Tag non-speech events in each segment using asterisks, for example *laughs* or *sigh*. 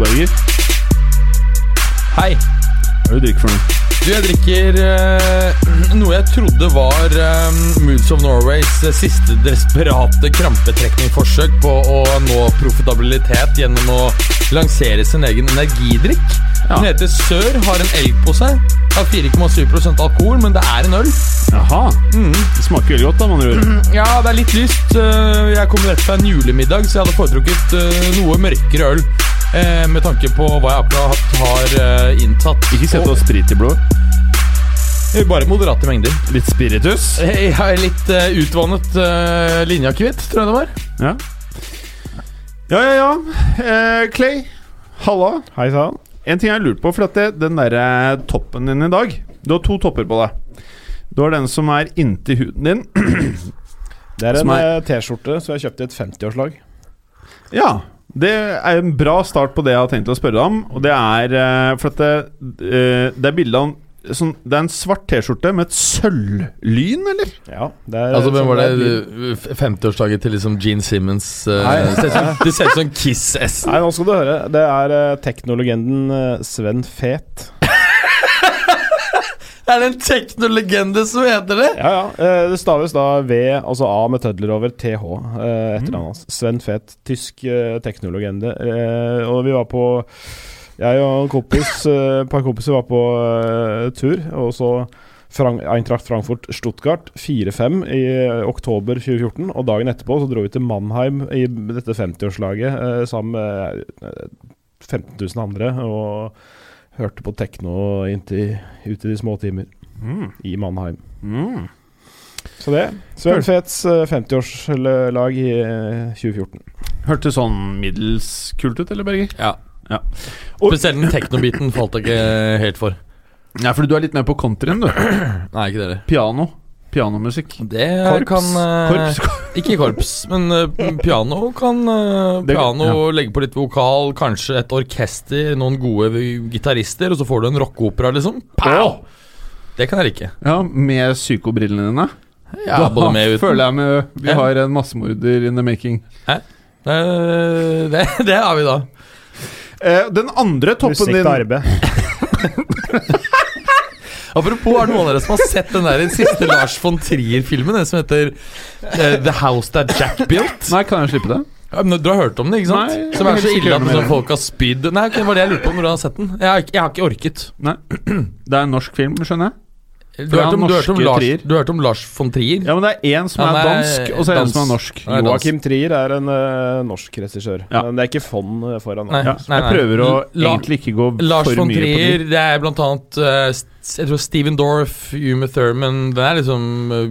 Berger. Hei. Hva er det du drikker for noe? Du, jeg drikker eh, noe jeg trodde var uh, Moods of Norways eh, siste desperate krampetrekningforsøk på å nå profitabilitet gjennom å lansere sin egen energidrikk. Den heter Sør, har en elg på seg. Har 4,7% alkohol, men det er en øl. Jaha. Det smaker veldig godt, da, man gjør. Mm, Ja, det er litt lyst. Jeg kom rett fra en julemiddag, så jeg hadde foretrukket noe mørkere øl. Eh, Med tanke på hva jeg akkurat har eh, inntatt. Ikke sett oss sprit i blodet. Og- Bare moderate mengder. Litt spiritus. Jeg har litt uh, utvannet uh, linjeakevitt, tror jeg det var. Ja. Ja, ja, ja. Eh, Clay. Halla. Hei sann. En ting jeg har lurt på, for at det, den derre toppen din i dag Du har to topper på deg. Du har den som er inntil huden din. Det er en eh, T-skjorte som jeg kjøpte i et 50-årslag. Ja. Det er en bra start på det jeg har tenkt å spørre deg om. Og det er eh, For at det, eh, det er bilde av en sånn, Det er en svart T-skjorte med et sølvlyn, eller? Ja, det er Altså, Hvem sånn var det? er- uh, 50-årsdagen til liksom Gene Simmons? Uh, Nei. det ser ut som- Kiss-S. Nei, nå skal du høre. Det er uh, teknolegenden eh, Sven Fet. Er det en teknolegende som heter det? Ja, ja. eh, det staves da V, altså A med tødler over, TH. etter Etternavnet hans. Sven Fet. Tysk uh, teknolegende. Eh, og vi var på Jeg og en kompis, eh, et par kompiser var på eh, tur, og så Frank, Eintracht Frankfurt Stuttgart 4-5 i eh, oktober 2014. Og dagen etterpå så dro vi til Mannheim i dette 50-årslaget eh, sammen med eh, 15 000 andre. Og hørte på tekno inntil ut i de små timer i Mannheim. Mm. Så det. Sven Fets eh, 50-årslag i eh, 2014. Hørtes sånn middels kult ut, eller, Berger? Ja. Ja. Og- Spesielt den teknobiten falt jeg ikke helt for. Ja, for du er litt mer på countryen, du. *clears throat* Nei, ikke dere. Piano. Pianomusikk. Det Korps. kan uh, Korps. *laughs* Ikke korps, *laughs* men uh, piano kan uh, Det- Piano legge på litt vokal, kanskje et orkester, noen gode gitarister, og så får du en rockeopera, liksom. Pow! Det kan jeg like. Ja, med psykobrillene dine. Ja, både med uten. føler jeg med Vi Ja. har en massemorder in the making. Det, det, det har vi da. Eh, den andre toppen Musikk til din arbeid. *laughs* Apropos, er det noen av dere som har sett den der siste Lars von Trier-filmen? Den som heter eh, The House That Jack Built? Nei, kan jeg slippe det? Ja, men Du har hørt om det, ikke sant? Nei, som er så ille at det. folk har spydd Nei, det var det jeg lurte på når du har sett den. Jeg har, ikke- jeg har ikke orket. Nei. *clears throat* Det er en norsk film, skjønner jeg. Du har hørt om, Lars, Trier. du har hørt om Lars von Trier? Ja, men det er én som er er dansk, og så er én en som er norsk. Joakim Trier er en uh, norsk regissør. Ja. Men det er ikke fond eh, foran. Nei. Ja, nei, jeg prøver å La- egentlig ikke gå Lars for von mye på Trier, det. det er blant annet uh, Jeg tror Steven Dorff, Uma Thurman Det er liksom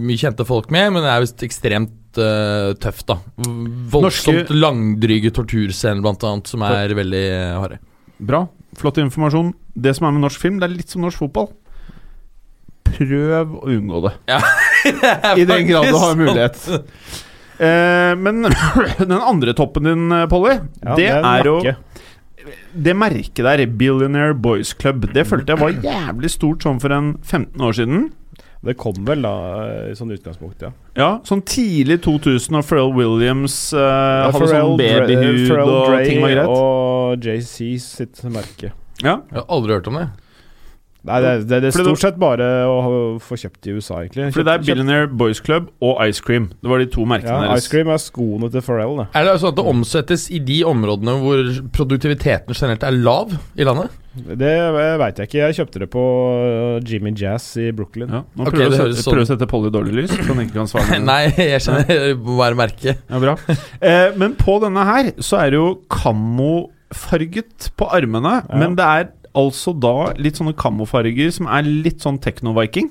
mye kjente folk med, men det er visst ekstremt uh, tøft, da. Voldsomt Norske- langdryge torturscener, blant annet, som er veldig uh, harde. Bra. Flott informasjon. Det som er med norsk film, det er litt som norsk fotball. Prøv å unngå det. *laughs* I den grad du har mulighet. Eh, men *laughs* den andre toppen din, eh, Polly, Ja, det, det, er jo jakke. Det merket der, Billionaire Boys Club, det følte jeg var jævlig stort sånn for en 15 år siden. Det kom vel da eh, i sånn utgangspunkt, ja. Ja, Sånn tidlig 2000, og Pharrell Williams eh, hadde Pharrell sånn babyhud Pharrell og Dre ting var greit. Og JC sitt merke. Ja, Jeg har aldri hørt om det. Nei, det, er- det, det er Fordi det- stort sett bare å få kjøpt i USA, egentlig. for det er Billionaire Boys Club og Ice Cream. Det var de to merkene Ja, deres. Ice Cream er skoene til Pharrell, det. Er det sånn at det omsettes i de områdene hvor produktiviteten generelt er lav i landet? Det veit jeg ikke. Jeg kjøpte det på uh, Jimmy Jazz i Brooklyn. Ja, nå prøver okay, du sånn- å sette Polly dårlig lys, så han ikke kan svare. *laughs* Nei, jeg skjønner *laughs* er merket. Ja, bra. Eh, men på denne her så er det jo kammofarget på armene. Ja. Men det er altså da litt sånne kamofarger som er litt sånn techno-viking.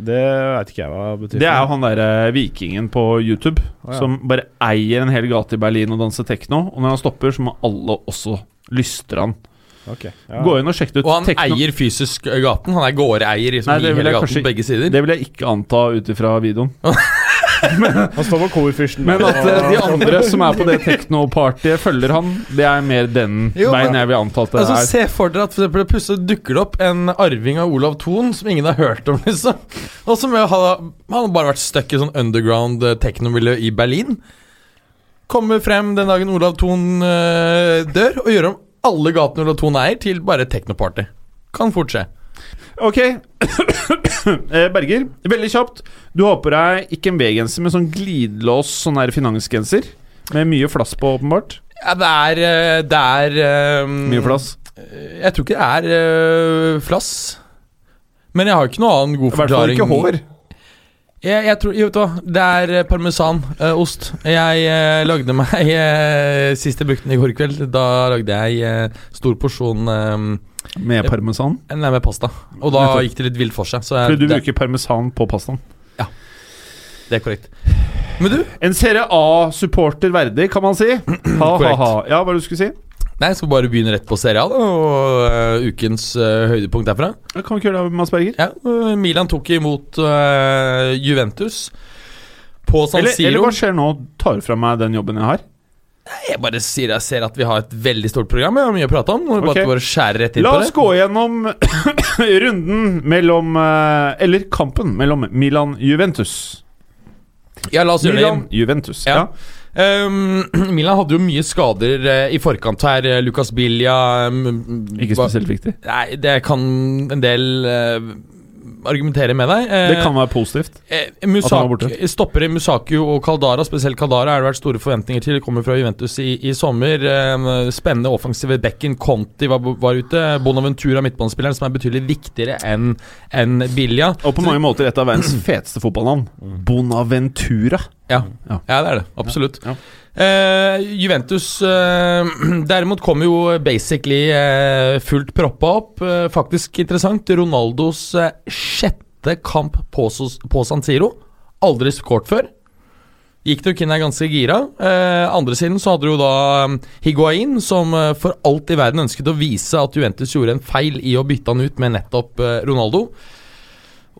Det veit ikke jeg hva betyr. Det er jo han derre vikingen på YouTube oh, ja. som bare eier en hel gate i Berlin og danser tekno. Og når han stopper, så må alle også lystre han. Okay, ja. Gå inn og sjekk ut. Og han Tekno- eier fysisk gaten. Han er gårdeier liksom, Nei, i hele gaten kanskje- på begge sider. Det vil jeg ikke anta ut ifra videoen. *laughs* Han står på korfyrsten. Men at eh, de andre som er på det teknopartyet, følger han, det er mer den Jo, veien jeg vil anta at det Altså, er. se for dere at for eksempel, plutselig dukker det opp en arving av Olav Thon som ingen har hørt om, liksom. Og som har, han har bare vært stuck i sånn underground eh, techno-miljø i Berlin. Kommer frem den dagen Olav Thon eh, dør, og gjør om alle gatene Olav Thon eier, til bare techno-party. Kan fort skje. Ok, *coughs* Eh, Berger, veldig kjapt. Du har på deg ikke en V-genser, men sånn glidelås sånn her finansgenser. Med mye flass på, åpenbart. Ja, det er eh, Det er um, Mye flass. Jeg tror ikke det er uh, flass. Men jeg har ikke noe annen god I hvert fall ikke hår. Jeg, jeg tror, jeg vet hva, Det er eh, parmesanost. jeg eh, lagde meg *laughs* eh, Sist jeg brukte den i går kveld, da lagde jeg eh, stor porsjon eh, Med parmesan. Nei, med pasta. Og da gikk det litt vilt for seg. Så jeg, Fordi du det, bruker parmesan på pastaen. det er korrekt. Men du, En Serie A-supporter verdig, kan man si. *clears throat* Ha-ha-ha. Ja, hva du skulle si? nei, jeg skal bare begynne rett på Serie A, da, og uh, ukens uh, høydepunkt derfra. Ja, Kan vi ikke gjøre det, Mads Berger? Ja, uh, Milan tok imot eh, Juventus på San Eller, eller hva skjer nå? Tar du fra meg den jobben jeg har? Jeg bare sier jeg ser at vi har et veldig stort program. Jeg har mye å prate om. Nå er det Ok. bare skjærer rett inn La på oss det. gå gjennom *coughs* runden mellom eh, Eller kampen mellom Milan-Juventus. Ja, la oss gjøre det. Milan-Juventus, Ja. ja. Um, *clears throat* Milan hadde jo mye skader uh, i forkant her. Eh, Lucas Bilja um, Ikke spesielt viktig. Nei, det kan en del eh, argumentere med deg. Eh, Det kan være positivt. eh, Musak, borte. Stoppere Musaku og Kaldara, spesielt Kaldara er det vært store forventninger til. Kommer fra Juventus i, i sommer. Eh, spennende offensive bekken. Conti var, var ute. Bonaventura, midtbanespilleren, som er betydelig viktigere enn en Bilja. Og på mange måter et av verdens *clears throat* feteste fotballnavn. Bonaventura. Ja. Ja. ja, det er det. Absolutt. Ja. Eh, Juventus uh, *clears throat* derimot kom jo basically uh, fullt proppa opp. Faktisk interessant. Ronaldos sjette kamp på, på San Siro. Aldri skåret før. Gikk nok inn er ganske gira. Andre siden så hadde du jo da Higuain, som for alt i verden ønsket å vise at Juventus gjorde en feil i å bytte han ut med nettopp Ronaldo.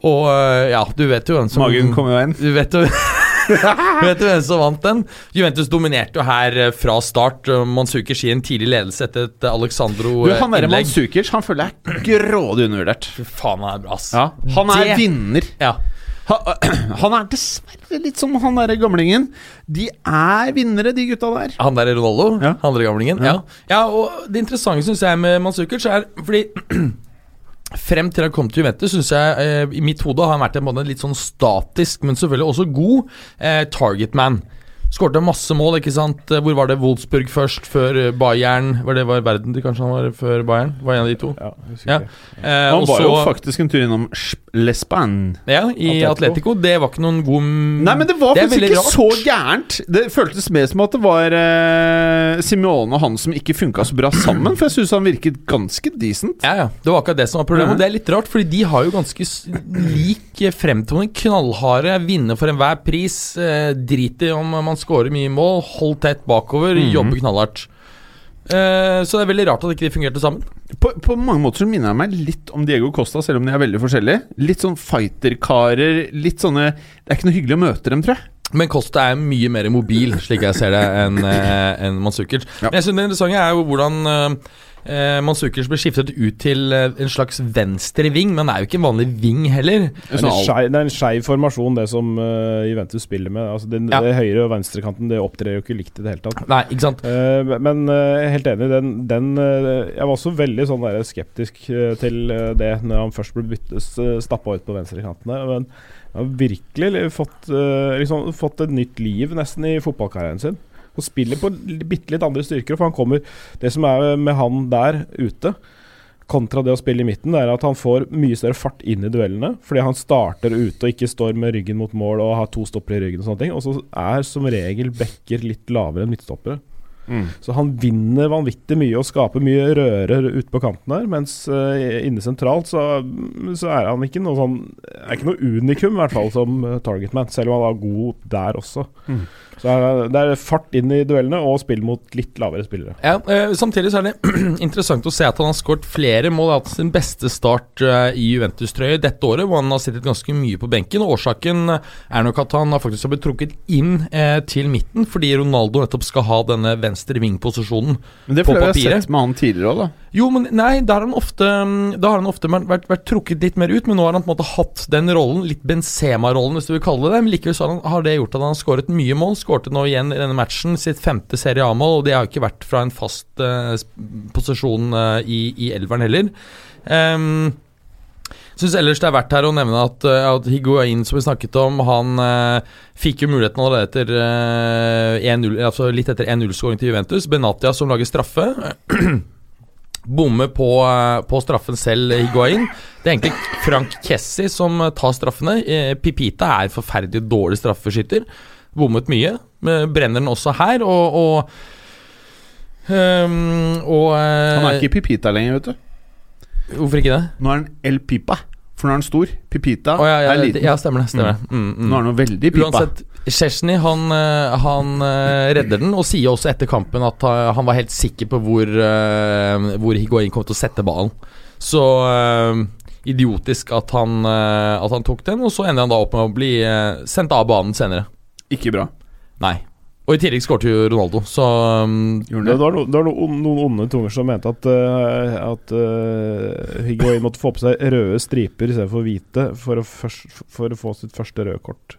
Og ja, du vet jo hvem som Magen kommer jo inn. du vet jo *laughs* *laughs* Vet du hvem som vant den? Juventus dominerte jo her eh, fra start. Mansukers i en tidlig ledelse etter et eh, Alexandro-innlegg. han derre Mansukers han føler jeg er grådig undervurdert. Fy faen, han er bra, ass. Ja, han er Det- vinner. Ja. *clears throat* Han er dessverre litt som han derre gamlingen. De er vinnere, de gutta der. Han der er Ronaldo, Ja. andre gamlingen. Ja. Ja. ja, og det interessante syns jeg med Mansukers er fordi *clears throat* Frem til han kom til Juventus, syns jeg eh, i mitt hode har han vært en litt sånn statisk, men selvfølgelig også god eh, targetman. Skårte masse mål, ikke sant. Eh, Hvor var det Wolfsburg først, før eh, Bayern? Var det var verden kanskje han var før Bayern? Var en av de to. Ja, jeg husker Ja. ikke. Eh, Han var jo faktisk en tur innom Sp- Lespan. Ja, i Atletico. Atletico. Det var ikke noen god Nei, men det var det faktisk ikke rart. så gærent. Det føltes mer som at det var eh, Simeone og han som ikke funka så bra sammen. For jeg syns han virket ganske decent. Ja, ja. Det var akkurat det som var problemet. Og det er litt rart, fordi de har jo ganske lik fremtoning. Knallharde, vinne for enhver pris. Eh, driter i om man scorer mye mål. holdt tett bakover, mm -hmm. jobber knallhardt. Eh, så det er veldig rart at ikke de fungerte sammen. På, på mange måter så minner han meg litt om Diego Costa, selv om de er veldig forskjellige. Litt sånn fighterkarer. Litt sånne Det er ikke noe hyggelig å møte dem, tror jeg. Men Costa er mye mer mobil, slik jeg ser det, enn en enn Ja. Men jeg synes det interessante er jo hvordan eh, Mansukers ble skiftet ut til eh, en slags venstre ving, men han er jo ikke en vanlig ving heller. Det er en skei- det en skeiv formasjon, det som uh, Juventus spiller med. Altså, den, Ja. det høyre- og venstrekanten det opptrer jo ikke likt i det hele tatt. Nei, ikke sant? Eh, men uh, helt enig. Den, den Jeg var også veldig sånn der skeptisk til det når han først ble uh, stappa ut på venstrekanten der. Men han har virkelig fått, liksom, fått et nytt liv nesten i fotballkarrieren sin. Og spiller på bitte litt andre styrker. For han kommer Det som er med han der ute, kontra det å spille i midten, det er at han får mye større fart inn i duellene. Fordi han starter ute og ikke står med ryggen mot mål og har to stoppere i ryggen og sånne ting. Og så er som regel backer litt lavere enn midtstoppere. Mm. Så han vinner vanvittig mye og skaper mye rører ute på kanten her, mens uh, inne sentralt så, så, er han ikke noe sånn Er ikke noe unikum, i hvert fall, som targetman, selv om han er god der også. Mm. Så Det er fart inn i duellene og spill mot litt lavere spillere. Ja, eh, Samtidig så er det *clears throat* interessant å se at han har skåret flere mål. Hatt sin beste start eh, i Juventus-trøye dette året, hvor han har sittet ganske mye på benken. og Årsaken er nok at han faktisk har blitt trukket inn eh, til midten, fordi Ronaldo nettopp skal ha denne venstre ving-posisjonen på papiret. Men det har jeg sett med han tidligere òg, da. Jo, men nei, da har han ofte, har han ofte vært, vært, trukket litt mer ut, men nå har han på en måte hatt den rollen, litt Benzema-rollen, hvis du vil kalle det det. Men likevel så har, han, har det gjort at han har skåret mye mål. Skårte nå igjen i denne matchen sitt femte Serie A-mål, og det har ikke vært fra en fast uh, posisjon uh, i, i elveren heller. Um, Syns ellers det er verdt her å nevne at, eh, at Higuain, som vi snakket om, han eh, fikk jo muligheten allerede etter eh, altså litt etter 1-0-skåring til Juventus. Benatia som lager straffe. *clears throat* Bommer på, på, straffen selv, Higuain. Det er egentlig Frank Kessi som tar straffene. Eh, Pipita er forferdelig dårlig straffeskytter. Bommet mye. Brenner den også her, og, og, um, og eh, Han er ikke Pipita lenger, vet du. Hvorfor ikke det? Nå er han El Pipa. For nå er han stor. Pipita oh, ja, ja, er liten. Ja, stemmer det. Stemmer. Mm. Mm, mm. Nå er han veldig pipa. Uansett, Chesney han, eh, han, eh, redder den, og sier også etter kampen at han var helt sikker på hvor, hvor Higuain kom til å sette ballen. Så idiotisk at han, at han tok den, og så ender han da opp med å bli sendt av banen senere. Ikke bra. Nei. Og i tillegg skåret jo Ronaldo, så um, det. Det, var, det var noen, noen onde tunger som mente at, uh, at uh, Higuain måtte få på seg røde striper istedenfor hvite for å, først, for å få sitt første røde kort.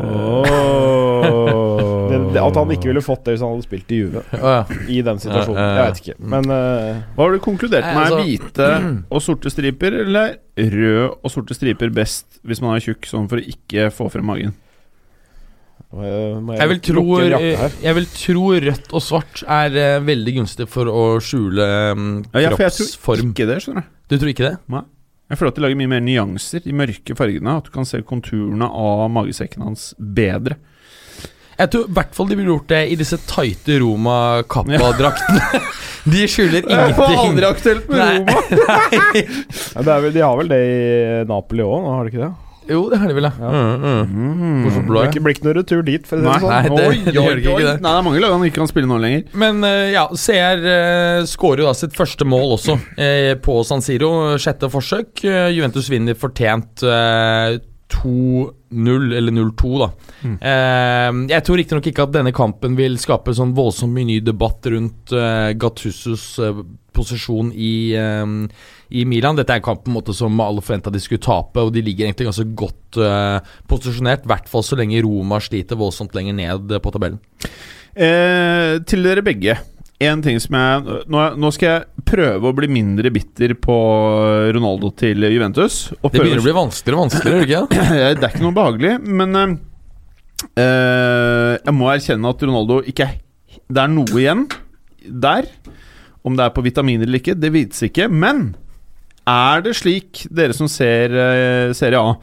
Oh. *laughs* det, det, at han ikke ville fått det hvis han hadde spilt i Juve. Oh, ja. I den situasjonen. Jeg vet ikke. Men uh, Hva har du konkludert med? Altså, hvite og sorte striper, eller rød og sorte striper best hvis man er tjukk, sånn for å ikke få frem magen? Jeg, jeg, vil tro, jeg, vil tro, rødt og svart er uh, veldig gunstig for å skjule um, ja, kroppsform. Ja, for jeg tror ikke det, skjønner du. Du tror ikke det? Nei. Jeg føler at de lager mye mer nyanser, i mørke fargene. At du kan se konturene av magesekken hans bedre. Jeg tror i hvert fall de ville gjort det i disse tighte Roma-kappa-draktene. *laughs* *laughs* de skjuler ingenting. Det var aldri aktuelt med Nei. Roma! *laughs* Nei. Vel, de har vel det i Napoli òg, har de ikke det? Jo, det har de vel, ja. Mm. Hvorfor blå? Det blir ikke noe retur dit. For nei, sånn. nei, det, oi, det, oi, oi. nei, det er mange lag han ikke kan spille nå lenger. Men uh, ja, CR uh, eh, skårer jo da sitt første mål også uh, på San Siro. Sjette forsøk. Uh, Juventus vinner fortjent 2-0, eller 0-2, da. Mm. jeg tror riktignok ikke at denne kampen vil skape sånn voldsomt mye ny debatt rundt Gattusos posisjon i i Milan. Dette er en kamp på en måte som alle forventa de skulle tape, og de ligger egentlig ganske godt uh, posisjonert. I hvert fall så lenge Roma sliter voldsomt lenger ned på tabellen. Eh, til dere begge. En ting som jeg nå, nå, skal jeg prøve å bli mindre bitter på Ronaldo til Juventus. det begynner å bli vanskeligere og vanskeligere, ikke *clears throat* det er ikke noe behagelig, men eh, jeg må erkjenne at Ronaldo ikke Det er noe igjen der. Om det er på vitaminer eller ikke, det vites ikke. Men er det slik, dere som ser uh, Serie A,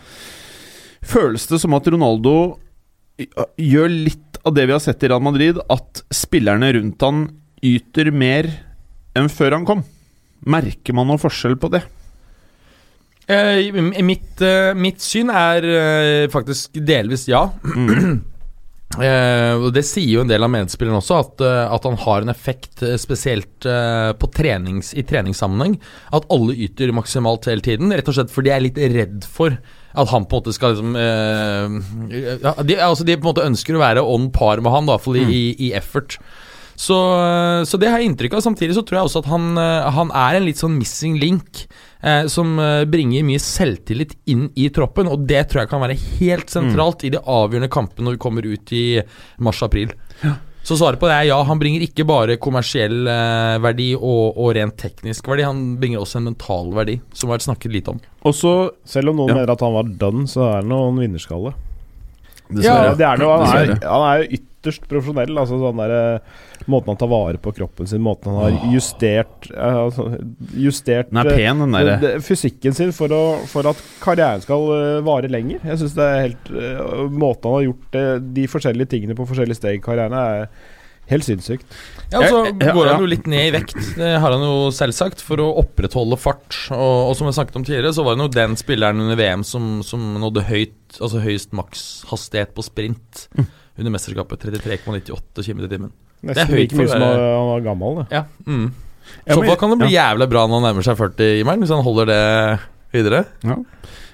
føles det som at Ronaldo gjør litt av det vi har sett i Real Madrid, at spillerne rundt han yter mer enn før han kom? Merker man noe forskjell på det? Uh, mitt, uh, mitt, syn er uh, faktisk delvis ja. Mm. Og Det sier jo en del av medspillerne også, at, uh, at, han har en effekt uh, spesielt på trenings, i treningssammenheng. At alle yter maksimalt hele tiden, rett og slett fordi jeg er litt redd for at han på en måte skal liksom ja, de, altså de på en måte ønsker å være on par med han, da, i, mm. i, i effort. Så, så, det har jeg inntrykk av. Samtidig så tror jeg også at han, han er en litt sånn missing link eh, som eh, bringer mye selvtillit inn i troppen. Og det tror jeg kan være helt sentralt mm. i de avgjørende kampene når vi kommer ut i mars-april. Ja. Så svaret på det er ja, han bringer ikke bare kommersiell eh, verdi og, og, rent teknisk verdi, han bringer også en mental verdi, som har vært snakket lite om. Også, selv om noen ja. mener at han var done, så er det noen vinnerskalle. Ja, det er noe, han, er, han er jo ytterst profesjonell. Altså sånn der, eh, Måten han tar vare på kroppen sin, måten han har justert altså, Justert den er pen, den der. Fysikken sin for, å, for, at karrieren skal vare lenger. Jeg synes det er helt Måten han har gjort det, de forskjellige tingene på forskjellige steg i karrieren, er Helt sinnssykt. Ja, og så går han jo litt ned i vekt, det har han jo selvsagt, for å opprettholde fart. Og, og som jeg snakket om tidligere, så var han jo den spilleren under VM som, som nådde høyt, altså høyest makshastighet på sprint Mm. Under mesterskapet. 33,98 km i timen. Nesten høyt like mye for som han var gammel. Det. Ja. Mm. Ja, Så da kan det bli ja. jævlig bra når han nærmer seg 40, Imern, hvis han holder det videre. Ja.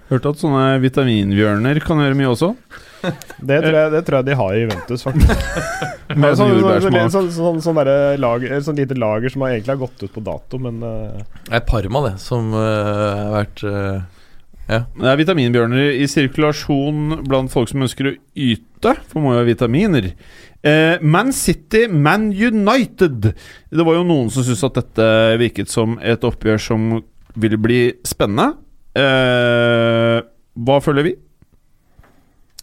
Hørte at sånne vitaminbjørner kan gjøre mye også. Det, tror jeg, det tror jeg de har i Juventus, faktisk. *laughs* Med sånn, sånn, jordbærsmak. sånn, sånn, sånn, derre lager, et sånn lite lager som egentlig har gått ut på dato, men uh... Det er Parma, det, som uh, har vært eh, Det er vitaminbjørner i sirkulasjon blant folk som ønsker å yte, for må jo ha vitaminer. Eh, Man City, Man United. Det var jo noen som syntes at dette virket som et oppgjør som ville bli spennende. Eh, hva føler vi?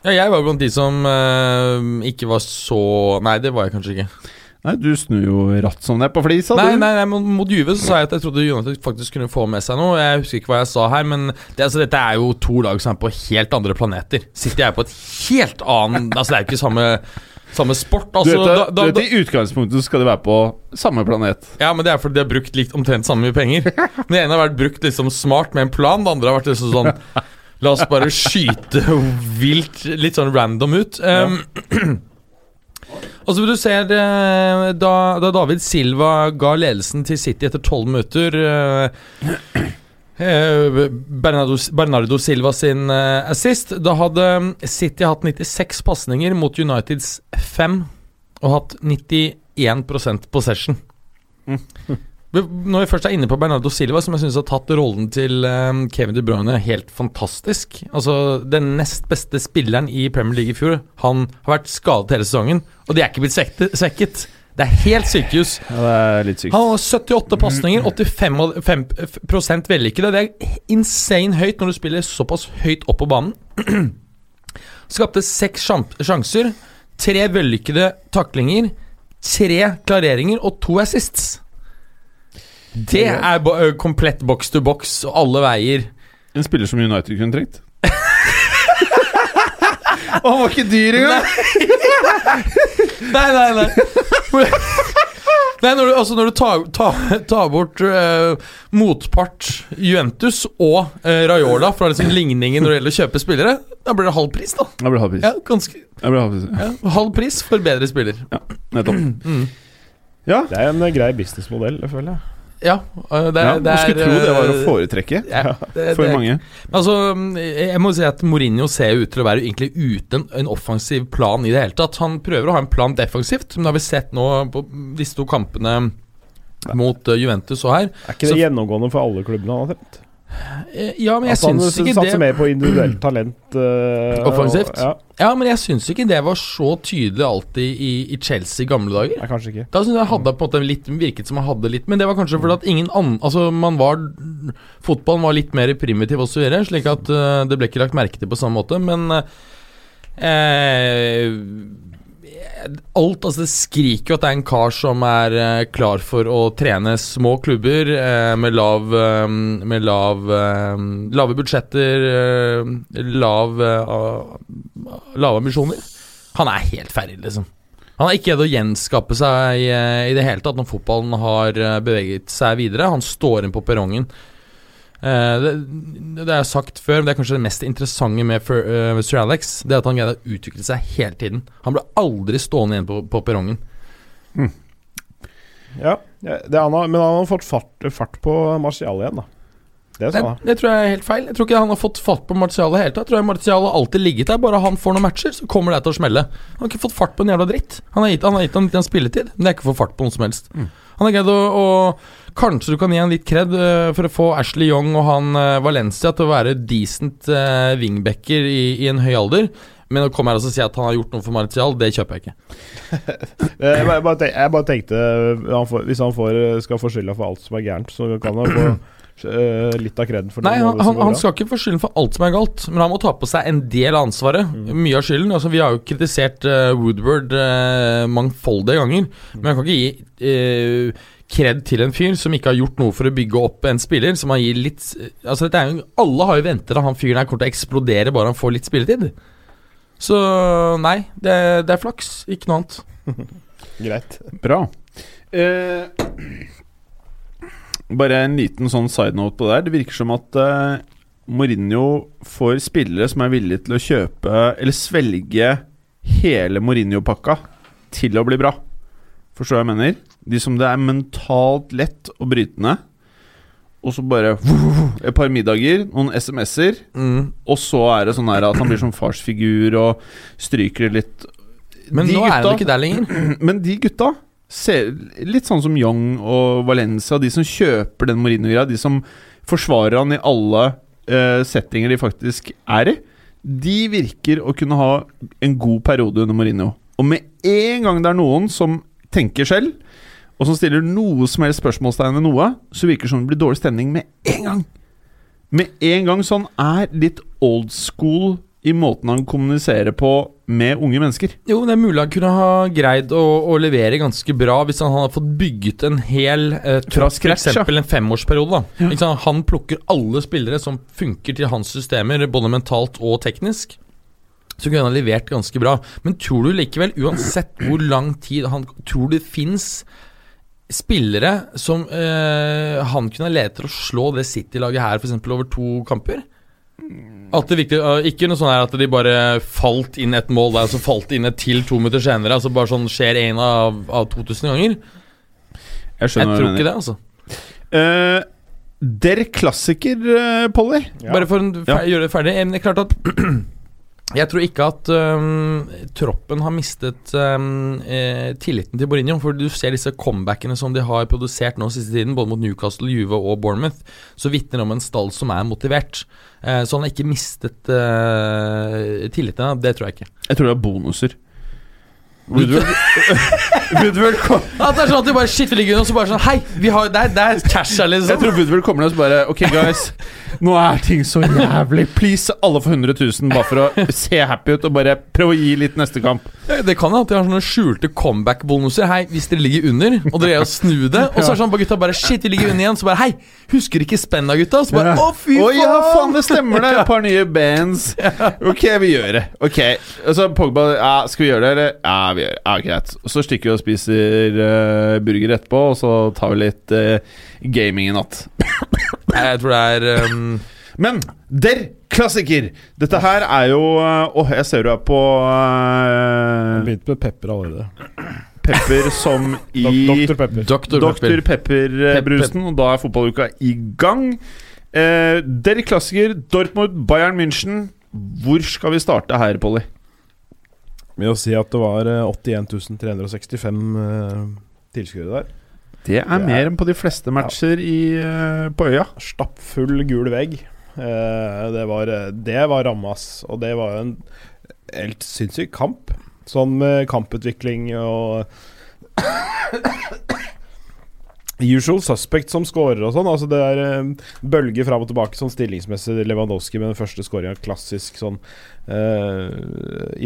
Ja, jeg var blant de som eh, ikke var så Nei, det var jeg kanskje ikke. Nei, Du snur jo ratt som det er på flisa, Nei, du. nei, nei, mot Juve så sa jeg at jeg trodde United faktisk kunne få med seg noe. Jeg husker ikke hva jeg sa her, men det, altså, dette er jo to lag som er på helt andre planeter. City er på et helt annet Altså, det er jo ikke samme, samme sport. Du Altså, vet, da, da, du vet, I utgangspunktet skal de være på samme planet. ja, men det er fordi de har brukt likt omtrent samme mye penger. Men Det ene har vært brukt liksom smart med en plan, det andre har vært liksom sånn La oss bare skyte vilt, litt sånn random ut. Um, *clears throat* Og så vil du se eh, da, da David Silva ga ledelsen til City etter tolv minutter eh, eh, Bernardo, Bernardo Silva sin assist. Da hadde City hatt 96 pasninger mot Uniteds 5 og hatt 91% possession. Når vi først er inne på Bernardo Silva, som jeg syns har tatt rollen til eh, Kevin De Bruyne helt fantastisk Altså Den nest beste spilleren i Premier League i fjor. Han har vært skadet hele sesongen, og de er ikke blitt svekket. Det er helt sykehus. Ja, det er litt sykt. Han har 78 pasninger, 85 og fem- vellykkede. Det er insane høyt når du spiller såpass høyt opp på banen. *clears throat* Skapte seks sjanser, tre vellykkede taklinger, tre klareringer og to assists. Det er bo komplett box to box og alle veier. En spiller som United kunne trengt. Og han var ikke dyr engang! *laughs* Nei, nei, nei. Nei, når du, altså når du tar, tar, tar bort uh, motpart Juventus og uh, Rayola fra liksom ligningen når det gjelder å kjøpe spillere, da blir det halv pris, da. Jeg ble halv pris. Ja, ganske halv pris. ja, Halv pris for bedre spiller. Ja, Nettopp. Mm. Ja, det er en grei businessmodell, føler jeg. Ja, det, ja det er skulle tro det var å eh, foretrekke ja, det, for det, mange. Altså, jeg må si at Mourinho ser ut til å være egentlig uten en offensiv plan i det hele tatt. Han prøver å ha en plan defensivt, men det har vi sett nå på disse to kampene mot eh, Juventus og her. Er ikke det Så- gjennomgående for alle klubbene han har trent? Eh, Ja, men jeg At han syns ikke satser det mer på individuelt talent. Uh, Offensivt? og- Ja, Ja, men jeg syns ikke det var så tydelig alltid i, i Chelsea i gamle dager. nei, kanskje ikke. Da synes jeg hadde på en måte litt virket som han hadde litt Men det var kanskje fordi at ingen annen Altså, man var Fotballen var litt mer primitiv osv., slik at uh, det ble ikke lagt merke til på samme måte, men eh, Alt Altså, det skriker jo at det er en kar som er eh, klar for å trene små klubber eh, med lav eh, Med lav eh, lave budsjetter, lav Lave ambisjoner. Han er helt ferdig, liksom. Han har ikke greid å gjenskape seg i, i det hele tatt når fotballen har beveget seg videre. Han står inn på perrongen. Eh, det, det jeg sagt før, men det er kanskje det mest interessante med for, uh, Sir Alex. Det er at han greide å utvikle seg hele tiden. Han ble aldri stående igjen på, på perrongen. Ja, ja, er han men han har fått fart, fart på Martial igjen, da. Det Det, det tror jeg er helt feil. Jeg tror ikke han har fått fatt på Martial i hele tatt. Jeg tror Martial har alltid ligget der. Bare han får noen matcher, så kommer det til å smelle. Han har ikke fått fart på en jævla dritt. Han har gitt, han har gitt ham litt spilletid, men det er ikke for fart på noe som helst. Han har greid å, å Kanskje du kan gi han litt kred eh, for å få Ashley Young og han eh, Valencia til å være decent uh, wingbacker i, i en høy alder. Men å komme her og si at han har gjort noe for Martial, det kjøper jeg ikke. *laughs* Jeg bare, tenkte, jeg bare tenkte han får, Hvis han får, skal få skylda for alt som er gærent, så kan han få litt av kreden for Nei, han, han, han skal ikke få skylden for alt som er galt, men han må ta på seg en del av ansvaret. Mye av skylden. Altså, vi har jo kritisert uh, Woodward uh, mangfoldige ganger, men jeg kan ikke gi uh, kred til en fyr som ikke har gjort noe for å bygge opp en spiller. Som han gir litt Altså, dette er jo Alle har jo ventet at han fyren her kommer til å eksplodere bare han får litt spilletid. Så nei, det, det er flaks, ikke noe annet. *laughs* Greit. Bra. *clears throat* Eh, bare en liten sånn side note på det der. Det virker som at uh, Mourinho får spillere som er villige til å kjøpe eller svelge hele Mourinho-pakka til å bli bra. Forstår jeg mener? De som det er mentalt lett å bryte ned. Og så bare et par middager, noen SMS-er, Mm. og så er det sånn her at han blir som farsfigur og stryker litt. Men De nå er han ikke der lenger. *clears throat* Men de gutta litt sånn som Young og Valencia, de som kjøper den Mourinho-greia, de som forsvarer han i alle uh, settinger de faktisk er i, de virker å kunne ha en god periode under Mourinho. Og med en gang det er noen som tenker selv, og som stiller noe som helst spørsmålstegn ved noe, så virker det som det blir dårlig stemning med en gang. Med en gang så han er litt old school i måten han kommuniserer på med unge mennesker. Jo, det er mulig han kunne ha greid å, å levere ganske bra hvis han hadde fått bygget en hel eh, tropp, f.eks. en femårsperiode. da sant? Han plukker alle spillere som funker til hans systemer, både mentalt og teknisk. Så kunne han ha levert ganske bra. Men tror du likevel, uansett hvor lang tid han Tror det fins spillere som eh, han kunne ha ledet til å slå det City-laget her, f.eks. over to kamper? At det viktig, Ikke noe sånn her at de bare falt inn et mål der, så falt inn et til to minutter senere. Altså bare sånn skjer én av, av 2000 ganger. Jeg Jeg skjønner hva tror ikke det, altså. Uh, der klassiker, uh, Polly. Ja. Bare for å Ja. gjøre det ferdig. Men det er klart at *clears throat* Jeg tror ikke at um, troppen har mistet um, eh, tilliten til Mourinho. For du ser disse comebackene som de har produsert nå siste tiden, både mot Newcastle, Juve og Bournemouth, så vitner om en stall som er motivert. Eh, så han har ikke mistet eh, tilliten. Det tror jeg ikke. Jeg tror det er bonuser. Woodward, *laughs* *laughs* Woodward kom, At det er sånn at de bare skifter ligger under, og så bare sånn Hei, vi har, det, er, det er cash her, jeg liksom. tror Woodward kommer ned og så bare Ok, guys. Nå er ting så jævlig. Please, alle får 100 000 bare for å se happy ut og bare prøve å gi litt neste kamp. Det kan jo at de har sånne skjulte comeback-bonuser. Hei, hvis dere ligger under, og dere greier å snu det, og så er det sånn på gutta bare Shit, vi ligger under igjen. Så bare Hei, husker ikke spenna, gutta? Så bare Å, fy Å faen! ja, faen, det stemmer det! *laughs* Et par nye bands. Ok, vi gjør det. Ok, og så Pogba Ja, skal vi gjøre det, eller? Ja, vi gjør det. Ja, greit. Og så stikker vi og spiser uh, burger etterpå, og så tar vi litt uh, gaming i natt. Jeg tror det er um, Men der klassiker! Dette her er jo Åh, Åh, jeg ser du er på uh, Begynte med pepper allerede. Pepper som *laughs* i Dr. Pepper. Dr. Dr. Pepper. Pepper-brusen, og da er fotballuka i gang. Uh, der klassiker Dortmund, Bayern München. Hvor skal vi starte her, Polly? Med å si at det var eh, 81 365 eh, tilskuere der. Det er Det er- mer enn på de fleste matcher i, eh, på øya. Stappfull gul vegg. Eh, det var, eh, det var rammas, og det var en helt sinnssyk kamp. Sånn med kamputvikling og Usual suspect som scorer og sånn. Altså det er eh, bølger fram og tilbake sånn stillingsmessig. Lewandowski med den første skåringa. Klassisk sånn eh,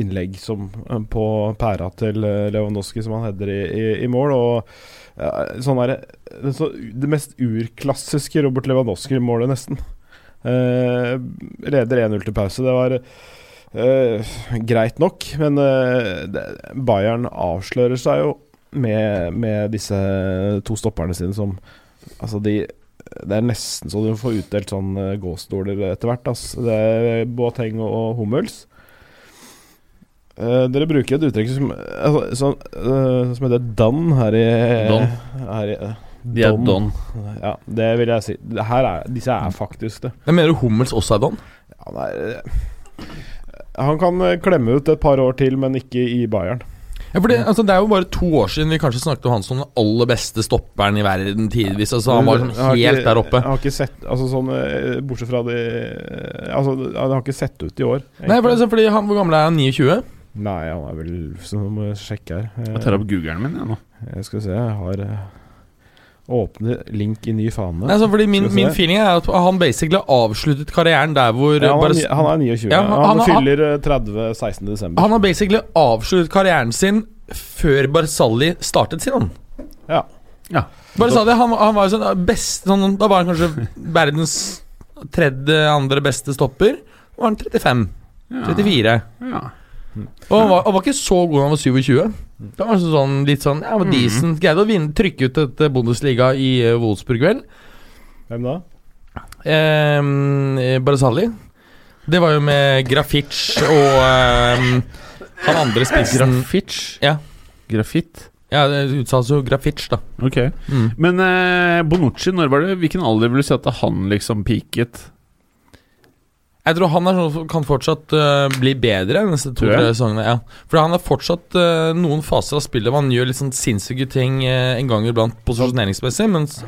innlegg som eh, på pæra til eh, Lewandowski som han header i, i, i mål. Og ja, sånn er det, så, det mest urklassiske Robert Lewandowski-målet, nesten. Eh, leder 1-0 til pause. Det var eh, greit nok, men eh, Bayern avslører seg jo med, med disse to stopperne sine som Altså, de Det er nesten så du får utdelt sånn uh, gåstoler etter hvert. Altså. Det er Boateng og Hummels. Uh, dere bruker et uttrykk som, altså, sånn, uh, som heter don her i Don. Her i, uh, De er don. Ja, det vil jeg si. Her er, disse er faktisk det. Jeg mener Hummels også er Don. Ja, nei, eh, han kan eh, klemme ut et par år til, men ikke i Bayern. Ja, for det, altså, det er jo bare to år siden vi kanskje snakket om han som den aller beste stopperen i verden tidvis. Altså, han var sånn helt ikke- der oppe. Jeg har ikke sett Altså sånn eh, Bortsett fra de eh, Altså, han har ikke sett ut i år. Nei, for det, sånn fordi han, Hvor gammel er han? 29? Nei, han er vel Så nå må jeg sjekke her. Jeg tar opp googeren min, jeg nå. Jeg skal se, jeg har eh, Åpne link i ny fane. Nei, sånn, fordi min, min feeling er at han basically har avsluttet karrieren der hvor ja, han, bare, er, han er 29. Ja, han, han- han- fyller eh, 30 16. desember. Han har basically avsluttet karrieren sin før Barzali startet sin. Han. Ja. Ja. Barzali han, han var jo sånn best sånn, Da var han kanskje verdens tredje andre beste stopper. Nå var han 35. 34. Ja. Og han var, han var ikke så god da han var 27. Det var sånn, litt sånn Ja, men decent. Greide å vinne, trykke ut et eh, Bundesliga i uh, Wolfsburg, vel. Hvem da? Eh, Barzali. Det var jo med Grafic og eh, han andre spissen Grafic? Ja. Grafitt? Ja, det uttales jo Grafic, da. Ok. Mm. Men eh, Bonucci, når var det Hvilken alder vil du si at han liksom peaket? Jeg tror han er sånn kan fortsatt uh, bli bedre neste to-tre sesongene. Ja. For han har fortsatt uh, noen faser av spillet hvor han gjør litt sånn sinnssyke ting uh, en gang iblant posisjoneringsmessig, mens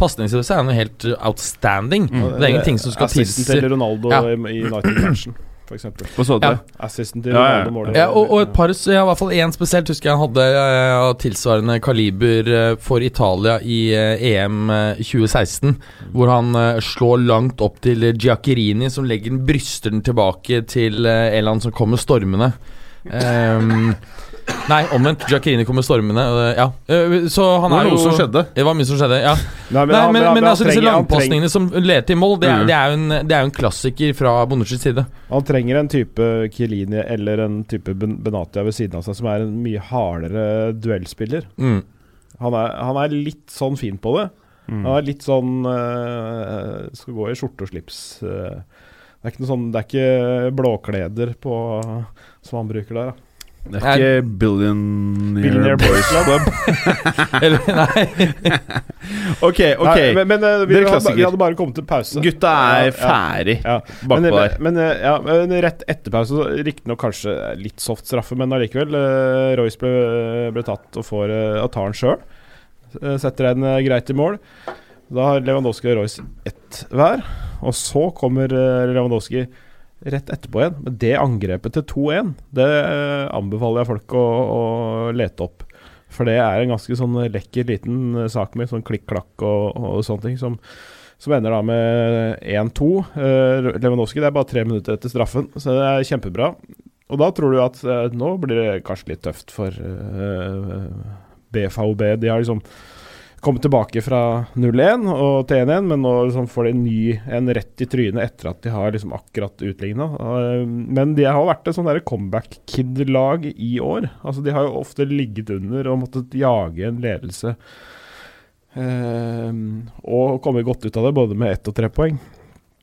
pasningsmessig er han jo helt outstanding. outstanding. Det er ingenting som skal Assisten til Ronaldo Ja. i, i United-matchen, f.eks. Hva sa du? Ja. Assisten til Ja, ja. Ja, og, og et par, så ja, i hvert fall én spesielt husker jeg hadde øh, av tilsvarende kaliber øh, for Italia i EM øh, 2016, hvor han slår langt opp til Giaccherini, som legger den, bryster den tilbake til Eland som kommer stormende. Ehm, nei, omvendt. Giacchini kommer stormende. øh, ja. Øh, så han Det var er jo noe som skjedde. Det var mye som skjedde, ja. Nei, Nei, han- men, men, altså disse trenger- langpasningene som leder til mål, det er, Mm. det er, jo, en, det er jo en klassiker fra Bonuccis side. Han trenger en type Chiellini eller en type Benatia ved siden av seg, som er en mye hardere duellspiller. Mm. Han er, han er litt sånn fin på det. Mm. Han er litt sånn eh, Skal gå i skjorte og slips. eh. det er ikke noe sånn Det er ikke blåkleder på som han bruker der. Da. Det er ikke Billionaire, Billionaire Boys Club. *laughs* Eller, nei. *laughs* ok, ok. Nei, men men eh, vi, hadde, vi hadde bare kommet til pause. Gutta er ja. ferdig Ja. bakpå men, der. men, men, ja, men rett etter pause, riktignok kanskje litt soft straffe, men allikevel. Uh, Royce ble, ble tatt og får uh, tar den sjøl. setter en uh, greit i mål. Da har Lewandowski og Royce ett hver. Og så kommer eh, Lewandowski rett etterpå igjen. Men det angrepet til 2-1, det eh, anbefaler jeg folk å, å lete opp. For det er en ganske sånn lekker liten eh, sak med sånn klikk-klakk og, og sånne ting som som ender da med 1-2. Uh, Lewandowski det er bare tre minutter etter straffen, så det er kjempebra. Og da tror du at eh, nå blir det kanskje litt tøft for uh, BVB. De har liksom kommet tilbake fra 0-1 og til 1-1, men nå liksom får de en ny en rett i trynet etter at de har liksom akkurat utligna. men de har vært et sånn comeback-kid-lag i år. Altså De har jo ofte ligget under og måttet jage en ledelse. Ehm, og komme godt ut av det, både med ett og tre poeng.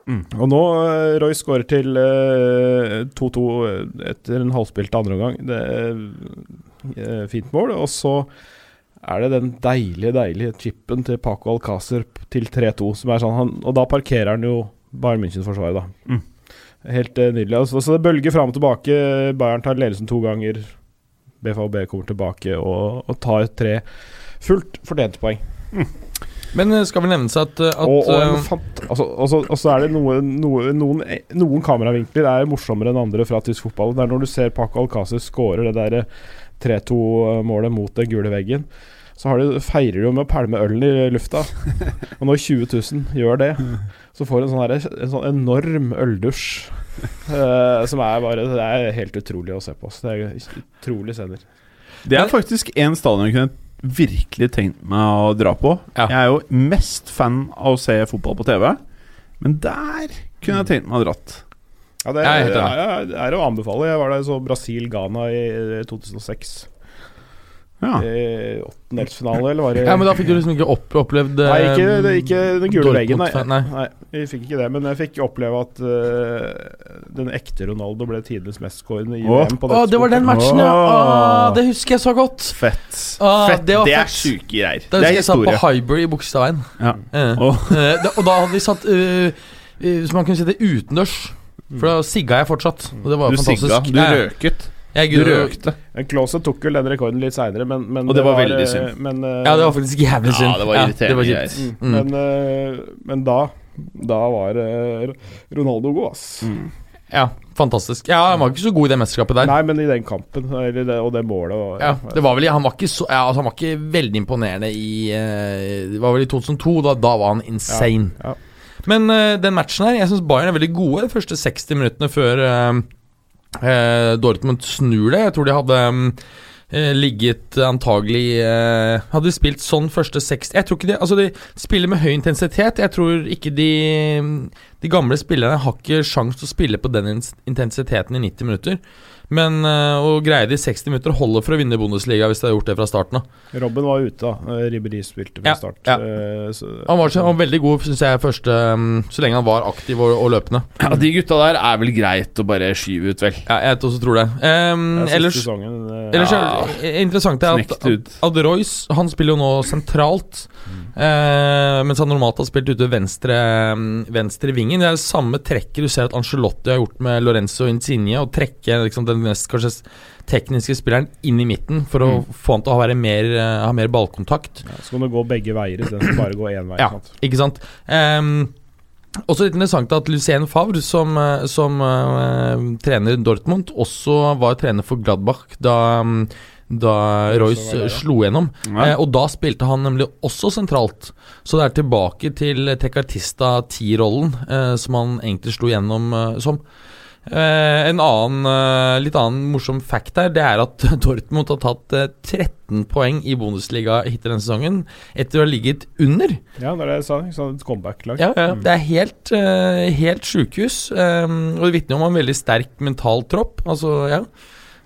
Mm. Og nå uh, Roy skårer til eh, 2-2 etter en halvspilt andre omgang. Det er eh, fint mål. Og så er det den deilige, deilige chipen til Paco Alcácer til 3-2, som er sånn han, Og da parkerer han jo Bayern München-forsvaret, da. Mm. Helt eh, nydelig. Altså, så det bølger fram og tilbake. Bayern tar ledelsen to ganger. BFAB kommer tilbake og, og tar tre fullt fortjente poeng. Men eh, skal vel nevnes at, eh, at og, og, eh, fant, altså, altså, så, er det noe, noe, noen, noen kameravinkler er morsommere enn andre fra tysk fotball. Det er når du ser Paco Alcácer skåre det der 3-2-målet mot den gule veggen. Så har de, feirer de jo med å pælme ølen i lufta. *laughs* Og når 20 000 gjør det, *laughs* så får du en sånn, her, en sånn enorm øldusj. Uh, som er bare Det er helt utrolig å se på. Så det er utrolig scener. Det er faktisk en stadion jeg kunne virkelig tenkt meg å dra på. Ja. Jeg er jo mest fan av å se fotball på TV, men der kunne jeg tenkt meg å dratt. Ja, det er er, er, er, er å anbefale. Jeg var der så Brasil-Ghana i 2006. Ja. I Åttendelsfinale, eller var det Ja, men da fikk du liksom ikke opp, opplevd eh, Nei, ikke, det, ikke den gule veggen, nei. nei. nei. Vi fikk ikke det, men jeg fikk oppleve at eh, den ekte Ronaldo ble tidenes mestskårende i Åh. VM. på Å, det var den matchen, ja! Åh. Åh, det husker jeg så godt! Fett. Åh, Fett. det Det, var er fett. syke greier. Da Det er husker jeg satt på historie. Hyber i Bogstadveien. Ja. Eh, Åh. eh, da- og da hadde vi satt eh, eh, Så man kunne sitte utendørs. For da sigga jeg fortsatt. Og det var Du fantastisk. sigga. Du røket ja. røket. Jeg, Du røkte. Men Klause tok vel den rekorden litt seinere, men, men Og det var veldig eh, synd. Men, uh, Ja, det var faktisk jævlig synd. Ja, det var irriterende det var mm. Men, uh, men da Da var uh, Ronaldo god, ass. Mm. Ja, fantastisk. Ja, Han var ikke så god i det mesterskapet der. Nei, men i den kampen, eller det, og det målet og, Ja, det var vel, Han var ikke så ja, altså, Han var ikke veldig imponerende i Det var vel i 2002. Da, da var han insane. Ja, ja. Men uh, den matchen her Jeg syns Bayern er veldig gode de første 60 minuttene før eh, eh, Dortmund snur det. Jeg tror de hadde mm, eh, ligget antagelig eh, Hadde de spilt sånn første 60 Jeg tror ikke de Altså, de spiller med høy intensitet. Jeg tror ikke de De gamle spillerne har ikke sjans til å spille på den intensiteten i 90 minutter. Men uh, å greie det i 60 minutter holder for å vinne Bundesliga hvis de har gjort det fra starten av. Robben var ute, da. Riberi Ribberi spilte fra ja, start. Ja. Uh, så, han, var, han var, veldig god, syns jeg, første um, så lenge han var aktiv og, og, løpende. Ja, De gutta der er vel greit å bare skyve ut, vel. Ja, jeg også tror det. Um, ellers sesongen, ellers er interessant er at, at, at Royce han spiller jo nå sentralt. Mm. Uh, mens han normalt har spilt ute venstre, venstre vingen. Det er det samme trekket du ser at Angelotti har gjort med Lorenzo Insigne. Å trekke liksom, den mest kanskje tekniske spilleren inn i midten for å mm. få han til å mer, uh, ha mer ballkontakt. Ja, så kan det gå begge veier istedenfor bare gå én vei. Ja, sant? ikke sant. Um, også litt interessant at Lucien Favre, som, eh, som uh, trener Dortmund, også var trener for Gladbach da um, da Royce slo gjennom. Ja. Eh, og da spilte han nemlig også sentralt. Så det er tilbake til Tekartista 10-rollen eh, som han egentlig slo gjennom eh, som. Eh, en annen, eh, litt annen morsom fact her, det er at *laughs* Dortmund har tatt 13 eh, poeng i Bundesliga hittil denne sesongen, etter å ha ligget under. Ja, det er det jeg sa. Sånn et comeback-lag. Ja, ja, det er helt, helt sjukehus. og det vitner om en veldig sterk mental tropp. Altså, ja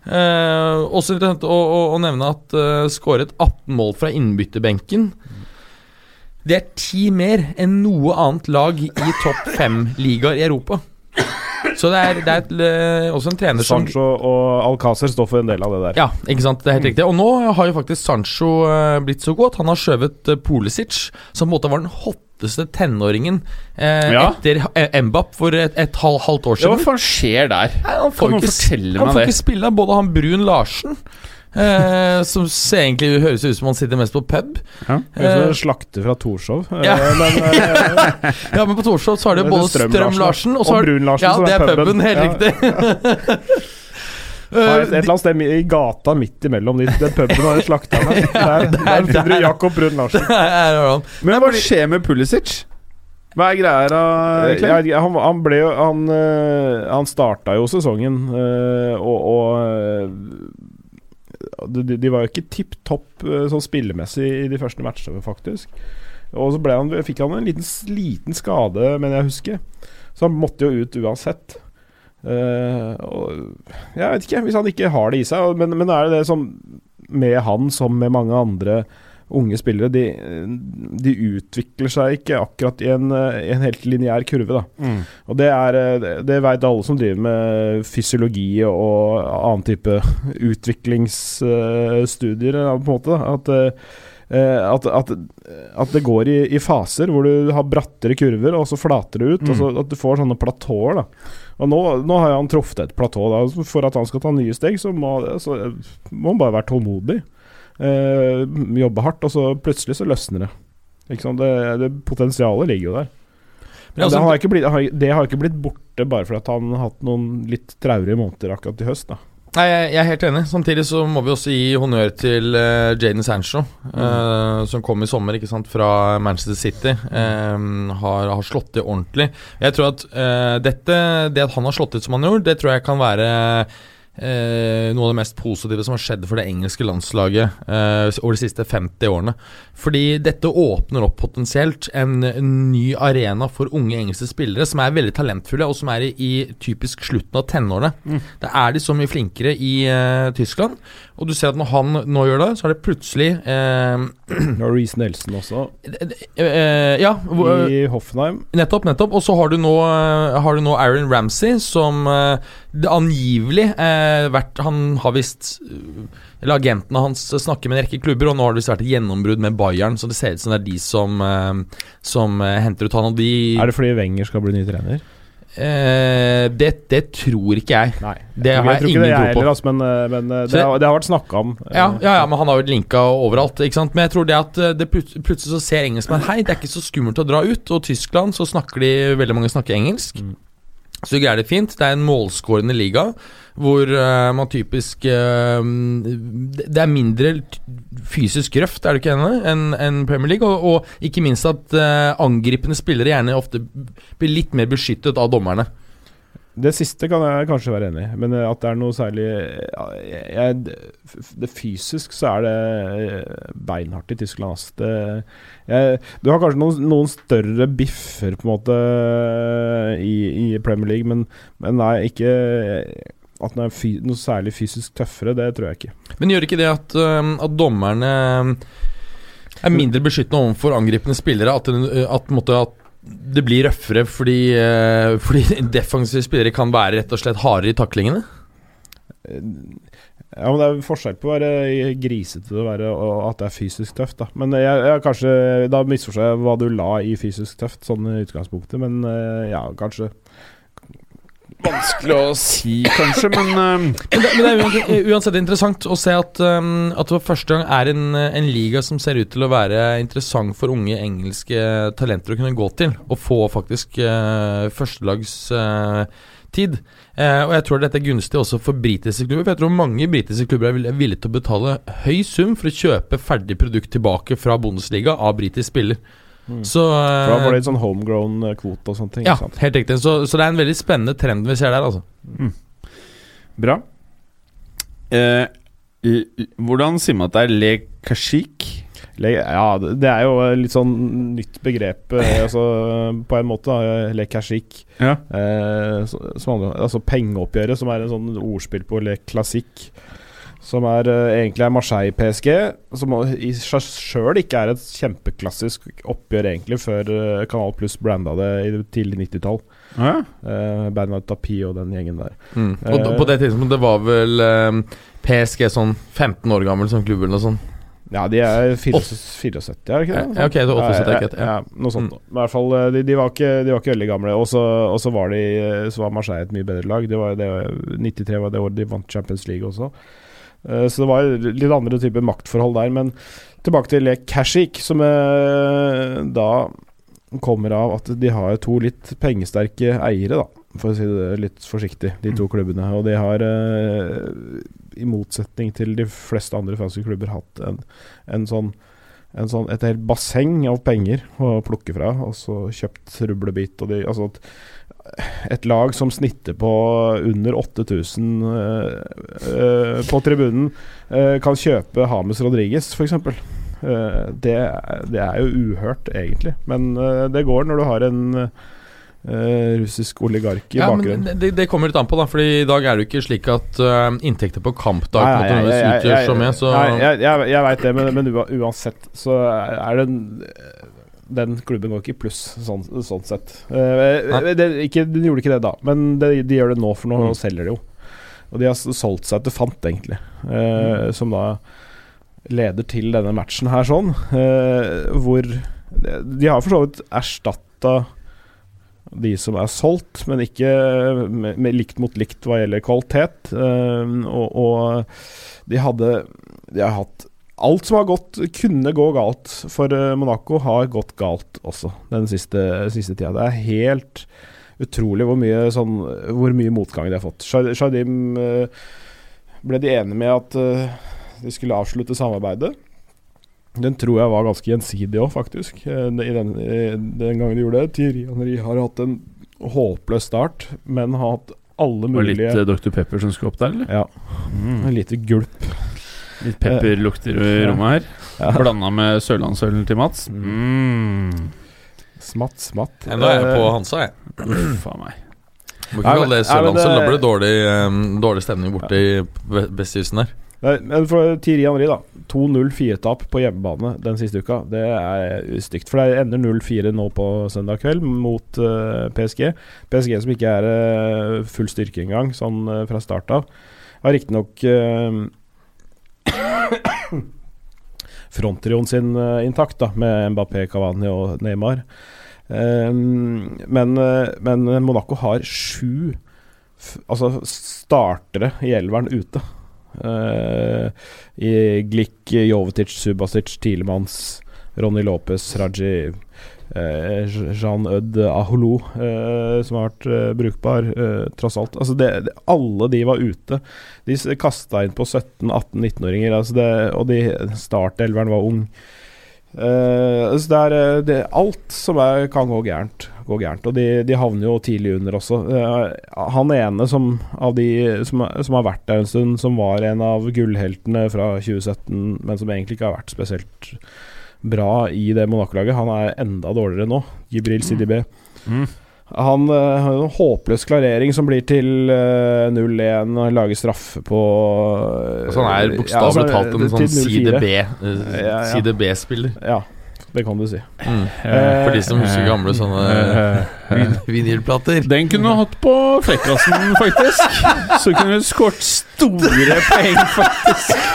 Eh, også interessant å, å, å, nevne at uh, skåret 18 mål fra innbytterbenken. Det er ti mer enn noe annet lag i topp fem-ligaer i Europa. Så det er, det er et, uh, også en trener som Sancho og Alcácer står for en del av det der. Ja, ikke sant. Det er helt riktig. Og nå har jo faktisk Sancho uh, blitt så godt. Han har skjøvet Pulisic, som på en måte var den hot hotteste tenåringen eh, ja. etter Embap for et, et halv, halvt år siden. Ja, hva faen skjer der? Nei, han får, kan ikke, fortelle han får ikke spille. Både han Brun Larsen Eh, som egentlig høres ut som han sitter mest på pub. Ja, eh, Slakter fra Torshov. Eh, ja. men, eh, *laughs* ja, men på Torshov så har de både Strøm-Larsen og, og Brun-Larsen. Ja, det er puben helt riktig. *laughs* Et, et, eller annet sted i gata midt imellom den puben og slakteren her. *laughs* Der, der, finner du Jakob Brun Larsen. *laughs* Men hva skjer med Pulisic? Hva er greia da? han, han, ble jo Han, uh, han starta jo sesongen, og, og de, de, var jo ikke tipp topp sånn spillemessig i de første matchene, faktisk. Og så han, fikk han en liten, liten skade, mener jeg husker. Så han måtte jo ut uansett. Uh, og, jeg vet ikke, hvis han ikke har det i seg. Men, men er det det som med han som med mange andre unge spillere, de, de utvikler seg ikke akkurat i en, en helt lineær kurve. Mm. Og det, er, det, det vet alle som driver med fysiologi og annen type utviklingsstudier, på en måte. Da. At at, at, at, det går i, i, faser hvor du har brattere kurver, og så flater det ut. Mm. Og så At du får sånne platåer. Og nå, nå, har han truffet et platå. Da. For at han skal ta nye steg, så må, så må han bare være tålmodig. Eh, jobbe hardt, og så plutselig så løsner det. det, det potensialet ligger jo der. Men altså, det, har blitt, det, har ikke blitt, borte bare fordi han har hatt noen litt traurige måneder akkurat i høst. da Nei, jeg, er helt enig. Samtidig så må vi også gi honnør til uh, Jaden Sancho, mm. uh, som kom i sommer ikke sant, fra Manchester City. Um, har, har, slått til ordentlig. Jeg tror at uh, dette, det at han har slått til som han gjorde, det tror jeg kan være eh, noe av det mest positive som har skjedd for det engelske landslaget eh, over de siste 50 årene. Fordi dette åpner opp potensielt en, en, ny arena for unge engelske spillere som er veldig talentfulle, og som er i, i typisk slutten av tenårene. Mm. Da er de så mye flinkere i eh, Tyskland. Og du ser at når han nå gjør det, så er det plutselig eh, Nå Reece Nelson også. Eh, ja. I Hoffenheim. Nettopp, nettopp. Og så har du eh, har du nå Aaron Ramsey, som det angivelig eh, vært Han har visst Eller agentene hans snakker med en rekke klubber, og nå har det visst vært et gjennombrudd med Bayern, så det ser ut som det er de som, som henter ut han. Og de Er det fordi Wenger skal bli ny trener? Eh, det, det, tror ikke jeg. Nei, jeg det har jeg, jeg ingen tro på. Heller, altså, men, eh, men eh, det, har, det, har, vært snakka om. Ja, ja, ja, men han har jo linka overalt. Men jeg tror det at eh, det plutselig så ser engelskmenn Hei, det er ikke så skummelt å dra ut. Og Tyskland så snakker de veldig mange snakker engelsk. Mm. Så greier det fint. Det er en målskårende liga hvor uh, man typisk uh, Det er mindre fysisk røft, er det ikke enig, enn en Premier League. Og, og, ikke minst at uh, angripende spillere gjerne ofte blir litt mer beskyttet av dommerne. Det siste kan jeg kanskje være enig i, men eh, at det er noe særlig jeg, Det fysisk så er det eh, beinhardt i Tyskland. Ass. Det, jeg, du har kanskje noen, noen, større biffer på en måte i, i Premier League, men, men nei, ikke at den er fy, noe særlig fysisk tøffere, det tror jeg ikke. Men gjør ikke det at, at dommerne er mindre beskyttende overfor angripende spillere? At, at, at det blir røffere fordi, uh, fordi *laughs* defensive spillere kan være rett og slett hardere i taklingene? Ja, men Det er forskjell på å være grisete og, være, og at det er fysisk tøft. Da Men jeg, jeg kanskje Da misforstår jeg hva du la i fysisk tøft, sånn i utgangspunktet. Men ja, kanskje Vanskelig å si, kanskje, men uh, men, det, men, det, er uansett interessant å se at, um, at det for første gang er en, en, liga som ser ut til å være interessant for unge engelske talenter å kunne gå til. Og få faktisk uh, førstelagstid. Uh, uh, og jeg tror dette er gunstig også for britiske klubber. For jeg tror mange britiske klubber er villige til å betale høy sum for å kjøpe ferdig produkt tilbake fra Bundesliga av britisk spiller. Mm. Så, For da var det en sånn homegrown-kvote eh, og sånne ting? Ja, helt riktig. Så, så, det er en veldig spennende trend vi ser der, altså. Mm. Bra. Eh, hvordan sier man at det er le kashik? ja, det er jo litt sånn nytt begrep, eh, *laughs* altså, på en måte. Le kashik. Ja. Eh, altså pengeoppgjøret, som er en sånn ordspill på le klassik. Som er, uh, egentlig er Marseille-PSG, som i seg sjøl ikke er et kjempeklassisk oppgjør, egentlig, før uh, Kanal Pluss branda det i tidlig 90-tall. Ja. Uh, Bernard Tapie og den gjengen der. Mm. Og uh, på det tidspunktet var vel PSG sånn 15 år gammel som klubb eller noe sånt? Ja, de er 74, er det ikke det? Ja, ok, det er 78, ja, ja, noe sånt. Mm. I hvert fall, de, de, var ikke, de, var ikke, veldig gamle. Og så var, de, så var Marseille et mye bedre lag. Det var, det, 93 var det året de vant Champions League også. Eh, så det var litt andre typer maktforhold der. Men tilbake til Kashik, som eh, da kommer av at de har to litt pengesterke eiere, da, for å si det litt forsiktig, de to klubbene. Og de har, eh, i motsetning til de fleste andre franske klubber, hatt en, en sånn en sånn, et helt basseng av penger å plukke fra, og så kjøpt rublebit. Og de, altså et lag som snitter på under 8000 uh, uh, på tribunen, uh, kan kjøpe Hames Rodriges, f.eks. Uh, det, det er jo uhørt, egentlig. Men det går når du har en russisk oligark i ja, bakgrunnen. Men det, det, kommer litt an på, da. Fordi i dag er det jo ikke slik at inntekter på kampdag nei, nei, jeg, utgjør så mye. Så nei, jeg, jeg, jeg veit det, men, men, uansett så er det en den klubben går ikke i pluss, sånn, sånn sett. Eh, det, ikke, de gjorde ikke det da, men de, de gjør det nå, for nå mm. selger de jo. Og de har solgt seg til fant, egentlig. eh, mm. Som da leder til denne matchen her, sånn. Eh, hvor De har for så vidt erstatta de som er solgt, men ikke med, med likt mot likt hva gjelder kvalitet. og, og de hadde De har hatt alt som har gått, kunne gå galt for eh, Monaco, har gått galt også den siste, siste tida. Det er helt utrolig hvor mye, sånn, hvor mye motgang de har fått. Shardim eh, ble de enige med at eh, de skulle avslutte samarbeidet. Den tror jeg var ganske gjensidig òg, faktisk. I den, den, gangen de gjorde det. Thierry Henry har hatt en håpløs start, men har hatt alle mulige Og litt Dr. Pepper som skulle opp der, eller? Ja. Mm. En lite gulp. Litt pepperlukter i rommet her. Ja. Blanda med sørlandsølen til Mats. Mm. Smatt, smatt. Nå er jeg på Hansa, jeg. Uff a meg. Må ikke kalle det sørlandsøl. Da blir det dårlig, um, dårlig stemning borte i vestkysten her. Men for Thierry Henry, da. 2-0-4-tap på hjemmebane den siste uka. Det er stygt. For det ender 0-4 nå på søndag kveld mot uh, PSG. PSG som ikke er uh, full styrke engang, sånn uh, fra start av. Har riktignok uh, fronttrioen sin uh, intakt, da, med Mbappé, Cavani og Neymar. Um, men, uh, men, Monaco har sju altså startere i elveren ute. Uh, I Glick, Jovetic, Subasic, Tilemans, Ronny Lopez, Raji Eh, Jean Ød Aholo, eh, som har vært eh, brukbar, tross alt. Altså det, det, alle de var ute. De kasta inn på 17-18-19-åringer, altså og de startelveren var ung. Uh, så det er eh, det, alt som er, kan gå gærent, går gærent. Og de, de havner jo tidlig under også. Uh, han ene som, av de som, som, har vært der en stund, som var en av gullheltene fra 2017, men som egentlig ikke har vært spesielt bra i det Monaco-laget, han er enda dårligere nå. Gibril Sidibé. Mm. Han uh, har en håpløs klarering som blir til uh, 0-1. Han lager straffe på Så han er bokstavelig ja, talt en sånn CDB-spiller? uh, ja, ja. Det kan du si. Mm. For de som husker gamle sånne vin vinylplater. Den kunne du hatt på Flekkassen, faktisk. Så kunne du skåret store poeng, faktisk.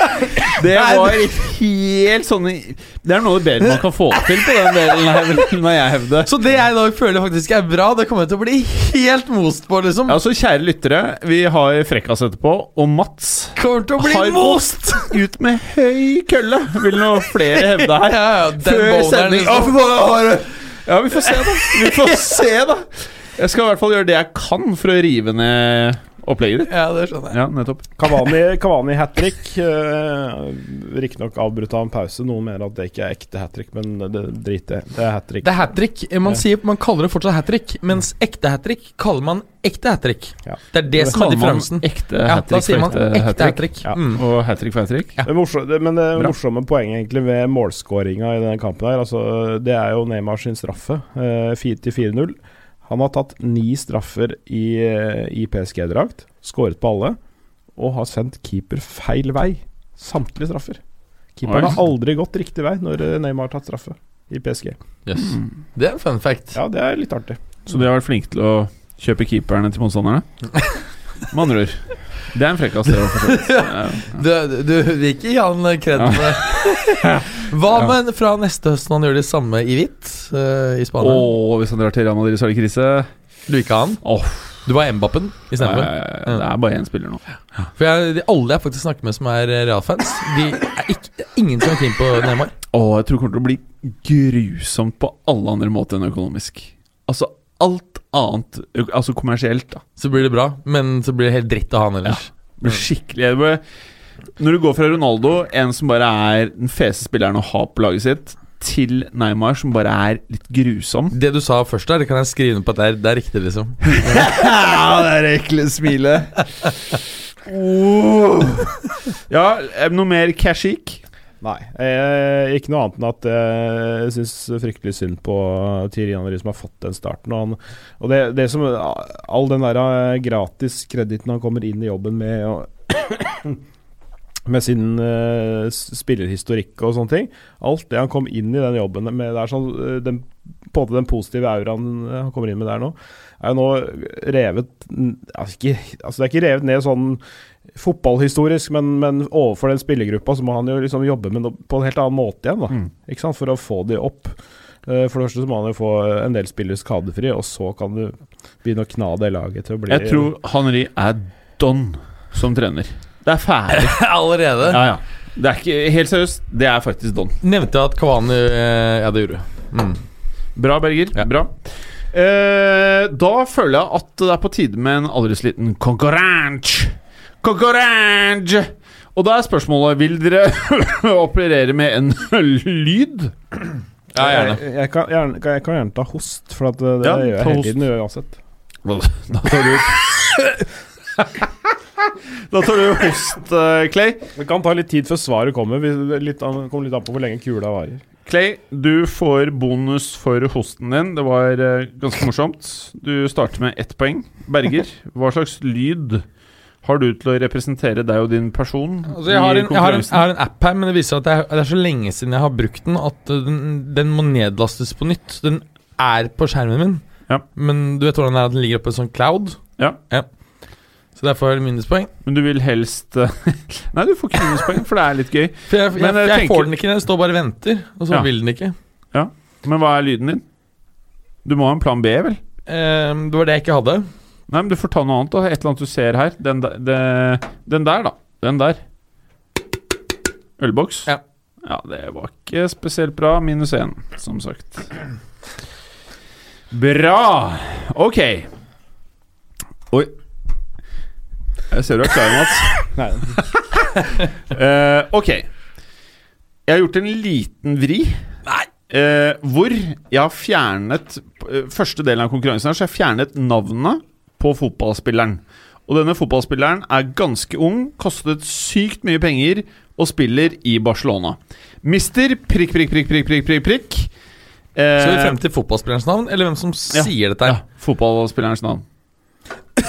Det var helt sånn Det er noe bedre man kan få til på den delen her, må jeg hevde. Så det jeg i dag føler faktisk er bra, det kommer til å bli helt most på, liksom. Ja, så kjære lyttere, vi har Frekkas etterpå, og Mats kommer til å bli har most! ut med høy kølle, vil nå flere hevde her. Ja, ja, Før sending. Ja, vi får se, da. Vi får *laughs* se, da. Jeg skal i hvert fall gjøre det jeg kan for å rive ned opplegget ditt. Ja, det skjønner jeg. Ja, nettopp Kavani, Kavani hat trick. Uh, Riktignok avbrutt av en pause. Noen mener at det ikke er ekte hat trick, men det driter jeg Det er hat trick. Det er hat trick. Man, sier, man kaller det fortsatt hat trick, mens ekte hat trick kaller man ekte hat trick. Ja. Det er det, det som er differensen. Ekte hat trick ja, da sier man ekte hat trick. Ja. Mm. Og hat trick for hat trick. Ja. Det morsomme, men det morsomme poenget egentlig ved målskåringa i denne kampen her, altså, det er jo Neymar sin straffe. Uh, 4-4-0. Han har tatt ni straffer i, eh, i PSG-drakt, skåret på alle, og har sendt keeper feil vei. Samtlige straffer. Keeperen har aldri gått riktig vei når eh, Neymar har tatt straffe i PSG. Yes. Mm. Det er en fun fact. Ja, det er litt artig. Så de har vært flinke til å kjøpe keeperne til motstanderne? *laughs* Med andre ord. Det er en frekkas. *laughs* ja. Du, du vil ikke gi han kred for det? *laughs* Hva med fra neste høst når han gjør det samme i hvitt uh, i Spania? Oh, hvis han drar til Real Madrid, så er det krise. Du vil ikke ha han? Oh. Du var Mbappen istedenfor? Ja, det er bare én spiller nå. For jeg, de, Alle jeg faktisk snakker med som er Real-fans, De er ikke, ingen som er keen på Neymar. Oh, jeg tror det kommer til å bli grusomt på alle andre måter enn økonomisk. Altså alt annet, altså kommersielt, da. Så blir det bra, men så blir det helt dritt ha han ellers. Ja, skikkelig det Når du går fra Ronaldo, en som bare er den feste spilleren å ha på laget sitt, til Neymar, som bare er litt grusom. Det du sa først der, det kan jeg skrive ned på at det er, det er riktig, liksom. *laughs* ja, det er ekle smilet. oh. *laughs* Ja, noe mer Kashik? Nei. Eh, ikke noe annet enn at jeg syns fryktelig synd på Thierry Henry som har fått den starten. Og, han, og det, det, som All den der eh, gratis kreditten han kommer inn i jobben med og, med sin uh, spillerhistorikk og sånne ting. Alt det han kom inn i den jobben med, der, er sånn, eh, den, på den positive auraen han kommer inn med der nå, er jo nå revet altså, ikke, altså Det er ikke revet ned sånn fotballhistorisk, men, men, overfor den spillergruppa så må han jo liksom jobbe med noe på en helt annen måte igjen. da mm. Ikke sant, For å få de opp. Uh, for det første så må han jo få en del spillere skadefri, og så kan du begynne å kna det laget til å bli Jeg tror Henri er don som trener. Det er ferdig. *laughs* Allerede? Ja, ja. Det er ikke Helt seriøst, det er faktisk don. Nevnte jeg at Kavani eh, Ja, det gjorde du. Mm. Bra, Berger. Ja. Bra. Eh, da føler jeg at det er på tide med en aldri så liten konkurranse. Konkurranse! Og da er spørsmålet Vil dere *laughs* operere med en lyd? Ja, gjerne. Jeg, jeg, kan, gjerne, jeg kan gjerne ta host, for det, det ja, gjør jeg hele tiden uansett. *laughs* Da tar du *laughs* Da tar du host, uh, Clay. Det kan ta litt tid før svaret kommer. Det kommer litt an på hvor lenge kula varer. Clay, du får bonus for hosten din. Det var uh, ganske morsomt. Du starter med ett poeng. Berger, hva slags lyd har du til å representere deg og din person? Altså jeg, har en, jeg, har en, jeg, har en, app her, men det viser at det er, det er, så lenge siden jeg har brukt den at den, den, må nedlastes på nytt. Den er på skjermen min, ja. men du vet hvordan det er at den ligger oppe i en sånn cloud? Ja. ja. Så derfor er minuspoeng. Men du vil helst *laughs* Nei, du får ikke minuspoeng, for det er litt gøy. For jeg, jeg, jeg får den ikke, den står bare og venter, og så ja. vil den ikke. Ja, Men hva er lyden din? Du må ha en plan B, vel? Um, det var det jeg ikke hadde. Nei, men du får ta noe annet. da Et eller annet du ser her. Den, der, det, den der, da. Den der. Ølboks? Ja. ja. Det var ikke spesielt bra. Minus én, som sagt. Bra! Ok. Oi. Jeg ser du er klar, Mats. *laughs* Nei. uh, *laughs* ok. Jeg har gjort en liten vri. Nei, Uh, hvor jeg har fjernet uh, Første delen av konkurransen her, så jeg har fjernet navnet på fotballspilleren. Og denne fotballspilleren er ganske ung, kostet sykt mye penger og spiller i Barcelona. Mister prikk, prikk, prikk, prikk, prikk, prikk, prikk. Eh, Så er vi frem til fotballspillerens navn, eller hvem som Ja. sier dette her? ja, fotballspillerens navn. Ja,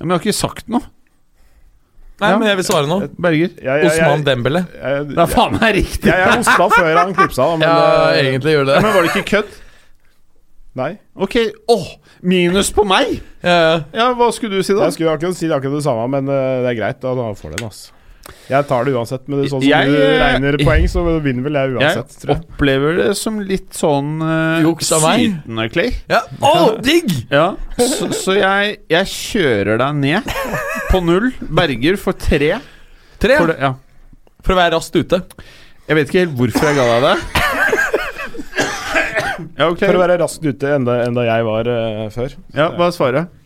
*coughs* men jeg har ikke sagt noe. Nei, Ja. men jeg vil svare nå. Berger. Ja, ja, Osman Dembele. Det er faen meg riktig! jeg, jeg hosta før han klipsa, men Ja, eh, egentlig gjør det Ja, det. men var det ikke kødd? Nei. Ok, åh, minus på meg! Ja, ja. Ja, hva skulle du si da? Jeg skulle akkurat si akkurat det samme, men eh, det er greit. Da, da får du den, altså. Jeg tar det uansett, men det er sånn som Jeg, du eh, regner poeng, så vinner vel jeg uansett, Jeg tror jeg. opplever det som litt sånn uh, Juks av meg. sytende, Clay. ja. oh, digg! Ja, så, så jeg, jeg kjører deg ned på null. Berger for tre. Tre, For det, ja. for å være raskt ute. Jeg vet ikke helt hvorfor jeg ga deg det. Ja, okay. For å være raskt ute enda, enda jeg var uh, før. Ja, Hva er svaret?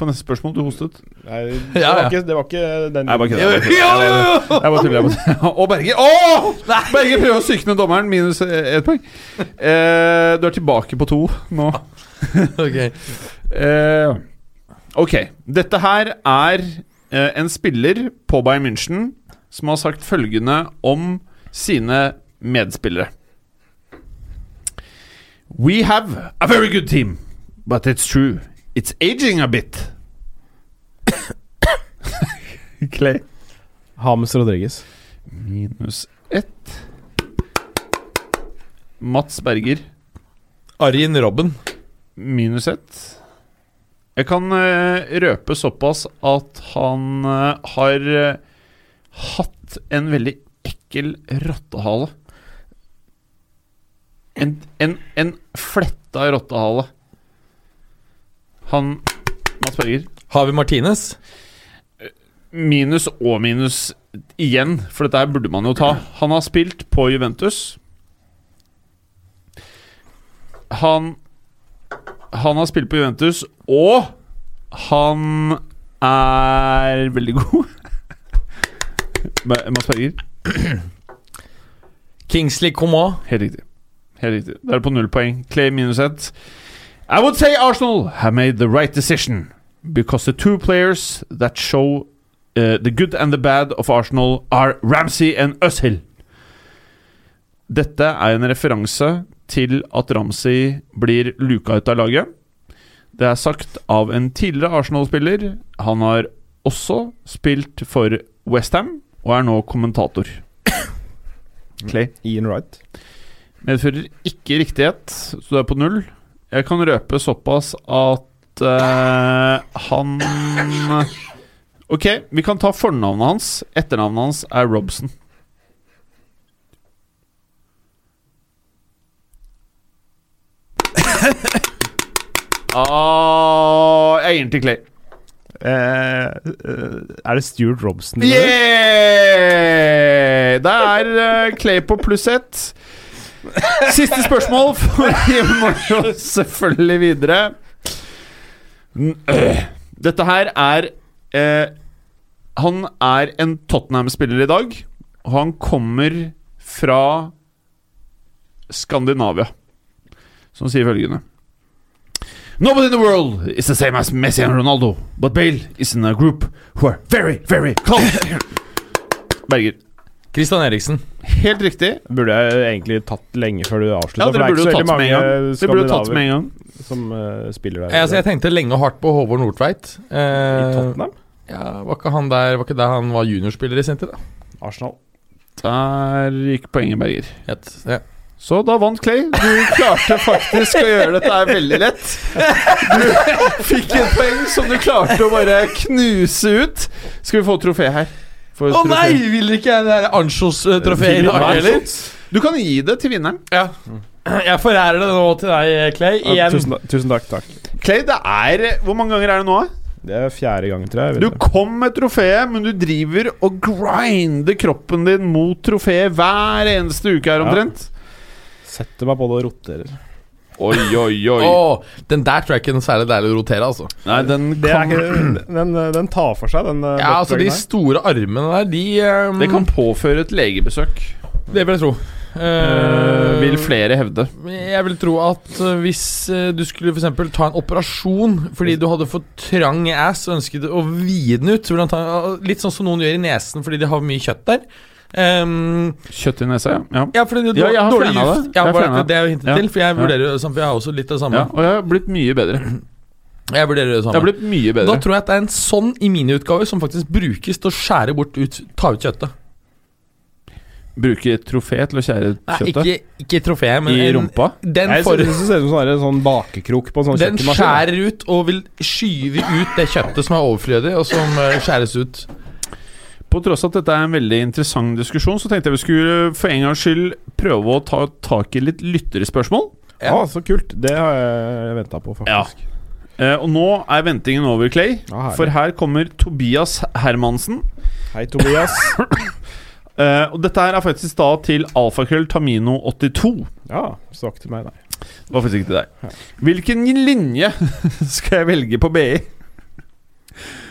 På neste spørsmål? Du hostet. Nei, det, *laughs* Ja, var ja. ikke, det var ikke den Nei, bare kødder. *laughs* Og Berger Åh! Berger prøver å sykne dommeren. Minus ett poeng. Eh, du er tilbake på to nå. *laughs* Ok. Eh, ok. Dette her er eh, en spiller på Bayern München som har sagt følgende om sine medspillere. We have a very good team, but it's true. It's aging a bit. *coughs* Clay. Hames Rodriguez. Minus ett. Mats Berger. Arin Robben. Minus ett. Jeg kan eh, røpe såpass at han eh, har eh, hatt en veldig ekkel rottehale. En, en, en fletta rottehale. Han Mats Berger. Havi Martinez. Minus og minus igjen, for dette her burde man jo ta. Han har spilt på Juventus. Han Han har spilt på Juventus, og han er veldig god. *laughs* Mats Berger. Kingsley Coman. Helt riktig. Helt riktig. Da er det på null poeng. Clay minus ett. I would say Arsenal have made the right decision because the two players that show uh, the good and the bad of Arsenal are Ramsey and Özil. Dette er en referanse til at Ramsey blir luka ut av laget. Det er sagt av en tidligere Arsenal-spiller. Han har også spilt for Westham og er nå kommentator. *coughs* Clay Ian Wright. Medfører ikke riktighet, så du er på null. Jeg kan røpe såpass at uh, han Ok, vi kan ta fornavnet hans. Etternavnet hans er Robson. Ah, jeg gir den til Clay. Uh, uh, er det Stuart Robson? Yeah! Det er uh, Clay på pluss ett. Siste spørsmål, for vi må jo selvfølgelig videre. Dette her er eh, Han er en Tottenham-spiller i dag, og han kommer fra Skandinavia, som sier følgende Nobody in the world is the same as Messi and Ronaldo, but Bale is in a group who are very, very close. *laughs* Berger. Christian Eriksen. Helt riktig. Burde jeg egentlig tatt lenge før du avslutta. Ja, dere burde jo tatt med en gang. Det burde du tatt med en gang. som uh, spiller der. Jeg, altså, jeg tenkte lenge og hardt på Håvard Nordtveit. I Eh, Tottenham? ja, var ikke han der Var ikke der han var juniorspiller i sin tid? da? Arsenal. Der gikk poenget, Berger. Het, ja. Så da vant Clay. Du klarte faktisk å gjøre dette her veldig lett. Du fikk et poeng som du klarte å bare knuse ut. Skal vi få et trofé her? Å trofé. nei! Vil ikke jeg det der i dag heller? Du kan gi det til vinneren. Ja. Jeg forærer det nå til deg, Clay. Ja, tusen, tusen takk. takk Clay, det er Hvor mange ganger er det nå? Det er fjerde gang, tror jeg. Du kom med trofeet, men du driver og grinder kroppen din mot trofeet hver eneste uke her Ja. omtrent. Setter meg på det og roterer. Oi, oi, oi. Oh, den der tror jeg ikke er særlig deilig å rotere, altså. Nei, den Det er kan, ikke, den, den tar for seg, den eh, Ja, altså De store armene der, de um... det kan påføre et legebesøk. Det vil jeg tro. Uh, vil flere hevde. Jeg vil tro at eh, hvis eh, du skulle eksempel ta en operasjon fordi du hadde for trang ass og ønsket å vide den ut så vil han ta, Litt sånn som noen gjør i nesen fordi de har mye kjøtt der. Ehm, Kjøtt i nesa, ja. ja. ja, fordi det, Ja, jeg har dårlig gift. det. Ja, Jeg har det er jo hintet Ja. til, for jeg vurderer jo det samme. For jeg har også litt av det samme. ja. Og jeg har blitt mye bedre. Jeg vurderer det Jeg har samme. blitt mye Da tror jeg at det er en sånn i miniutgave som faktisk brukes til å skjære bort ut, ta ut kjøttet. Bruke trofé til å skjære Nei, kjøttet ikke, ikke trofé, men i en- rumpa. Den, Jeg for, synes det ser ut som en sånn bakekrok på en sånn den skjærer ut og vil skyve ut det kjøttet som er overflødig, og som eh, skjæres ut. På tross av at dette er en veldig interessant diskusjon, så tenkte jeg vi skulle for en gangs skyld prøve å ta tak i litt lytterspørsmål. Ja, så kult. Det har jeg venta på, faktisk. Eh, og nå er ventingen over, Clay. Ah. For her kommer Tobias Hermansen. Hei, Tobias. *coughs* Eh, og dette her er faktisk da til alfakrøll Tamino82. Ja, snakk til meg, nei. Det var faktisk ikke til deg. Hvilken linje *laughs* skal jeg velge på BI?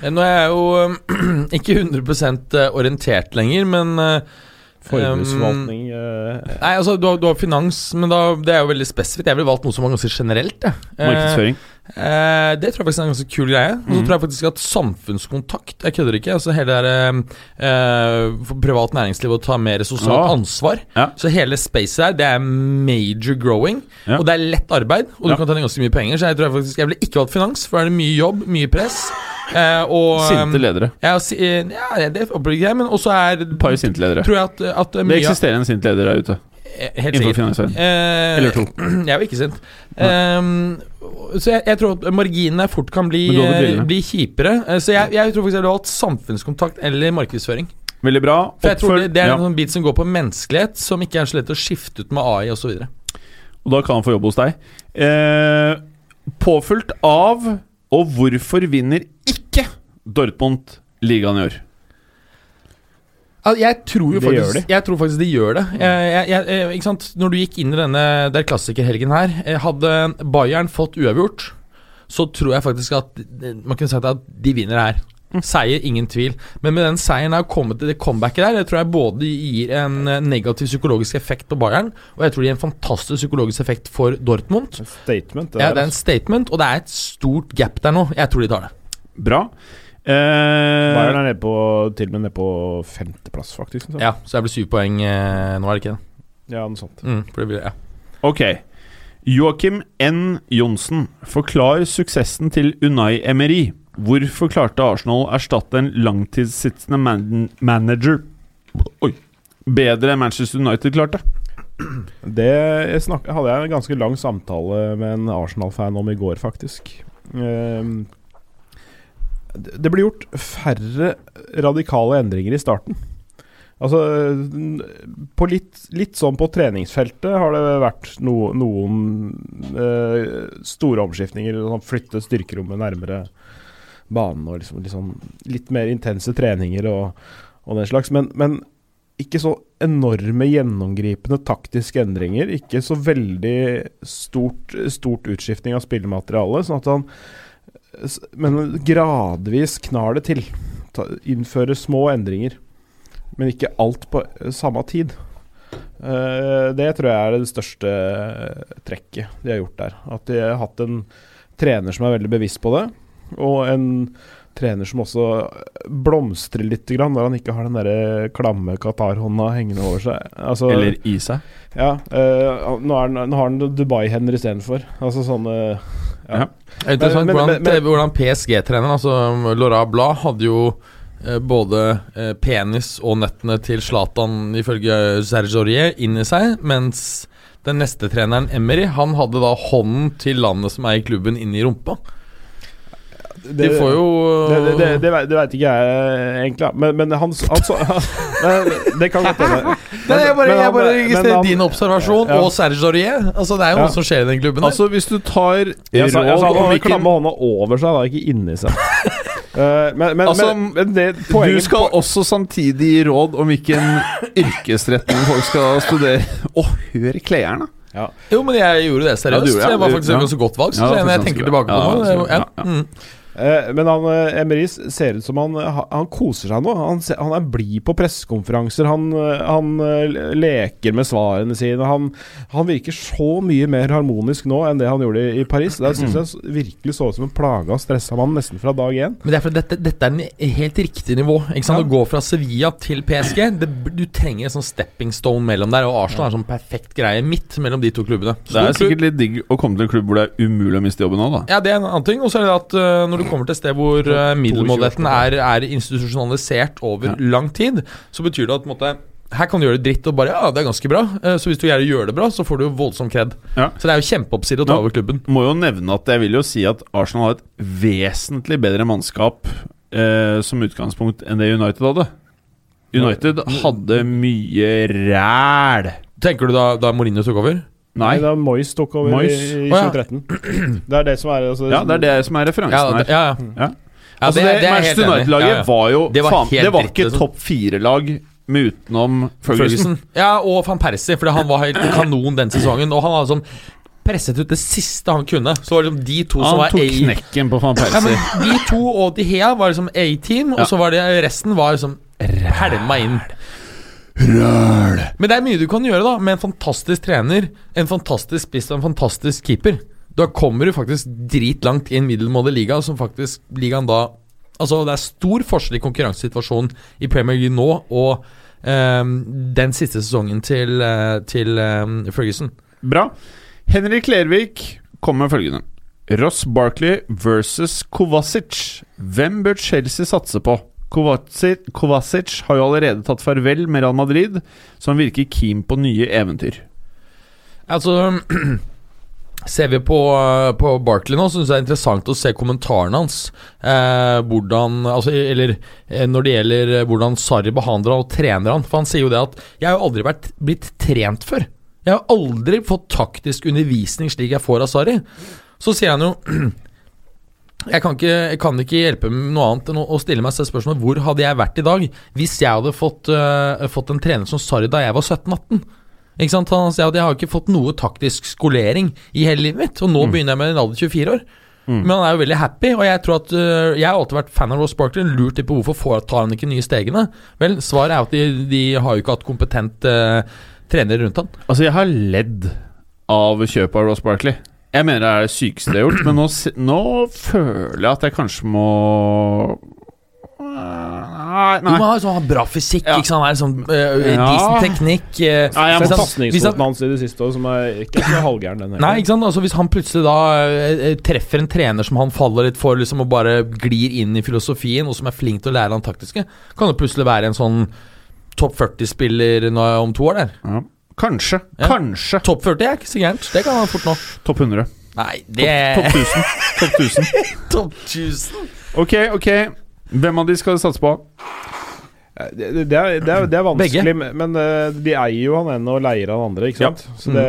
Eh, Nå er jeg jo eh, *clears throat* ikke 100 orientert lenger, men eh, Formuesforvaltning um, Nei, altså, du har, du har finans, men da, det er jo veldig spesifikt. Jeg ville valgt noe som var ganske generelt. jeg. Eh, Markedsføring. Eh, det tror jeg faktisk er en ganske kul greie. Og så Mhm. tror jeg faktisk at samfunnskontakt Jeg kødder ikke. Altså hele det der, eh, For privat næringsliv å ta mer sosialt Ja. ansvar. Ja. Så hele spacet der, det er major growing. Ja. Og det er lett arbeid, og du Ja. kan tjene ganske mye penger. Så jeg tror jeg faktisk Jeg ville ikke valgt finans, for da er det mye jobb, mye press. Eh, og Sinte ledere. ja, si, eh, ja, det opplever jeg men også er par sinte ledere. Tror jeg at, at Det mye eksisterer en sint leder der ute. Eh, Helt sikkert. Eh, Eller to. *clears throat* Jeg er jo ikke sint. Ehm, så jeg, jeg tror at marginene fort kan bli, brillene. bli kjipere. Eh, så jeg, jeg tror faktisk jeg ville valgt samfunnskontakt eller markedsføring. Veldig bra. For jeg tror det, det er ja. en sånn bit som går på menneskelighet, som ikke er så lett å skifte ut med AI osv. Og da kan han få jobb hos deg. Eh, påfulgt av Og hvorfor vinner ikke Dortmund ligaen i år? Jeg tror jo faktisk Jeg tror faktisk de gjør det. Jeg, jeg, jeg, eh? Når du gikk inn i denne der klassikerhelgen her, eh, hadde Bayern fått uavgjort, så tror jeg faktisk at eh, man kunne sagt at de vinner her. Seier, ingen tvil. Men med den seieren her kommet til det comebacket der, det tror jeg både gir en negativ psykologisk effekt på Bayern, og jeg tror det gir en fantastisk psykologisk effekt for Dortmund. Statement. Det Ja, det er en statement, og det er et stort gap der nå. Jeg tror de tar det. Bra. Eh, Bayern er nede på, til og med nede på femteplass, faktisk. Så. Ja, Så jeg blir syv poeng eh, nå, er det ikke det? ja, noe sånt. Mm, for det blir, ja. Ok. Joakim N. Johnsen. Forklar suksessen til Unai Emery. Hvorfor klarte Arsenal å erstatte en langtidssittende man manager Oi. bedre enn Manchester United klarte? Det jeg snakket, hadde jeg en ganske lang samtale med en Arsenal-fan om i går, faktisk. Ehm, det blir gjort færre radikale endringer i starten. Altså På litt, litt sånn på treningsfeltet har det vært no, noen eh, store omskiftninger. Sånn flytte styrkerommet nærmere banen og liksom, liksom litt mer intense treninger og, og den slags. Men, men ikke så enorme, gjennomgripende taktiske endringer. Ikke så veldig stort, stort utskiftning av spillemateriale. Sånn at han Men gradvis knar det til. Ta, innføre små endringer. Men ikke alt på eh, samme tid. Eh, det tror jeg er det største trekket de har gjort der. At de har hatt en trener som er veldig bevisst på det, og en trener som også blomstrer litt grann når han ikke har den der klamme Qatar-hånda hengende over seg. Altså, Eller i seg? Ja. eh, nå, er nå har han Dubai-hender istedenfor. Altså sånne Ja. ja. Er interessant Men- men- hvordan, men- hvordan PSG-treneren, altså Laurent Blad, hadde jo eh, både eh, penis og nøttene til Zlatan ifølge Serge Aurier inni seg, mens den neste treneren, Emery, han hadde da hånden til landet som eier klubben, inni rumpa. De får jo Det, det, det, det, vet- veit ikke jeg egentlig, men, men han, han så *laughs* Det kan godt hende. *laughs* Jeg bare, Men jeg bare registrerer han- din observasjon Ja. og Serge Aurier. Altså, det er jo Ja. noe som skjer i den klubben. Altså, hvis du tar Jeg sa, jeg han om klamme hånda over seg, da, ikke inni seg. *laughs* Eh, men, men, Altså, men, det Du poenget skal også samtidig gi råd om hvilken yrkesretning folk skal studere. Å, hør klærne! Jo, men jeg gjorde det seriøst. Ja, gjorde ja. Det var faktisk Ja. et ganske godt valg. Så Ja, det når jeg tenker tilbake på det, Ja, det. Eh, men han eh, Emeris ser ut som han, han koser seg nå. Han, han er blid på pressekonferanser. Han, eh, han eh, leker med svarene sine. Han, han virker så mye mer harmonisk nå enn det han gjorde i, Paris. Der syns jeg virkelig så ut som en plaga og stressa mann nesten fra dag én. Men det er fordi dette, dette er en helt riktig nivå. Ikke sant? Ja. Å gå fra Sevilla til PSG det, Du trenger en sånn stepping stone mellom der, og Arsenal er en sånn perfekt greie midt mellom de to klubbene. Det er klubb. sikkert litt digg å komme til en klubb hvor det er umulig å miste jobben nå, da. Ja, det er en annen ting. Og så er det at når du kommer til et sted hvor uh, middelmådigheten er, er institusjonalisert over Ja. lang tid, så betyr det at måte her kan du gjøre det dritt og bare Ja, det er ganske bra. Eh, Så hvis du gjerne gjør det bra, så får du jo voldsom kred. Ja. Så det er jo kjempeoppside å ta over klubben. Må jo nevne at jeg vil jo si at Arsenal har et vesentlig bedre mannskap eh, som utgangspunkt enn det United hadde. United hadde mye ræl. Tenker du da, da Mourinho tok over? Nei. Da Moyes tok over Moyes. i, i Oh, ja. 2013. Det er det som er altså, Ja, det er det som er referansen her. ja, ja. Ja. ja altså, det, helt Manchester. United-laget Ja, ja. var jo Det var faen, helt Det var ikke liksom. topp fire-lag med utenom Ferguson. Ferguson. Ja, og van Persie, fordi han var helt kanon den sesongen. Og han hadde sånn presset ut det siste han kunne. Så var det liksom de to som Han var tok A knekken på van ja, men Persie. De to og De Hea var liksom A-team, og så var det resten var liksom pælma inn. Men det er mye du kan gjøre da med en fantastisk trener, en fantastisk spiss og en fantastisk keeper. Da kommer du faktisk dritlangt i en middelmådig liga, som faktisk ligaen da Altså, det er stor forskjell i konkurransesituasjonen i Premier League nå og um, den siste sesongen til, eh, til um, Ferguson. Bra. Henrik Lervik kommer med følgende. Ross Barkley versus Kovacic. Hvem bør Chelsea satse på? Kovacic, har jo allerede tatt farvel med Real Madrid, så han virker keen på nye eventyr. Altså *clears throat* Ser vi på, på Barkley nå, syns jeg det er interessant å se kommentarene hans. Eh, hvordan Altså, eller eh, når det gjelder hvordan Sarri behandler han og trener han. For han sier jo det at 'Jeg har jo aldri vært blitt trent før'. Jeg har aldri fått taktisk undervisning slik jeg får av Sarri. Så sier han jo *clears throat* jeg kan, ikke, jeg kan ikke hjelpe med noe annet enn å, stille meg selv spørsmålet hvor hadde jeg vært i dag hvis jeg hadde fått, uh, fått en trener som Sarri da jeg var 17-18? Ikke sant? At jeg har ikke fått noe taktisk skolering i hele livet mitt, og nå begynner jeg med en alder 24 år. Men han er jo veldig happy, og jeg tror at uh, Jeg har alltid vært fan av Ross Barkley. Lurt litt på hvorfor får, tar han ikke nye stegene. Vel, svaret er at de, de har jo ikke hatt kompetent uh, trener rundt han. Altså, jeg har ledd av kjøpet av Ross Barkley. Jeg mener det er det sykeste jeg har gjort, men nå, nå føler jeg at jeg kanskje må Nei, nei. Du må ha sånn bra fysikk, Ja. ikke sant? Han er sånn uh, Ja. decent teknikk. Uh, Nei, jeg har må Pasningsfoten hans i det siste òg, som er ikke så halvgæren, den. Nei, ikke sant? Altså Hvis han plutselig da eh, eh, treffer en trener som han faller litt for, liksom og bare glir inn i filosofien, og som er flink til å lære han taktiske, kan det plutselig være en sånn topp 40-spiller om to år der. Ja. Kanskje. Ja. Kanskje. Topp 40 er ikke så gærent. Det kan man fort nå. Topp 100. Nei, Topp det topp 1000. Topp 1000. *laughs* Topp 1000. Ok, ok. Hvem av de skal du satse på? Eh, Det, det, er, det, er, det er vanskelig, men- men eh, de eier jo han ene og leier han andre, ikke Ja. sant? Så det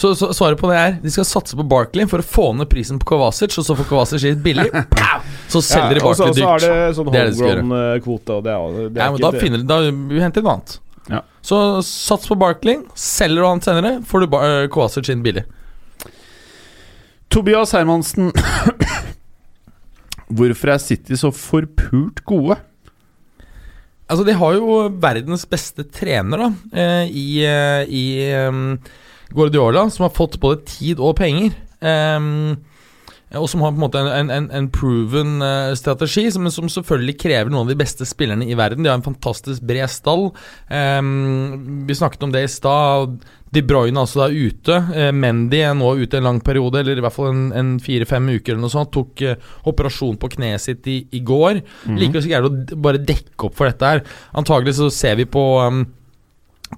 Så, så svaret på det er de skal satse på Barkley for å få ned prisen på Kovacic, og så får Kovacic litt billig. *laughs* Så selger de Barkley dyrt. Og så er det sånn de homegrown-kvote, og det er, det er Ja, men ikke da, det- finner, da vi henter noe annet. Så sats på Barkley. Selger du han senere, får du eh, Kovacic inn billig. Tobias Hermansen. *coughs* Hvorfor er City så forpult gode? Altså, de har jo verdens beste trener, da, eh, i, eh, i um, Guardiola, som har fått både tid og penger. Em, og som har på en måte en, en, en proven eh, strategi, som, som selvfølgelig krever noen av de beste spillerne i verden. De har en fantastisk bred stall. Um, vi snakket om det i stad. De Bruyne altså er ute. Eh, Mendy er nå ute en lang periode, eller i hvert fall en, en fire-fem uker eller noe sånt. Tok uh, operasjon på kneet sitt i, i går. Likevel så greier de å bare dekke opp for dette her. Antagelig så ser vi på um,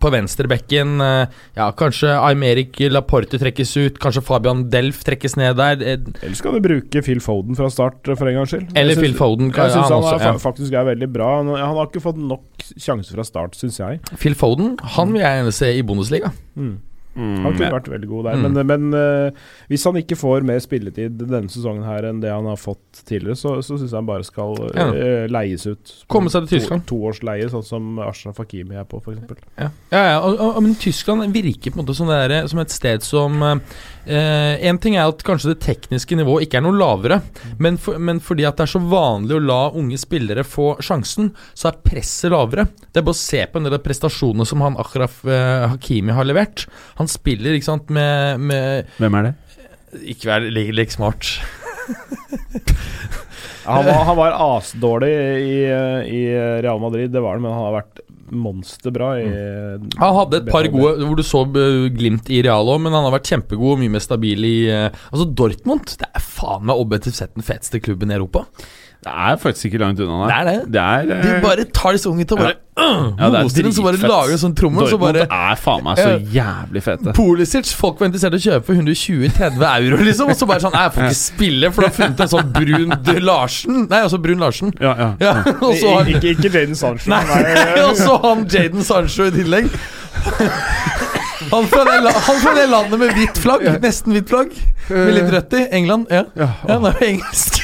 på venstrebekken eh, Ja, kanskje Aymeric Laporte trekkes ut. Kanskje Fabian Delf trekkes ned der. eh, Eller skal du bruke Phil Foden fra start, eh, for en gangs skyld? Eller synes, Phil Foden. Jeg syns han han, også, er, ja. faktisk er veldig bra. Han, han har ikke fått nok sjanser fra start, syns jeg. Phil Foden Han vil jeg gjerne se i Bundesliga. Mm. Mm, Han kunne ja. vært veldig god der. Mm. Men, men uh, hvis han ikke får mer spilletid denne sesongen her enn det han har fått tidligere, så, så syns jeg han bare skal eh, leies ut. Komme seg til Tyskland. To-. Toårsleie, sånn som Ashraf Hakimi er på, f.eks. Ja, ja, ja og, og, men Tyskland virker på en måte som, det er, som et sted som eh, En ting er at kanskje det tekniske nivået ikke er noe lavere, men, for, men fordi at det er så vanlig å la unge spillere få sjansen, så er presset lavere. Det er bare å se på en del av prestasjonene som han Akhraf eh, Hakimi har levert. Han spiller ikke sant, med, med Hvem er det? Ikke vær like, like smart. Han var, han var asdårlig i, i Real Madrid, det var han, men han har vært monsterbra i Han hadde et par gode hvor du så eh, glimt i Real òg, men han har vært kjempegod og mye mer stabil i eh, Altså, Dortmund det er faen meg objektivt sett den feteste klubben i Europa. Det er faktisk ikke langt unna, Det er det. Det er, De eh, bare tar disse unge til å bare øh, Ja, det er *clears throat* moser dem, så bare lager sånn trommel, så bare er faen meg så jævlig fete. Polisic folk var interessert i å kjøpe for 120-30 euro, liksom. Og så bare sånn Nei, jeg får ikke spille, for du har funnet en sånn brun *laughs* Larsen. Nei, altså Brun Larsen. Ja, ja. Ja, *laughs* og så har Ikke, ikke Jaden Sancho. *laughs* Nei, og så han Jaden Sancho i tillegg. Han fra, det, han fra det landet med hvitt flagg. Nesten hvitt flagg. Med litt rødt i. England. Ja, ja han er jo engelsk.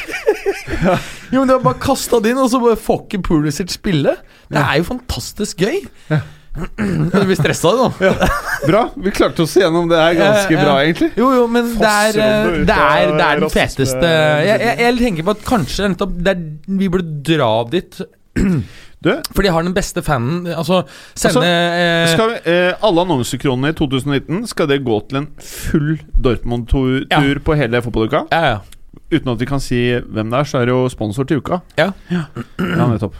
Jo, men De har bare kasta det inn, og så bare får ikke Pulisic spille. Det er jo fantastisk gøy. Du blir stressa, du nå. Bra. Vi klarte oss igjennom det her ganske Ja, ja. bra, egentlig. Jo, jo, men det er, det er, det er den feteste jeg, jeg, jeg tenker på at kanskje det er, vi burde dra dit *clears throat* Du, For de har den beste fanen. Altså, sende altså, skal vi, eh, alle annonsekronene i 2019 skal det gå til en full Dortmund-tur Ja. tur på hele fotballuka. Ja, ja. Uten at vi kan si hvem det er, så er det jo sponsor til uka. Ja. ja nettopp.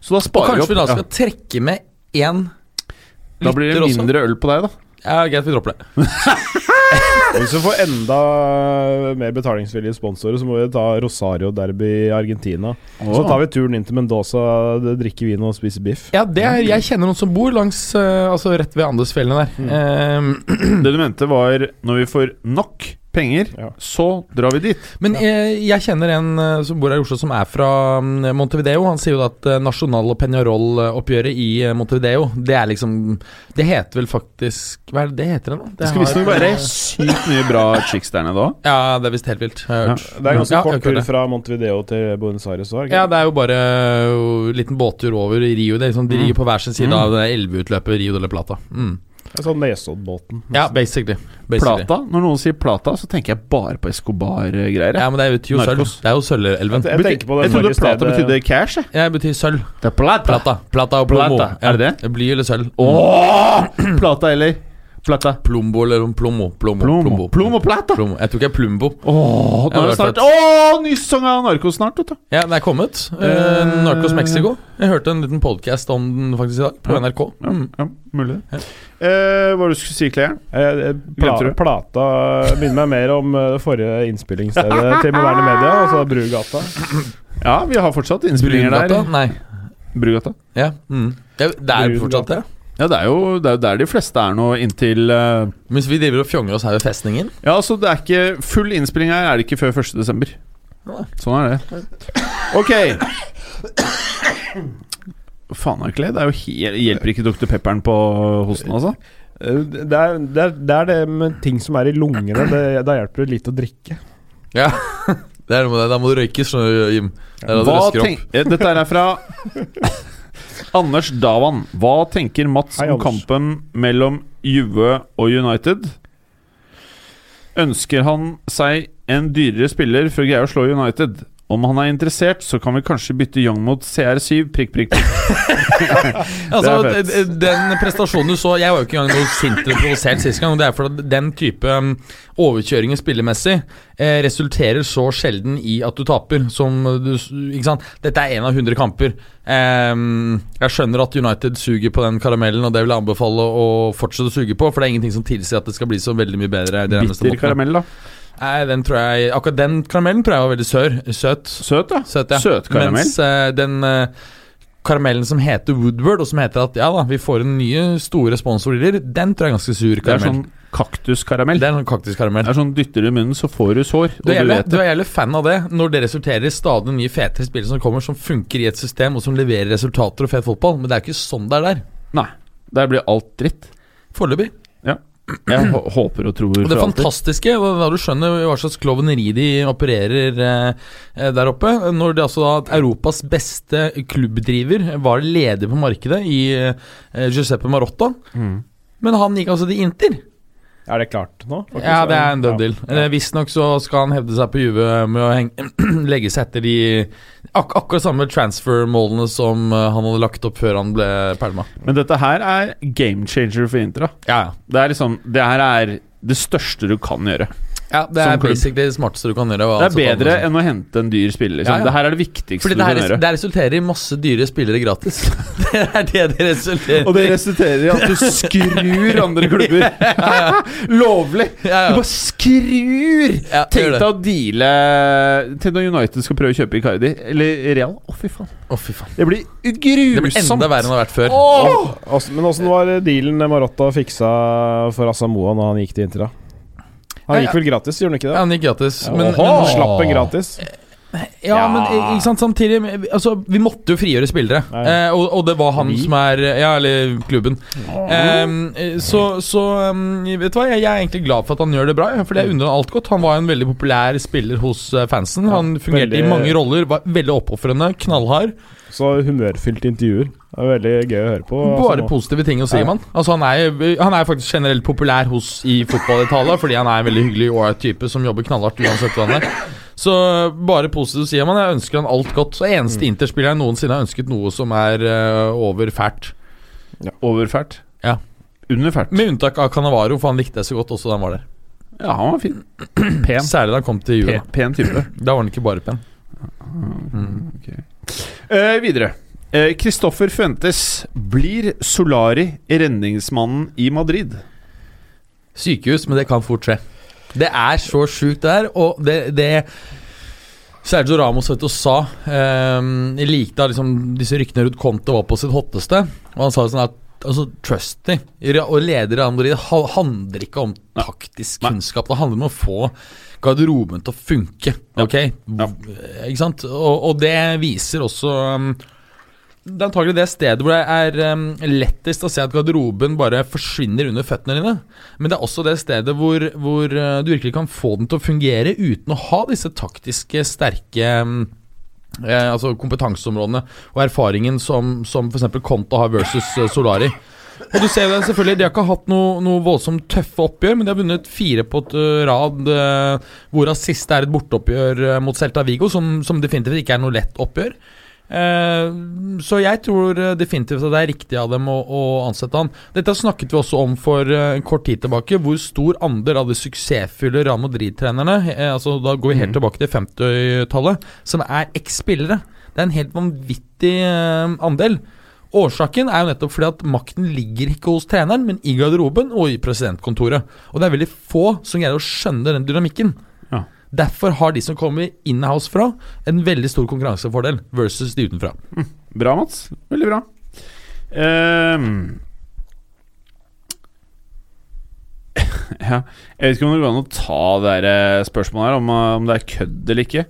Så da sparer vi opp. kanskje vi da skal skal trekke med én Ja. Da blir det lytter også. mindre øl på deg, da. Ja, greit, vi dropper det. *laughs* Hvis vi får enda mer betalingsvillige sponsorer, så må vi ta Rosario Derby i Argentina. Så tar vi turen inn til Mendoza, drikker vin og spiser biff. Ja, det er, jeg kjenner noen som bor langs eh, Altså rett ved Andesfjellene der. Mm. Um. Det du mente, var når vi får nok penger, Ja. så drar vi dit. men jeg, jeg kjenner en eh, som bor her i Oslo, som er fra mm, Montevideo. Han sier jo at uh, Nasjonal- og Peñarol-oppgjøret i eh, Montevideo, det er liksom Det heter vel faktisk Hva er det det heter? Det? Det skal visstnok være sykt mye bra chicks der nede òg. Ja, det er visst helt vilt. Hørt. Det er ganske Ja, kort tur fra Montevideo til Buenos Aires. er Ja, det er jo bare en liten båttur over i Rio. Det er liksom, de Mm. ligger på hver sin side Mm. av elveutløpet Rio de la Plata. Mm. Det er sånn Nesoddbåten. Ja, basically. basically. Plata. Når noen sier Plata, så tenker jeg bare på Escobar-greier. Ja, men det er jo sølv. Det er jo sølvelven. Jeg jeg, på jeg trodde Plata betydde cash. jeg. Jeg betyr sølv. Det er plata. Plata. Plata og plomo. Plata. Er det det? Bly eller sølv. Åh! *clears throat* Plata eller Plata. Plombo eller plomo. Plomo. Plomo. Plomo plata. Plomo. Jeg tror ikke det er plumbo. Åh, nå er det snart. Åh, ny sesong av Narkos snart, vet du. Ja, den er kommet. Uh, Eh, Narcos Mexico. Jeg hørte en liten podcast om den faktisk i dag, på Ja. NRK. Ja, Mm. ja mulig Ja. Eh, hva var det du skulle si, Claire? Eh, eh, Pla plata minner meg mer om eh, det forrige innspillingsstedet *laughs* til Moderne Media, altså Brugata. *clears throat* Ja, vi har fortsatt innspillinger Brugata? der. Nei. Brugata. Ja. Mm. Det, det er fortsatt det. Ja, det er jo det er jo der de fleste er nå, inntil uh, Mens vi driver og fjonger oss her ved festningen. Ja, så det er ikke full innspilling her, er det ikke før 1. desember. Sånn er det. Ok. Faen, Clay. Det er jo helt, hjelper ikke Dr. Pepperen på hosten, altså. Eh, Det er, det, er, det er det med ting som er i lungene. Det, da hjelper det litt å drikke. Ja. *laughs* Det er noe med det. Da må du røykes, skjønner du, Jim. Det er Hva tenk, eh, dette er fra *laughs* Anders Davan. Hva tenker Mats Hei, om kampen mellom Juve og United? Ønsker han seg en dyrere spiller for å greie å slå United? Om han er interessert, så kan vi kanskje bytte Young mot CR7. Prikk, prikk, prikk. *laughs* Altså, den prestasjonen du så Jeg var jo ikke engang noe sint eller provosert sist gang. Det er fordi den type um, overkjøringer spillemessig eh, resulterer så sjelden i at du taper. Som du Ikke sant? Dette er én av 100 kamper. Eh, jeg skjønner at United suger på den karamellen, og det vil jeg anbefale å fortsette å suge på, for det er ingenting som tilsier at det skal bli så veldig mye bedre. Bitter karamell, da. Nei, den tror jeg Akkurat den karamellen tror jeg var veldig sør, søt. Søt, ja. Søt, ja. Søtkaramell. Mens uh, den uh, karamellen som heter Woodward, og som heter at ja da, vi får en nye store sponsorer, den tror jeg er ganske sur karamell. Det er sånn kaktuskaramell. Det er sånn kaktuskaramell. Det er sånn dytter du i munnen, så får du sår. Du er, du du er jævlig fan av det når det resulterer i stadig nye fetere spillere som kommer, som funker i et system, og som leverer resultater og fet fotball. Men det er jo ikke sånn det er der. Nei. Der blir alt dritt. Foreløpig. Jeg håper og tror Det fantastiske, da du skjønner hva slags klovneri de opererer eh, der oppe Når det altså da Europas beste klubbdriver var leder på markedet i eh, Giuseppe Marotta, mm. men han gikk altså til Inter. Er det klart nå? Faktisk? Ja, det er en done deal. Ja. Visstnok så skal han hevde seg på Juve med å henge, *clears throat* legge seg etter de ak akkurat samme transfer-målene som eh, han hadde lagt opp før han ble pælma. Men dette her er game changer for Intra. Ja, ja. Det er liksom Det her er det største du kan gjøre. Ja, Det er basically det smarteste du kan gjøre. Det er bedre enn å hente en dyr spiller. Liksom. Ja, ja. Det her er det viktigste Fordi du kan gjøre. Det resulterer i masse dyre spillere gratis. *laughs* det er det det resulterer Og det resulterer i at du skrur andre *laughs* klubber. Lovlig! Du bare skrur! Tenk deg å deale Tenk når United skal prøve å kjøpe Icardi. Eller Real. Å, fy faen. Oh, fy faen. Det blir grusomt! Det blir enda verre enn det har vært før. Oh! Men åssen var dealen Marotta fiksa for Asamoah når han gikk til Inter? Han gikk vel gratis, gjorde han ikke det? Ja, han gikk gratis. Men, men slapp en gratis. Ja, ja, men ikke sant, samtidig Altså, Vi måtte jo frigjøre spillere. Eh, og, og, det var han vi? som er Ja, eller klubben. Eh, så, så vet du hva, jeg, jeg, er egentlig glad for at han gjør det bra. For jeg unner alt godt. Han var en veldig populær spiller hos uh, fansen. Han fungerte veldig, i mange roller, var veldig oppofrende, knallhard. Så humørfylte intervjuer. Det er veldig gøy å høre på. Bare altså, positive ting å si, ja. mann. Altså, han, er, han er faktisk generelt populær hos i fotball fordi han er en veldig hyggelig og type som jobber knallhardt uansett hva han er. Så bare positivt sier man. Jeg ønsker han alt godt. Så Eneste mm. Interspiller jeg noensinne har ønsket noe som er uh, over fælt. Ja. Over fælt? Ja. Under fælt? Med unntak av Canavaro, for han likte jeg så godt også da han var der. Ja, han var fin. *clears throat* Pen. Særlig da han kom til jula. Pen, pen type. *clears throat* da var han ikke bare pen. Mm. Okay. Uh, videre. Kristoffer uh, Fuentes blir Solari redningsmannen i Madrid. Sykehus, men det kan fort skje. Det er så sjukt, det her. Og det, det Sergio Ramos vet du, sa jeg likte liksom, disse ryktene rundt Conte var på sitt hotteste. Og han sa sånn at altså, Trusty og leder i Madrid handler ikke om taktisk kunnskap. Det handler om å få garderoben til å funke. Ok? Ja. Ikke sant? Og, og, det viser også um, det er antagelig det stedet hvor det er um, lettest å se at garderoben bare forsvinner under føttene dine. Men det er også det stedet hvor, hvor uh, du virkelig kan få den til å fungere uten å ha disse taktiske, sterke um, eh, altså kompetanseområdene og erfaringen som, som f.eks. Conta har versus uh, Solari. Og du ser det selvfølgelig, De har ikke hatt noe, noe voldsomt tøffe oppgjør, men de har vunnet fire på et uh, rad, hvorav siste er et borteoppgjør mot Celta Vigo, som, som definitivt ikke er noe lett oppgjør. Eh, så jeg tror eh, definitivt at det er riktig av dem å, å, ansette han. Dette snakket vi også om for eh, en kort tid tilbake, hvor stor andel av de suksessfulle Real Madrid-trenerne, altså da går vi helt mm. tilbake til 50-tallet, som er eks-spillere. Det er en helt vanvittig andel. Årsaken er jo nettopp fordi at makten ligger ikke hos treneren, men i garderoben og i presidentkontoret. Og det er veldig få som greier å skjønne den dynamikken. Derfor har de som kommer in-house fra, en veldig stor konkurransefordel versus de utenfra. Mm. Bra, Mats. Veldig bra. Um, *laughs* ja, jeg vet ikke om det går an å ta det her spørsmålet her, om, om det er kødd eller ikke.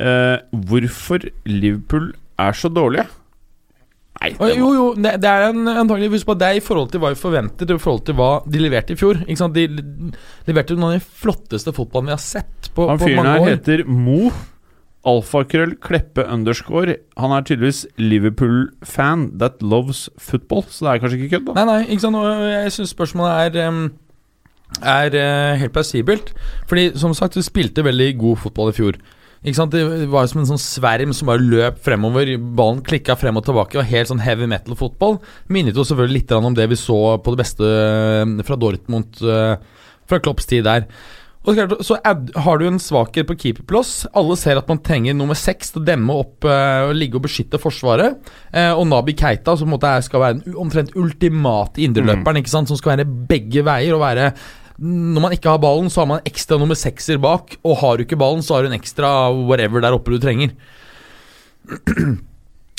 Uh, hvorfor Liverpool er så dårlige? Nei, det jo, jo, det, det er en, antagelig Husk på det er i forhold til hva vi forventet, og i forhold til hva de leverte i fjor. Ikke sant? De leverte noen av de flotteste fotballene vi har sett på, Han fyren her heter Mo. Alfakrøll Kleppe underscore. Han er tydeligvis Liverpool-fan that loves football, så det er kanskje ikke kødd, da. Nei, nei, ikke sant. Og jeg syns spørsmålet er um, er uh, helt plausibelt. Fordi som sagt, du spilte veldig god fotball i fjor. Det var som en sånn sverm som bare løp fremover. Ballen klikka frem og tilbake. Og helt sånn heavy metal-fotball. Minnet jo selvfølgelig litt om det vi så på det beste eh, fra Dortmund eh, fra Klopps tid der. Og så har du en svakhet på keeperplass. Alle ser at man trenger nummer seks til å demme opp uh, og ligge og beskytte Forsvaret. Og Nabi Keita, som skal være den omtrent ultimate indreløperen, mm. som skal være begge veier og være når man ikke har ballen, så har man ekstra nummer sekser bak. Og har du ikke ballen, så har du en ekstra whatever der oppe du trenger. *clears throat*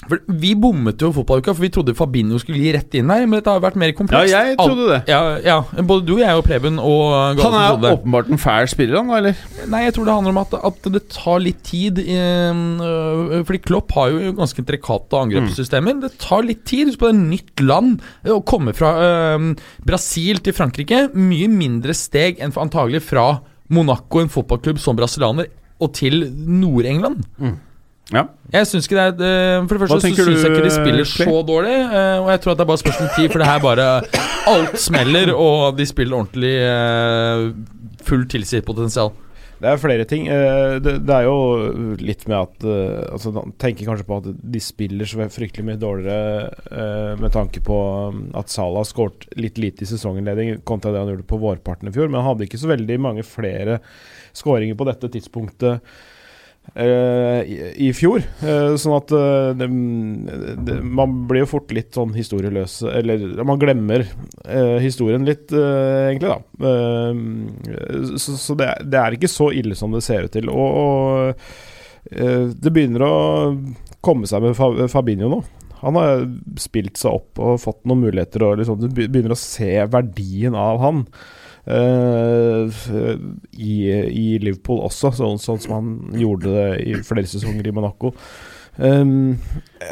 For Vi bommet jo fotballuka, for vi trodde Fabinho skulle gi rett inn her. Men dette har vært mer komplekst. Ja, jeg trodde det. Ja, ja, Både du, jeg og Preben og Gallosen Han er trodde åpenbart en fæl spiller, han eller? Nei, jeg tror det handler om at, at det tar litt tid. eh, fordi Klopp har jo ganske intrikate angrepssystemer. Det tar litt tid. Husk på det er nytt land. eh, Å komme fra eh, Brasil til Frankrike, mye mindre steg enn antagelig fra Monaco, en fotballklubb som brasilianer, og til Nord-England. Ja. Jeg syns ikke det er eh, For det første så syns jeg ikke de spiller play? så dårlig. eh, Og jeg tror at det er bare spørsmål om tid, for det her bare Alt smeller, og de spiller ordentlig eh, full tilsitt potensial. Det er flere ting. Det, er jo litt med at altså, tenker kanskje på at de spiller så fryktelig mye dårligere med tanke på um, at Salah har skåret litt lite i sesonginnledning kontra det han gjorde på vårparten i fjor. Men han hadde ikke så veldig mange flere skåringer på dette tidspunktet i, i fjor. Eh, sånn at eh, det, det, man blir jo fort litt sånn historieløs Eller man glemmer eh, historien litt, eh, egentlig, da. Eh, så så det, det er ikke så ille som det ser ut til. Og, og eh, det begynner å komme seg med Fabinho nå. Han har spilt seg opp og fått noen muligheter, og liksom, du begynner å se verdien av han. Eh, i, I Liverpool også, sånn, sånn som han gjorde det i flere sesonger i Monaco. Um,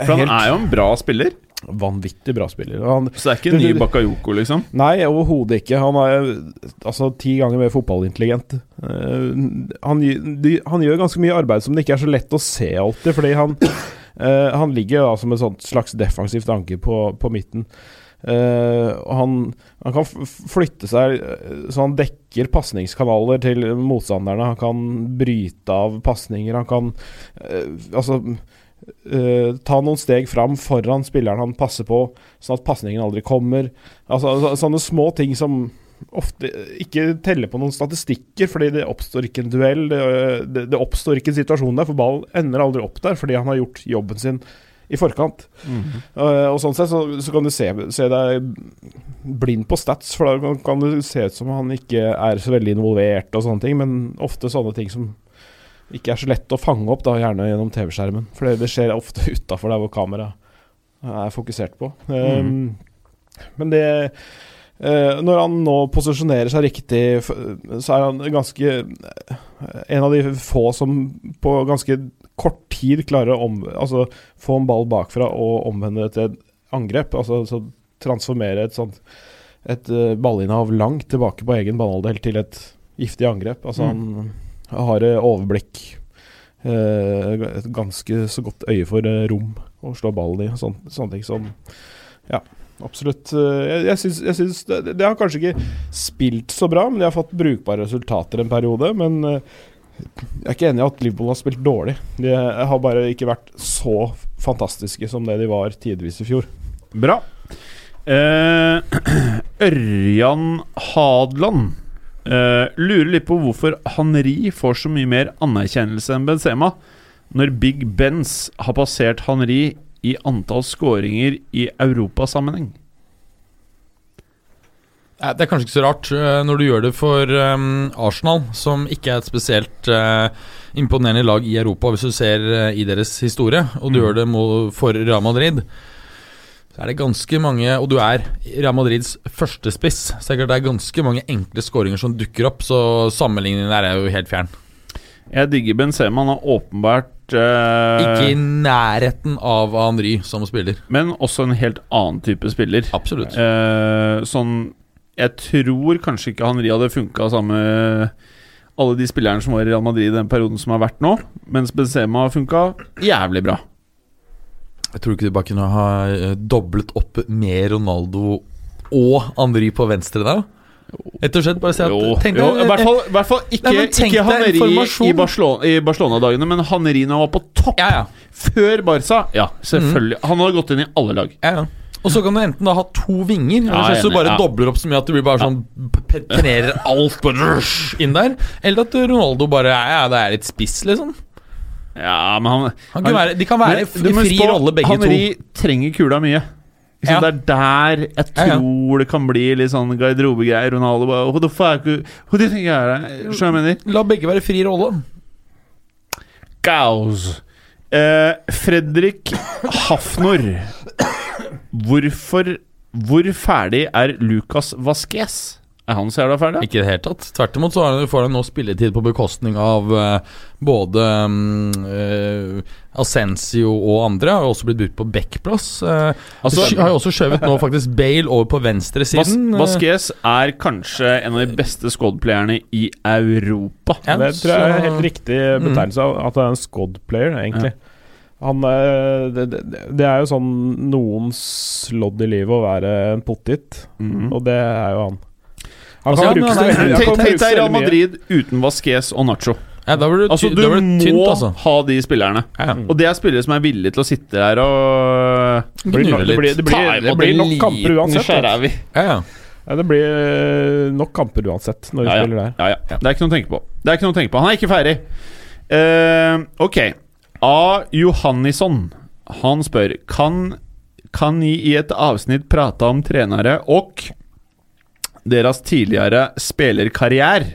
For han er jo en bra spiller, vanvittig bra spiller. Han, så det er ikke en ny Bakayoko, liksom. Nei, overhodet ikke. Han er altså ti ganger mer fotballintelligent. Uh, han, de, han gjør ganske mye arbeid som det ikke er så lett å se alltid, fordi han uh, Han ligger da som et slags defensivt anker på, på midten. Og han, han kan flytte seg eh, så han dekker pasningskanaler til motstanderne. Han kan bryte av pasninger. Han kan uh, altså uh, ta noen steg fram foran spilleren han passer på, sånn at pasningen aldri kommer. Altså, så- sånne små ting som ofte ikke teller på noen statistikker, fordi det oppstår ikke en duell. Det, det, det oppstår ikke en situasjon der, for ballen ender aldri opp der fordi han har gjort jobben sin i forkant. Eh, og sånn sett så, så kan du se, se deg blind på stats, for da kan, kan det se ut som han ikke er så veldig involvert og sånne ting, men ofte sånne ting som ikke er så lett å fange opp, da gjerne gjennom TV-skjermen. For det, det skjer ofte *laughs* utafor der hvor kameraet er fokusert på. Um, Men det Uh, Når han nå posisjonerer seg riktig, så er han ganske eh, En av de få som på ganske kort tid klarer å om, altså, få en ball bakfra og omvende det til et angrep. Altså så transformere et sånt et eh, ballinnehav langt tilbake på egen banehalvdel til et giftig angrep. Altså han har eh, overblikk, eh, et ganske så godt øye for rom å slå ballen i. og Sånn, sånne ting som Ja, absolutt. Jeg, jeg syns, jeg syns det, det har kanskje ikke spilt så bra, men de har fått brukbare resultater en periode. Men jeg er ikke enig i at Liverpool har spilt dårlig. De har bare ikke vært så fantastiske som det de var tidvis i fjor. Bra. Eh, *clears throat* Ørjan Hadeland eh, lurer litt på hvorfor Henri får så mye mer anerkjennelse enn Benzema, når Big Benz har passert Henri i antall skåringer i europasammenheng. Det er kanskje ikke så rart eh, når du gjør det for eh, Arsenal, som ikke er et spesielt eh, imponerende lag i Europa, hvis du ser i deres historie, og du gjør det for Real Madrid. Så er det ganske mange Og du er Real Madrids førstespiss. Så det er er ganske mange enkle skåringer som dukker opp, så sammenligningen der er jo helt fjern. Jeg digger Benzema. Han er åpenbart eh, Ikke i nærheten av Henry som spiller. Men også en helt annen type spiller. Absolutt. Eh, sånn Jeg tror kanskje ikke Henri hadde funka samme alle de spillerne som var i Real Madrid i den perioden som har vært nå, mens Benzema har funka jævlig bra. Jeg tror ikke de bare kunne ha eh, doblet opp med Ronaldo og Henry på venstre der. Rett og slett bare si at Jo, tenk deg- i hvert fall, i hvert fall ikke, Nei, ikke Haneri i Barcelona- i Barcelona-dagene, men Haneri når han var på topp Ja, ja. før Barca. Ja, selvfølgelig. Han hadde gått inn i alle lag. ja, ja. Og så kan du enten da ha to vinger, Ja, eller så du bare ja. dobler opp så mye at du blir bare sånn penetrerer alt bare inn der. Eller at Ronaldo bare ja, ja, det er litt spiss, liksom. Ja, men han, Han kan være, de kan være Men i fri på, rolle, begge to Han trenger kula mye. Ja. Det er der jeg Ja, ja. tror det kan bli litt sånn garderobegreier. Ronaldo bare Who the fuck Who do you think du jeg mener? La begge være fri rolle. Gaus. Eh, Fredrik Hafnor. Hvorfor Hvor ferdig er Lucas Vasques? Er han så jævla ferdig? Ikke i det hele tatt. Tvert imot så har han- får han nå spilletid på bekostning av uh, både um, uh, Ascensio og andre. Har jo også blitt brukt på backplass. Uh, Altså- har jo også skjøvet nå faktisk Bale over på Vas venstresiden. eh, Vasques er kanskje en av de beste squad-playerne i Europa. Ja, det tror jeg er helt riktig betegnelse av at det er en squad-player, egentlig. Han er, det, det, det er jo sånn noens lodd i livet å være en pottit, Mhm. og det er jo han. Han Altså, kan ja, han er- han Tenk deg Real. Madrid uten Vasques og Nacho. ja, da blir det, Altså, du da blir det tynt, må altså. ha de spillerne. Ja. Og det er spillere som er villige til å sitte der og Det blir, nok- det blir, det blir, det blir nok kamper uansett. Ja, ja. Ja, det blir eh, nok kamper uansett når vi Ja, ja. spiller der. Ja, ja. Det er ikke noe å tenke på. Det er ikke noe å tenke på Han er ikke ferdig. Uh, ok. A. Johannisson. Han spør Kan Kan ni i et avsnitt prate om trenere og deres tidligere spillerkarriere?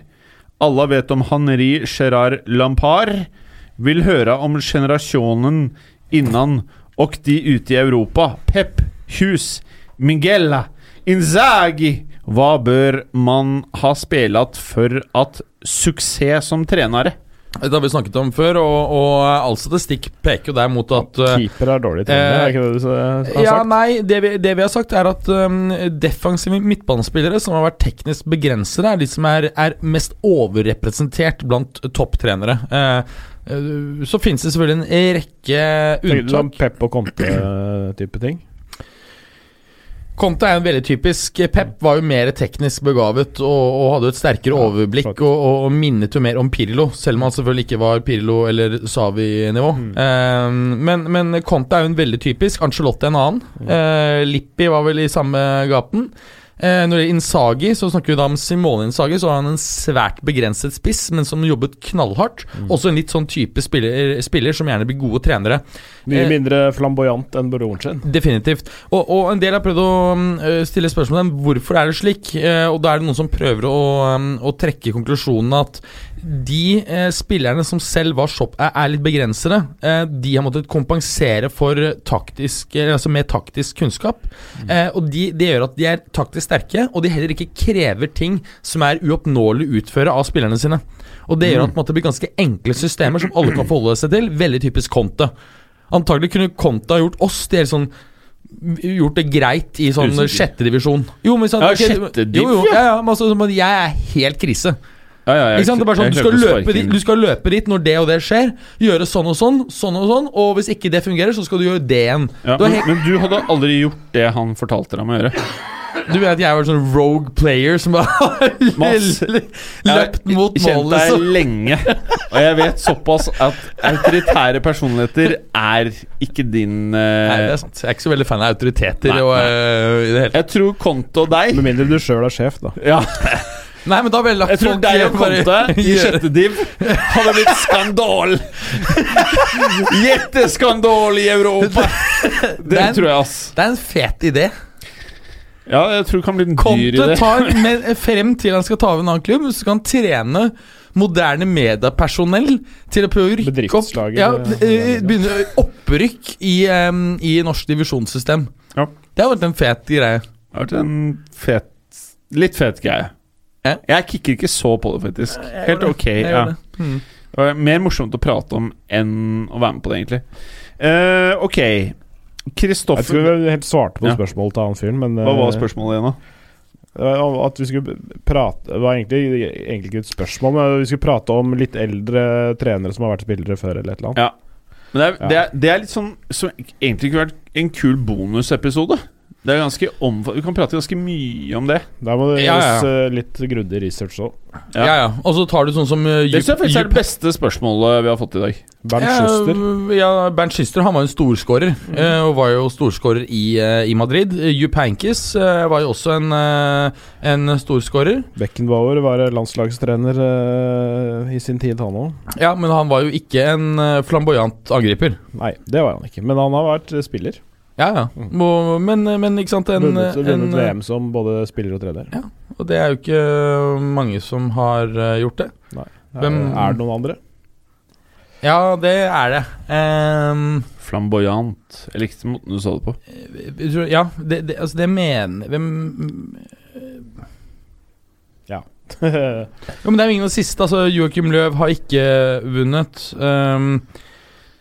Alle vet om Henri Gerard Lampard. Vil høre om generasjonen innan og de ute i Europa. Pep, Hus, Mingella, Inzaghi. Hva bør man ha spilt for at suksess som trenere? Det har vi snakket om før, og, og all statistikk peker jo der mot at eh, Keeper er dårlig trener, eh, er ikke det du har sagt? Ja, nei, det vi, det vi har sagt, er at um, defensive midtbanespillere som har vært teknisk begrensede, er de som er, er mest overrepresentert blant topptrenere. Eh, eh, så finnes det selvfølgelig en rekke du sånn unntak. Pep og Conte-type ting? Conte er jo veldig typisk. Pep var jo mer teknisk begavet og, og hadde et sterkere Ja, overblikk og, og, minnet jo mer om Pirlo, selv om han selvfølgelig ikke var Pirlo eller Savi-nivå. Mm. Eh, men, men Conte er jo en veldig typisk. Angelotti en annen. Mm. Eh, Lippi var vel i samme gaten. Eh, når det gjelder Inzaghi, så snakker vi da om Simone Inzaghi. Så har han en svært begrenset spiss, men som jobbet knallhardt. Mm. Også en litt sånn type spiller, spiller som gjerne blir gode trenere. Mye Eh, mindre flamboyant enn broren sin. Definitivt. Og, og en del har prøvd å mm, øh, stille spørsmål om hvorfor er det slik. Eh, og da er det noen som prøver å, mm, å trekke konklusjonen at de eh, spillerne som selv var shop, er, er litt begrensede, eh, de har måttet kompensere for taktisk, eh, altså med taktisk kunnskap. Eh, og de, det gjør at de er taktisk sterke, og de heller ikke krever ting som er uoppnåelig å utføre av spillerne sine. Og det gjør at måte, det blir ganske enkle systemer som alle kan forholde seg til. Veldig typisk Conte. Antagelig kunne Conte gjort oss til sånn Gjort det greit i sånn sjettedivisjon. Jo, men sånn, Ja, okay, sjette div, jo, jo, ja, ja, men altså, jeg er helt krise. Ja, ja, jeg- Ikke sant? Det er bare sånn, du skal, løpe dit, du skal løpe dit når det og det skjer. Gjøre sånn og sånn, sånn og sånn. Og hvis ikke det fungerer, så skal du gjøre det igjen. Ja, Du men, men du hadde aldri gjort det han fortalte deg om å gjøre. Du vet at jeg var en sånn rogue player som bare *laughs* løpt mot målet. Jeg har kjent deg Så. lenge, og jeg vet såpass at autoritære personligheter er ikke din uh... Nei, det er sant. Jeg er ikke så veldig fan av autoriteter. Nei, og, nei. i det hele. Jeg tror Konto og deg Med mindre du sjøl er sjef, da. Ja, *laughs* Nei, men da vil jeg tror deg og Conte *laughs* i sjette div hadde blitt skandal. *laughs* Jetteskandal i Europa. Det det tror jeg, ass. Det er en fet idé. Ja, jeg tror det kan bli en dyr Conte idé. tar *laughs* med, frem til han skal ta over en annen klubb, så skal han trene moderne mediepersonell til å prøve å rykke opp ja, eh, Begynne opprykk i, um, i norsk divisjonssystem. Ja. Det har vært en fet greie. Det har vært en fet Litt fet greie. Ja. Jeg kikker ikke så på det, faktisk. Helt ok. Jeg Ja. det. Mm. Det var mer morsomt å prate om enn å være med på det, egentlig. Uh, ok. Jeg tror Kristoffer helt svarte på Ja. spørsmålet til han fyren, men Hva var eh, spørsmålet igjen, da? At vi skulle prate Det var egentlig, egentlig ikke et spørsmål, men vi skulle prate om litt eldre trenere som har vært spillere før, eller et eller annet. Ja. Men det er, Ja. det er, det er litt sånn Som egentlig kunne vært en kul bonusepisode. Det er ganske omfattende Vi kan prate ganske mye om det. Der må det Ja, ja, gjøres eh, litt grundig research òg. Ja. Ja, ja. Og så tar du sånn som uh, Det synes jeg faktisk er det beste spørsmålet vi har fått i dag. Bernt Schuster. Ja, Bernt Schuster han var jo en storskårer, eh, og var jo storskårer i, uh, i Madrid. Jupp Hankis var jo også en, uh, en storskårer. Beckenbauer var landslagstrener i sin tid, han òg. Ja, men han var jo ikke en flamboyant angriper. Nei, det var han ikke, men han har vært spiller. Ja, ja. Men, men ikke sant en, Vunnet, en, vunnet VM som både spiller og trener. Ja. Og det er jo ikke mange som har eh, gjort det. Nei. Hvem- Er det noen andre? Ja, det er det. Um, Flamboyant. Jeg likte måten du sa det på. ja, det, det, altså det mener Hvem Jo, *laughs* men det er jo ingen av de siste. Altså, Joakim Løv har ikke vunnet. Ehm,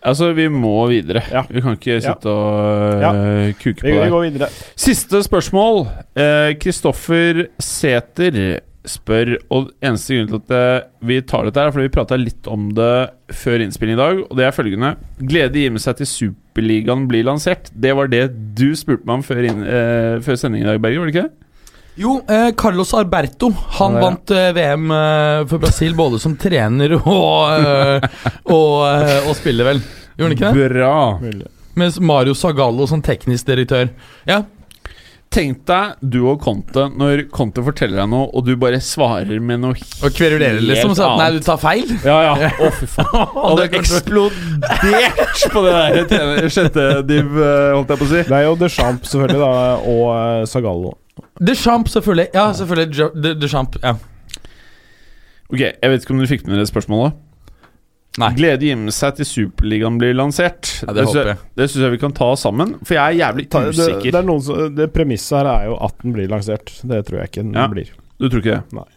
Altså, vi må videre. Ja. Vi kan ikke Ja. sitte og Ja. øh, kuke Vi, på vi der. går videre. Siste spørsmål. Kristoffer Kristoffer Sæter spør Og eneste grunn til at eh, vi tar dette, her er fordi vi prata litt om det før innspilling i dag. Og det er følgende Glede gir med seg til Superligaen blir lansert. Det var det du spurte meg om før, inn, eh, før sending i dag, Berger, var det ikke det? Jo, eh, Carlos Alberto Han Ja, ja. vant eh, VM eh, for Brasil både som trener og, eh, og, eh, og spiller, vel. Gjorde han ikke det? Bra. Mens Mario Zagallo som teknisk direktør. Ja, Tenk deg du og Conte når Conte forteller deg noe, og du bare svarer med noe Og kverulerer liksom. Så at, nei, du tar feil. Ja, ja. *laughs* Å, fy faen. *laughs* Og Hadde eksplodert på det der tjene- sjette div, eh, holdt jeg på å si. Det er jo Deschamps selvfølgelig, da, og Sagallo Zagallo. Deschamps, selvfølgelig. Ja, selvfølgelig. De- Deschamps. Ja. Ok, Jeg vet ikke om du fikk med dere spørsmålet? Nei. Glede gir med seg til Superligaen blir lansert. Ja, det syns jeg, jeg. det syns jeg vi kan ta sammen, for jeg er jævlig Ta, det, usikker. det, er som, det premisset her er jo at den blir lansert. Det tror jeg ikke den Ja. blir. Du tror ikke det? Nei.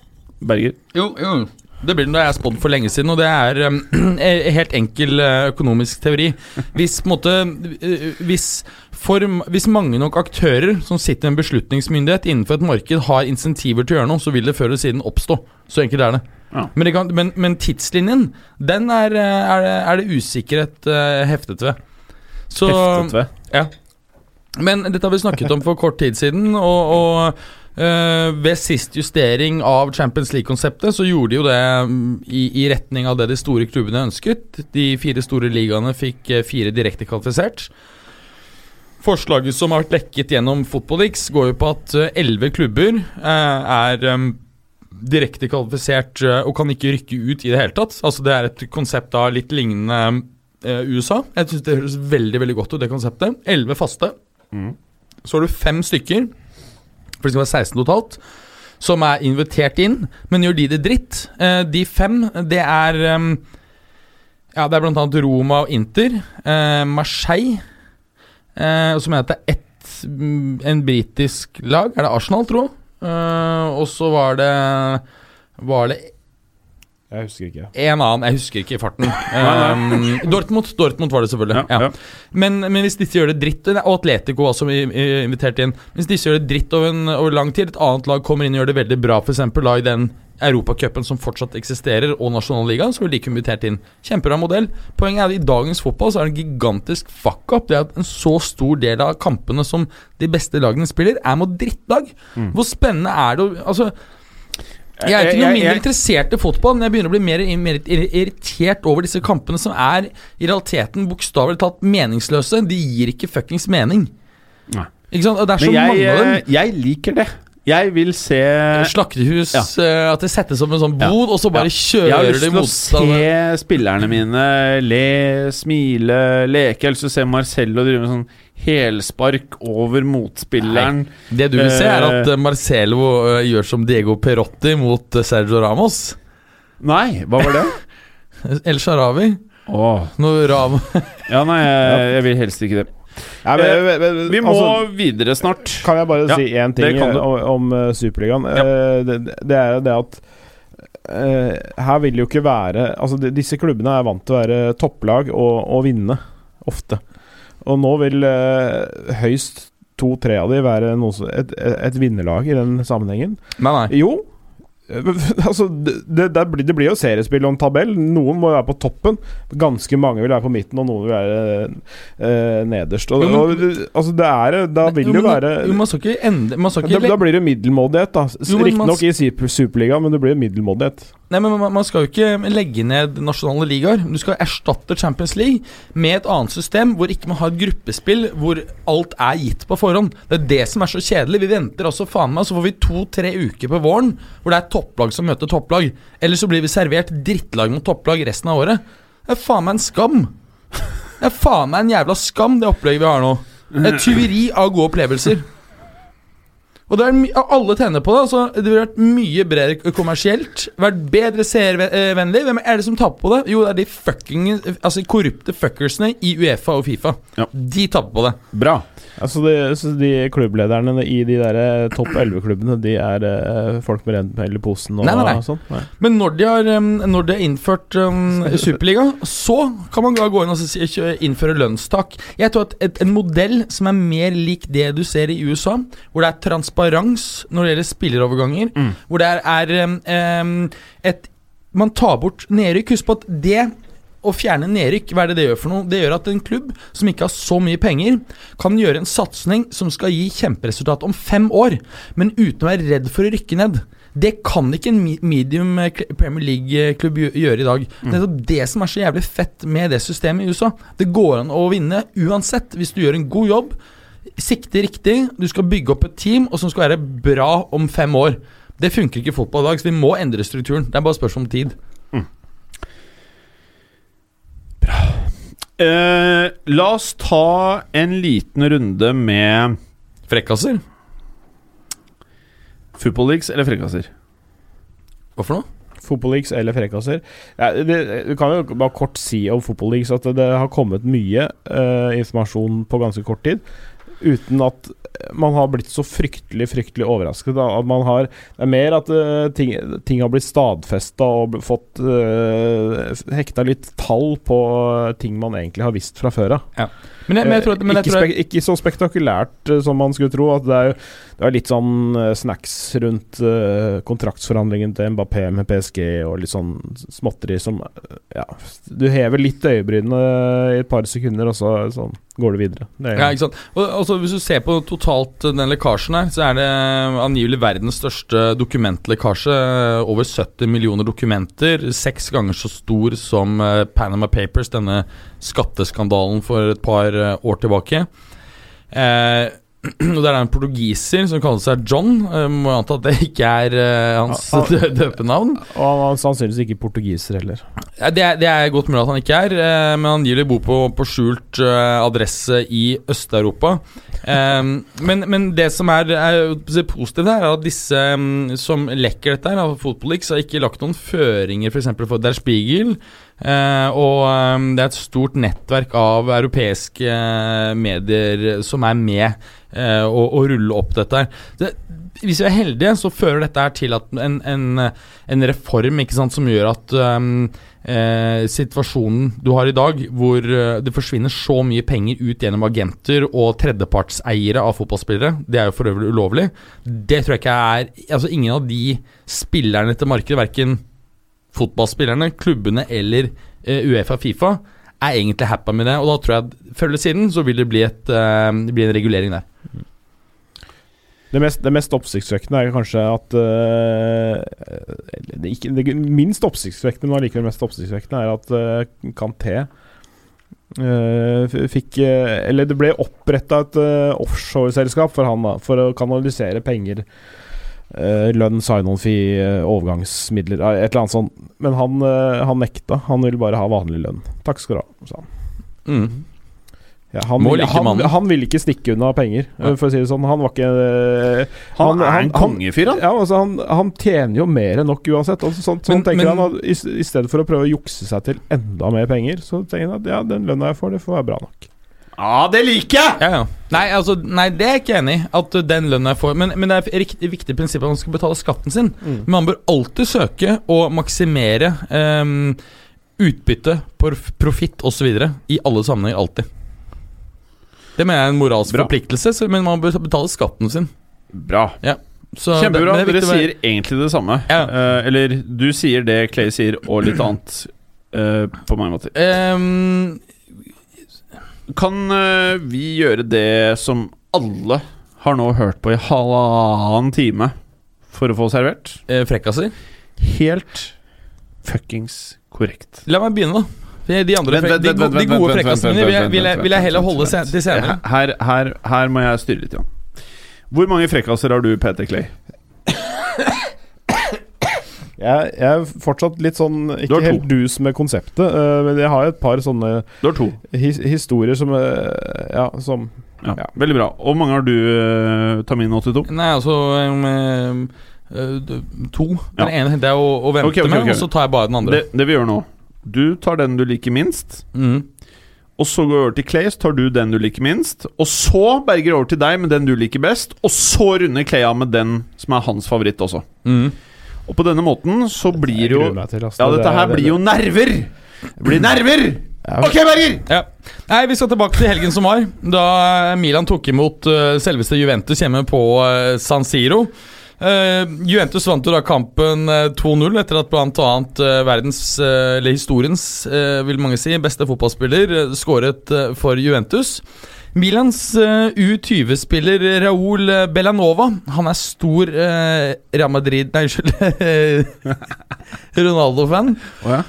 Berger? Jo, jo. Det blir den da jeg spådd for lenge siden, og det er um, *clears throat* helt enkel økonomisk teori. Hvis på en måte hvis, for, hvis mange nok aktører som sitter i en beslutningsmyndighet innenfor et marked, har insentiver til å gjøre noe, så vil det før eller siden oppstå. Så enkelt er det. Ja. Men, det kan, men, men tidslinjen, den er, eh, er, det, er det usikkerhet uh, heftet ved. Så, Heftet ved? Ja. Men dette har vi snakket om for kort tid siden, og, og Uh, ved sist justering av Champions League-konseptet så gjorde de jo det mm, i, i retning av det de store klubbene ønsket. De fire store ligaene fikk fire direkte kvalifisert. Forslaget som har vært lekket gjennom Fotballix, går jo på at eh, elleve klubber eh, er eh, direkte kvalifisert og kan ikke rykke ut i det hele tatt. Altså Det er et konsept av litt lignende USA. Jeg synes det høres veldig veldig godt ut, det konseptet. Elleve faste. Mm. Så har du fem stykker, for det skal være 16 totalt, som er invitert inn. Men gjør de det dritt? De fem, det er Ja, det er annet Roma og Inter. Eh, Marseille, eh, som heter ett mm, En britisk lag. Er det Arsenal, tro? Eh, og så var det Var det Jeg husker ikke. en annen, jeg husker ikke i farten. *laughs* Um, Dortmund, Dortmund var det selvfølgelig. Ja, Ja. Men, men hvis disse gjør det dritt Og Atletico også invitert inn. Hvis disse gjør det dritt over, en, over lang tid, et annet lag kommer inn og gjør det veldig bra, f.eks. i den Europacupen som fortsatt eksisterer, og Nasjonalligaen, så vil de ikke invitert inn. Kjempebra modell. Poenget er at i dagens fotball så er det en gigantisk fuck-up. Det at en så stor del av kampene som de beste lagene spiller, er mot drittlag. Hvor spennende er det å Altså jeg er ikke noe mindre interessert i fotball, men jeg begynner å bli mer, mer irritert over disse kampene som er i realiteten bokstavelig talt meningsløse. De gir ikke fuckings mening. Nei. Ikke sant? Og det er så jeg, mange av dem. eh, jeg liker det. Jeg vil se Slaktehus, Ja. eh, at det settes opp en sånn bod, og så bare Jeg har kjører lyst de til å se spillerne mine le, smile, leke. Jeg har lyst til å se Marcello drive med sånn helspark over motspilleren. Det du vil se, er at Eh. Marcelo eh, gjør som Diego Perotti mot Sergio Ramos. Nei, hva var det? *laughs* El Sharawi. Oh. Når Ram Ja, nei, jeg, *laughs* jeg vil helst ikke det. Nei, men, men, men, Vi må altså, videre snart. Kan jeg bare Ja, si én ting om, om uh, Superligaen? Ja. Uh, det, det er jo det at uh, her vil jo ikke være Altså de, Disse klubbene er vant til å være topplag og, og vinne, ofte. Og nå vil eh, høyst to-tre av de være noe, et, et, et vinnerlag i den sammenhengen. Nei, nei. Jo. *laughs* altså, det, det, blir, det blir jo seriespill og en tabell. Noen må være på toppen. Ganske mange vil være på midten, og noen vil være eh, nederst. Og, Jo, men- og, altså, det er Da vil Jo, det jo være jo, Man skal ikke ende Man skal da, ikke da blir det middelmådighet, da. Riktignok i Super- Superligaen, men det blir middelmådighet. Nei, men man, man skal jo ikke legge ned nasjonale ligaer. Du skal erstatte Champions League med et annet system hvor ikke man har et gruppespill hvor alt er gitt på forhånd. Det er det som er så kjedelig. Vi venter også faen meg, så får vi to-tre uker på våren hvor det er topplag som møter topplag. Eller så blir vi servert drittlag mot topplag resten av året. Det er faen meg en skam. Det er faen meg en jævla skam, det opplegget vi har nå. Er tyveri av gode opplevelser. Og det er alle tjener på det. Altså, det ville vært mye bredere kommersielt. Vært bedre seervennlig. Hvem er det som taper på det? Jo, det er de fucking Altså korrupte fuckersene i Uefa og Fifa. Ja. De taper på det. Bra. Altså de, så de klubblederne i de der eh, topp 11-klubbene, de er eh, folk med rent i posen og Nei, nei, nei. sånn? Nei. Men når de har, når de har innført um, *laughs* Superliga, så kan man gå inn og innføre lønnstak. Jeg tror at et, en modell som er mer lik det du ser i USA, hvor det er transparens når det gjelder spilleroverganger, Mm. hvor det er, er um, et Man tar bort nedrykk. Husk på at det å fjerne nedrykk, hva er det det gjør for noe? Det gjør at en klubb som ikke har så mye penger, kan gjøre en satsing som skal gi kjemperesultat om fem år, men uten å være redd for å rykke ned. Det kan ikke en medium Premier League-klubb gjøre i dag. Det er det som er så jævlig fett med det systemet i USA. Det går an å vinne uansett, hvis du gjør en god jobb. Sikte riktig. Du skal bygge opp et team og som skal være bra om fem år. Det funker ikke i fotball i dag, så vi må endre strukturen. Det er bare spørsmål om tid. Eh, la oss ta en liten runde med Frekkaser? Football Leagues eller frekkaser. Hva for noe? Football Leagues eller frekkaser. Ja, det, du kan jo bare kort si om Football Leagues at det har kommet mye uh, informasjon på ganske kort tid. Uten at man har blitt så fryktelig fryktelig overrasket. At man har, det er mer at uh, ting, ting har blitt stadfesta og fått uh, hekta litt tall på eh, ting man egentlig har visst fra før av. Men jeg, men jeg tror at men jeg ikke, spek ikke så spektakulært eh, som man skulle tro. At det er jo det er litt sånn eh, snacks rundt uh, kontraktsforhandlingen til Mbappé med PSG og litt sånn småtteri som eh, Ja, du hever litt øyebrynene i et par sekunder, og så sånn, går du videre. Det Ja, ikke sant. Og, altså, hvis du ser på totalt eh, den lekkasjen her, så er det angivelig verdens største dokumentlekkasje. eh, Over 70 millioner dokumenter. Seks ganger så stor som eh, Panama Papers, denne skatteskandalen for et par eh, år tilbake. Eh, *clears throat* og det er en portugiser som kaller seg John. Eh, må anta at det ikke er eh, hans *laughs* døpenavn. Og han var sannsynligvis ikke portugiser heller. Det, er, det er godt mulig at han ikke er, men angivelig bor på, på skjult adresse i Øst-Europa. Men, men det som er, er positivt her, er at disse mm, som lekker dette, her, av Football har ikke lagt noen føringer f.eks. For, for Der Spiegel. Eh, og eh, det er et stort nettverk av europeiske eh, medier som er med eh, å, å rulle opp dette her. Det, hvis vi er heldige, så fører dette her til en, en, en reform sant, som gjør at um, eh, situasjonen du har i dag, hvor eh, det forsvinner så mye penger ut gjennom agenter og tredjepartseiere av fotballspillere, det er jo for øvrig ulovlig, det tror jeg ikke er Altså ingen av de spillerne til markedet, verken fotballspillerne, klubbene eller eh, Uefa Fifa, er egentlig happy med det. Og da tror jeg at før eller siden så vil det bli, et, eh, blir en regulering der. Det mest, det mest oppsiktsvekkende er kanskje at uh, det, ikke, det minst oppsiktsvekkende, men allikevel mest oppsiktsvekkende, er at uh, Kanté uh, fikk Eller det ble oppretta et offshoreselskap for han da, for å kanalisere penger. Øh, lønn, sign-on-fee, øh, overgangsmidler, et eller annet sånt. Men han, øh, han nekta. Han ville bare ha vanlig lønn. Takk skal du ha, sa han. Mm. Ja, han, vil, han, han vil, ikke stikke unna penger, Ja. for å si det sånn. Han var ikke øh, Han, er en kongefyr, han. ja, altså han, han tjener jo mer enn nok uansett. Altså, sånn, sånn Men- tenker men- han at i, I stedet for å prøve å jukse seg til enda mer penger, så tenker han at ja, den lønna jeg får, det får være bra nok. Ja, det liker jeg! Ja, ja. Nei, altså, nei, det er jeg ikke enig i. At uh, den lønna jeg får Men, men det er et riktig, viktig prinsipp at man skal betale skatten sin. Men man bør alltid søke å maksimere um, utbytte, prof- profitt osv. i alle sammenhenger. Alltid. Det mener jeg er en moralsk Bra. forpliktelse, så- men man bør betale skatten sin. Bra. Så Kjempebra. er Dere sier egentlig det samme. Ja. Uh, eller du sier det Clay sier, og litt annet Uh, på mange måter. Ehm, Kan eh, vi gjøre det som alle har nå hørt på i halvannen time for å få servert? eh, Frekkaser. Helt fuckings korrekt. La meg begynne, da. De, andre, Vent, vent, vent, de gode frekkasene mine vil, vil, vil jeg heller holde se, vent. til senere. Her, her, her må jeg styre litt. Jan. Hvor mange frekkaser har du, Peter Clay? *coughs* Jeg, jeg er fortsatt litt sånn Ikke helt dus med konseptet, uh, men jeg har et par sånne Du har to. his, historier som uh, Ja, som Ja, Veldig bra. Hvor mange har du, uh, Tamin 82? Nei, altså um, uh, To. Den Ja. ene henter jeg å, å vente okay, okay. med, og så tar jeg bare den andre. Det, det vi gjør nå Du tar den du liker minst. Mm. Og så går vi over til Clay, så tar du den du liker minst. Og så Berger over til deg med den du liker best. Og så runder Clay av med den som er hans favoritt også. Mm. Og på denne måten så blir jo til, altså. Ja, dette er- her blir jo nerver! Det blir nerver! Ja. Ok, Berger! Ja. Nei, Vi skal tilbake til helgen som var. Da Milan tok imot uh, selveste Juventus hjemme på uh, San Siro. Uh, Juventus vant jo da kampen uh, 2-0 etter at bl.a. Uh, verdens, uh, eller historiens, uh, vil mange si, beste fotballspiller uh, skåret uh, for Juventus. Milans uh, U20-spiller Raúl uh, Bellanova Han er stor uh, Real Madrid Nei, unnskyld. *laughs* Ronaldo-fan. Oh, ja.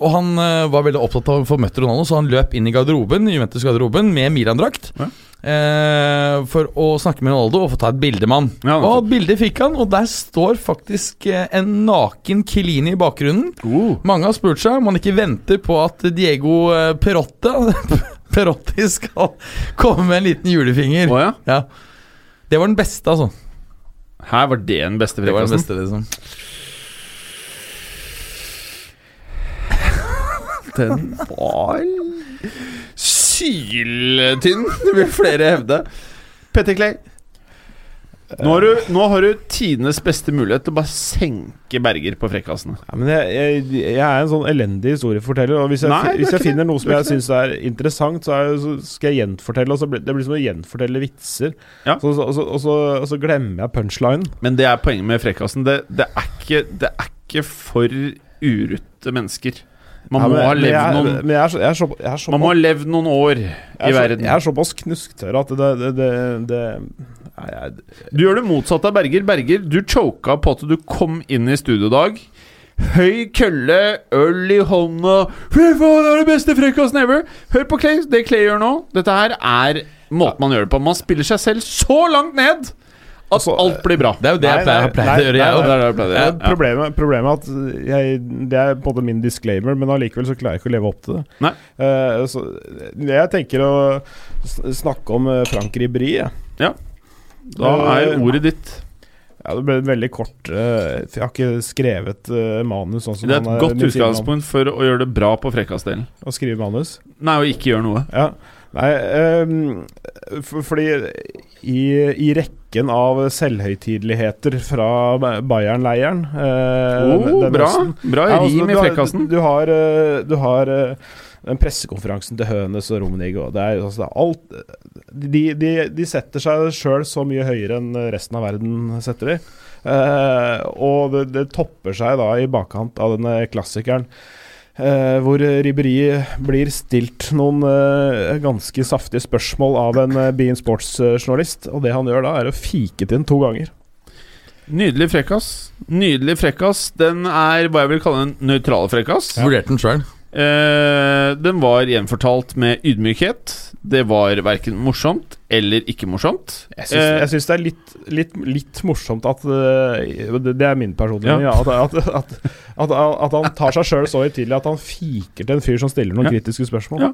Og han eh, var veldig opptatt av å få møtt Ronaldo, så han løp inn i garderoben Juventus-garderoben med Milan-drakt. Ja. eh, for å snakke med Ronaldo og få ta et bilde med han. Ja, og bildet fikk han, og der står faktisk eh, en naken Kilini i bakgrunnen. Uh. Mange har spurt seg om han ikke venter på at Diego eh, Perotta *laughs* Perotti skal komme med en liten julefinger. Oh, ja. Ja. Det var den beste, altså. Her var det den beste Det var den beste, liksom. *laughs* Den var syltynn, vil flere hevde. Petter Clay. Nå har, du, nå har du tidenes beste mulighet til å bare senke Berger på frekkasene. Ja, men jeg, jeg, jeg er en sånn elendig historieforteller. Og hvis jeg, Nei, hvis jeg finner det. noe som jeg syns er interessant, så, er, så skal jeg gjenfortelle. Og så blir, det blir som å gjenfortelle vitser. Ja. Så, så, og, så, og, så, og så glemmer jeg punchline. Men det er poenget med frekkasen. Det, det, er, ikke, det er ikke for urutte mennesker. Man må ha levd noen år i er, verden. jeg er såpass knusktørr at det, det, det nei, jeg, Du gjør det motsatte av Berger. Berger, du choka på at du kom inn i studiodag. Høy kølle, øl i hånda Fy faen, det er det beste frekkasen ever! Hør på Clay. Det Clay gjør nå. Dette her er måten man gjør det på. Man spiller seg selv så langt ned at Altså, alt blir bra. Det er jo det jeg Nei, pleier, pleier å gjøre, jeg Det òg. jeg Ja. Ja. problemet, problemet er at jeg, det er på en måte min disclaimer, men allikevel så klarer jeg ikke å leve opp til det. Nei. Eh, så jeg tenker å snakke om eh, Frank Ribéry. jeg. Da er ordet ditt. Ja, det ble veldig kort. eh, jeg har ikke skrevet eh, manus. Sånn som Det er et godt New utgangspunkt for å gjøre det bra på frekkasdelen. Å skrive manus. Nei, å ikke gjøre noe. Ja. Nei, um, for, fordi i, i rekken av selvhøytideligheter fra Bayern-leiren uh, Oh, bra. Bra altså, rim i du har- Du har, eh, du har eh, den pressekonferansen til Hønes og Rummenigge og det er, altså, det er alt De, de, de setter seg sjøl så mye høyere enn resten av verden setter de. Eh, og det, det topper seg da i bakkant av denne klassikeren. eh, hvor Ribberi blir stilt noen eh, ganske saftige spørsmål av en uh, Bean Sports-journalist. Og det han gjør da, er å fike til den to ganger. Nydelig frekkas. Nydelig frekkas. Den er hva jeg vil kalle en nøytral frekkas. Vurderte den sjøl. Eh, den var gjenfortalt med ydmykhet. Det var verken morsomt eller ikke morsomt. Jeg syns, Eh, det er litt, litt, litt morsomt at eh, Det er min personlige Ja. mening. ja, At, at, at, at, at han tar seg sjøl så høytidelig at han fiker til en fyr som stiller noen Ja. kritiske spørsmål. Ja.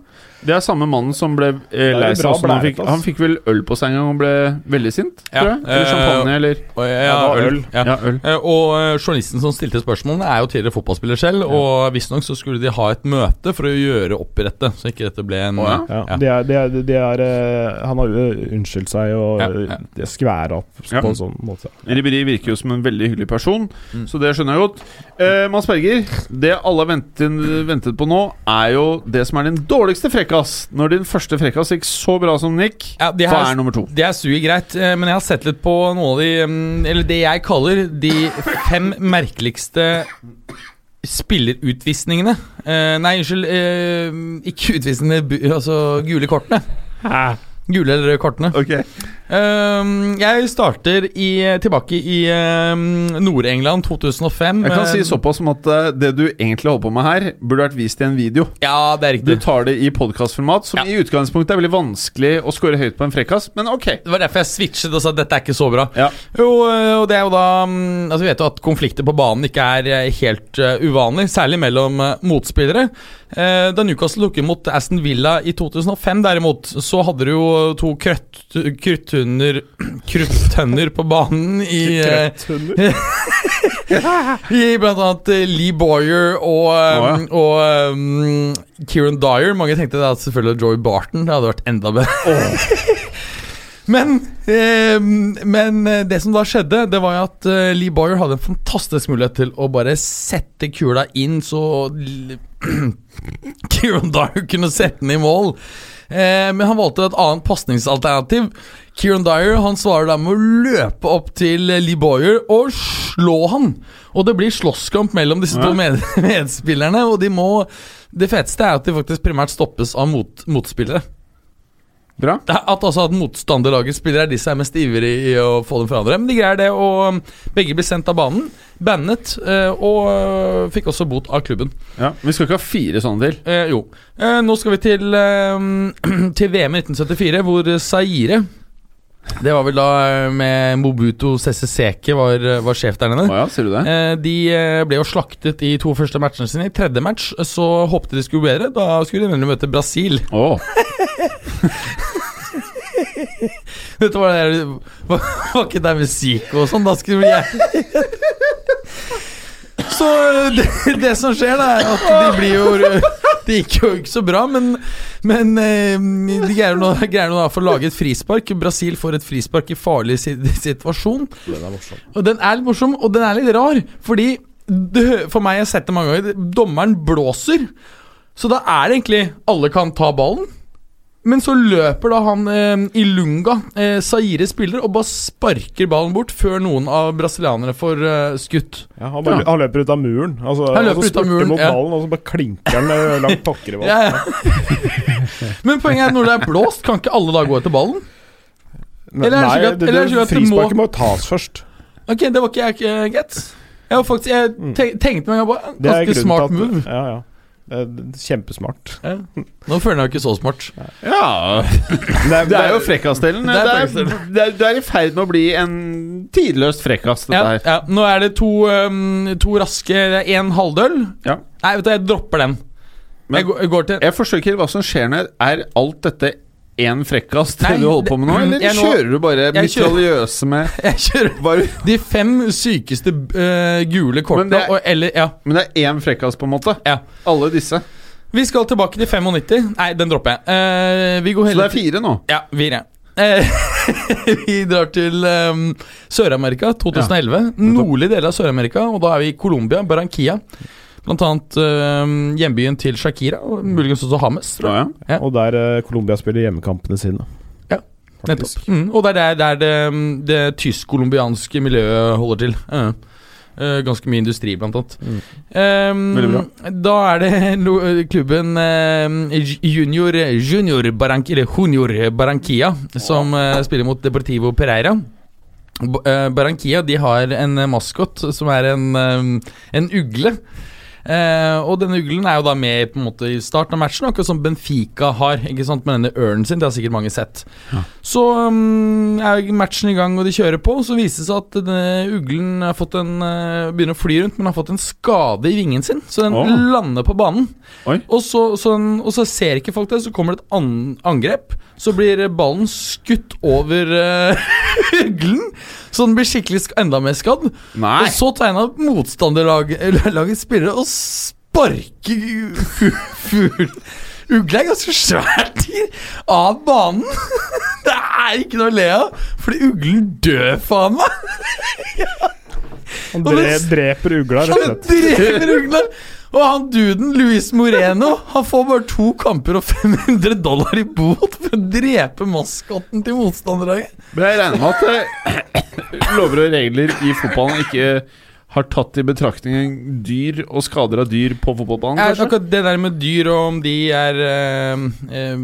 Det er samme mannen som ble eh, lei seg. Han fikk, han fikk vel øl på seg en gang og ble veldig sint, Ja, tror jeg. Eller eh, champagne, eller Ja, øl. Ja. Ja, øl. Eh, Og eh, journalisten som stilte spørsmålene, er jo tidligere fotballspiller selv. Og visstnok så skulle de ha et møte for å gjøre opp i dette, så ikke dette ble en oh, ja. Ja, Ja. Det er, det er, det er eh, Han har unnskyldt seg og Ja, ja, ja. skværa opp Ja. på en sånn måte. Riberi virker jo som en veldig hyggelig person, Mm. så det skjønner jeg godt. Eh, Mads Berger, det alle ventet, ventet på nå, er jo det som er din dårligste frekkas. Når din første frekkas gikk så bra som gikk, Ja, de hva er nummer to? Det er suger greit, eh, men jeg har sett litt på noe av de mm, Eller det jeg kaller de fem merkeligste spillerutvisningene. Eh, nei, unnskyld. Eh, ikke utvisningene, altså gule kortene. Gule eller røde kortene. Ok Ehm, jeg starter i, tilbake i ehm, Nord-England 2005. Jeg kan si Eh, såpass som at eh, det du egentlig holder på med her, burde vært vist i en video. Ja, det er riktig Du tar det i podkastformat, som Ja. i utgangspunktet er veldig vanskelig å score høyt på en frekkas, men ok. Det var derfor jeg switchet og sa at dette er ikke så bra. Ja. Jo, eh, og det er jo da mm, Altså Vi vet jo at konflikter på banen ikke er eh, helt uvanlig, særlig mellom motspillere. Da Newcastle tok imot Aston Villa i 2005, derimot, så hadde du jo to krøtt, krutthunder Kruttønner på banen i eh, *laughs* I blant annet eh, Lee Boyer og, oh, ja. og um, Kieran Dyer. Mange tenkte at selvfølgelig Joey Barton. Det hadde vært enda bedre. *laughs* men, eh, men det som da skjedde, det var jo at Lee Boyer hadde en fantastisk mulighet til å bare sette kula inn så *clears throat* Kieran Dyer kunne sette den i mål. Eh, men han valgte et annet pasningsalternativ. Kieran Dyer han svarer da med å løpe opp til Lee Boyer og slå han. Og det blir slåsskamp mellom disse to med *laughs* medspillerne. Og de må Det feteste er at de faktisk primært stoppes av mot motspillere. Bra. At altså at motstanderlagets spillere er de som er mest ivrige i å få dem fra hverandre. Men de greier det, og um, begge blir sendt av banen. Bannet, eh, og eh, fikk også bot av klubben. Ja, Vi skal ikke ha fire sånne til. Eh, jo. Eh, nå skal vi til, eh, *clears throat* til VM i 1974, hvor Zaire Det var vel da eh, med Mobuto Sese Seke var, var sjef der nede. Oh ja, ser du det? Eh, De eh, ble jo slaktet i to første matchene sine. I tredje match eh, så håpte de skulle bedre. Da skulle de nemlig møte Brasil. Oh. Dette var, det, der var ikke der med Zico og sånn. Da skulle vi *laughs* Så det, det som skjer, da, er at de blir jo Det gikk jo ikke så bra, men, men eh, de greier nå, greier nå da for å lage et frispark. Brasil får et frispark i farlig situasjon. Den er morsom. Og den er litt morsom, og den er litt rar. Fordi det, For meg, jeg har sett det mange ganger, dommeren blåser. Så da er det egentlig alle kan ta ballen. Men så løper da han eh, Ilunga, eh, Zaire spiller, og bare sparker ballen bort før noen av brasilianerne får eh, skutt. Ja, han, bare, han løper ut av muren. Altså, Han løper og så ut av muren, mot ja. ballen, og så bare klinker han eh, langt pokker i *laughs* ballen. Ja, ja. *laughs* Men poenget er når det er blåst, kan ikke alle da gå etter ballen? Nei, at- det, eller det det må- må tas først. Ok, det var ikke jeg uh, get. Jeg, faktisk, jeg te tenkte meg bare Mm. Ganske smart at, move. Ja, ja. Er kjempesmart. Ja. Nå føler jeg meg ikke så smart. Ja *laughs* Det Det er. Det er jo frekkasdelen. er, du er i ferd med å bli en tidløst frekkas, dette Ja, her. ja. Nå er det to, um, to raske Det er én halvdøl. Ja. Nei, vet du, jeg dropper den. Men- jeg, går, jeg går til Jeg forstår ikke hva som skjer når Er alt dette én frekkas det du holder på med nå, eller jeg nå- kjører du bare mitraljøse med *laughs* Jeg kjører bare, de fem sykeste uh, gule Men kortene. det er- Og, eller, ja, Men det er én frekkas, på en måte? ja. Alle disse. Vi skal tilbake til 95. Nei, den dropper jeg. Uh, vi går Så det er fire nå? Ja, fire. Eh, *laughs* vi drar til um, Sør-Amerika 2011. Nordlig del av Sør-Amerika, og da er vi i Colombia, Barranquilla. Blant annet um, hjembyen til Shakira, og muligens også Hames. Ja, ja. Og der uh, Colombia spiller hjemmekampene sine. Ja, Faktisk. Nettopp. Mm, og det er der, der det, det tysk-colombianske miljøet holder til. Uh. Uh, ganske mye industri, blant annet. Mm. Um. Da er det *laughs* lo- klubben uh, Junior Junior Barranquilla, Junior Barranquilla som uh, spiller mot Deportivo Pereira. Eh, Barranquilla de har en eh, maskot som er en, eh, en ugle. Eh, og denne uglen er jo da med på en måte i starten av matchen, akkurat som Benfica har. Ikke sant, Med denne ørnen sin. Det har sikkert mange sett. Så um, er matchen i gang, og de kjører på. Så viser det seg at denne uglen har fått en, eh, begynner å fly rundt, men har fått en skade i vingen sin. Så den oh. lander på banen. Og så, så den, og så ser ikke folk det, så kommer det et an angrep. Så blir ballen skutt over uh, *laughs* uglen, så den blir skikkelig sk enda mer skadd. Nei! Og så tegna motstanderlagets *laughs* spillere og sparker fu- fugl Ugla er ganske svært dyr av banen. *laughs* Det er ikke noe å le av, fordi uglen dør, faen meg. *laughs* Han dre dreper ugla, rett og Han dreper ugla. Og han duden, Luis Moreno, han får bare to kamper og 500 dollar i bot for å drepe maskotten til motstanderlaget. Men jeg regner med at eh, lover og regler i fotballen ikke har tatt i betraktning dyr og skader av dyr på fotballbanen, kanskje? akkurat det der med dyr, og om de er eh,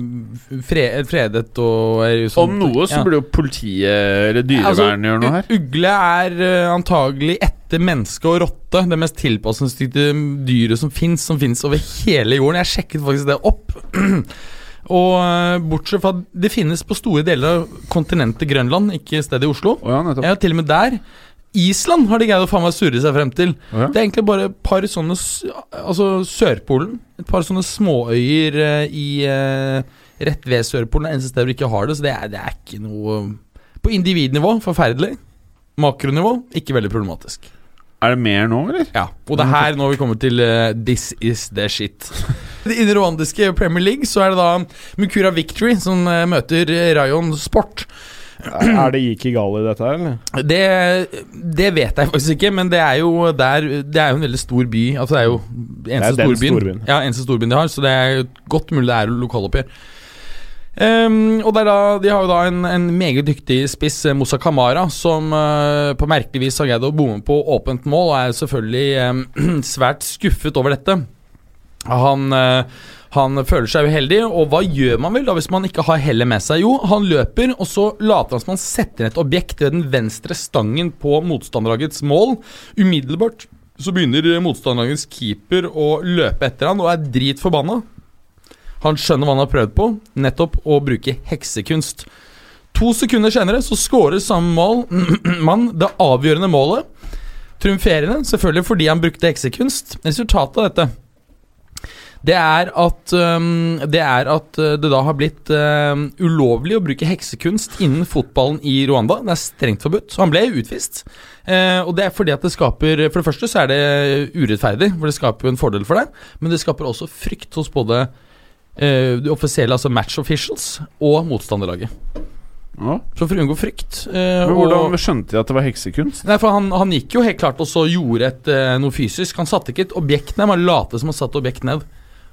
fred, fredet og er Om sånn- noe så ja. burde jo politiet eller dyrevern gjøre noe her. Ugle er eh, antagelig etter menneske og rotte det mest tilpasningsdyktige dyret som fins, som fins over hele jorden. Jeg sjekket faktisk det opp. *clears throat* Og eh, bortsett fra at det finnes på store deler av kontinentet Grønland, ikke stedet i Oslo. Oh ja. Ja, til og med der. Island har de greid å faen meg surre seg frem til. Ja. Det er egentlig bare et par sånne Altså Sørpolen. Et par sånne småøyer eh, i eh, rett ved Sørpolen. Det eneste stedet hvor ikke har det, så det er, det er ikke noe På individnivå forferdelig. Makronivå ikke veldig problematisk. Er det mer nå, eller? Ja, Og det er her nå vi kommer til uh, This is the shit. *laughs* I den rwandiske Premier League så er det da Mukura Victory som uh, møter eh, Rayon Sport. Er det Ikigali dette her, eller? Det, det vet jeg faktisk ikke, men det er jo der Det er jo en veldig stor by. Altså Det er jo eneste den storbyen. storbyen. Ja, eneste storbyen de har, så det er godt mulig det er lokaloppgjør. Um, og det er da, De har jo da en, en meget dyktig spiss, eh, Moussa Kamara, som uh, på merkelig vis har greid å bomme på åpent mål, og er selvfølgelig um, *clears throat* svært skuffet over dette. Han, eh, han føler seg uheldig, og hva gjør man vel da hvis man ikke har hellet med seg? Jo, han løper, og så later han som han setter et objekt ved den venstre stangen på motstanderlagets mål. Umiddelbart så begynner motstanderlagets keeper å løpe etter han og er dritforbanna. Han skjønner hva han har prøvd på, nettopp å bruke heksekunst. To sekunder senere så skårer samme mål, *clears throat* mann det avgjørende målet. Triumferende, selvfølgelig fordi han brukte heksekunst. Resultatet av dette det er at um, Det er at øh, det da har blitt øhm, ulovlig å bruke heksekunst innen fotballen i Rwanda. Det er strengt forbudt. Så han ble utvist. Uh, og det er fordi at det skaper For det første så er det urettferdig, for det skaper jo en fordel for deg. Men det skaper også frykt hos både eh, de offisielle, altså match officials, og motstanderlaget. Ja. Så for å unngå frykt eh, Men og- hvordan skjønte de at det var heksekunst? Nei, for han, han gikk jo helt klart og så gjorde et, eh, noe fysisk. Han satte ikke et objekt ned, han lot som han satte objekt ned.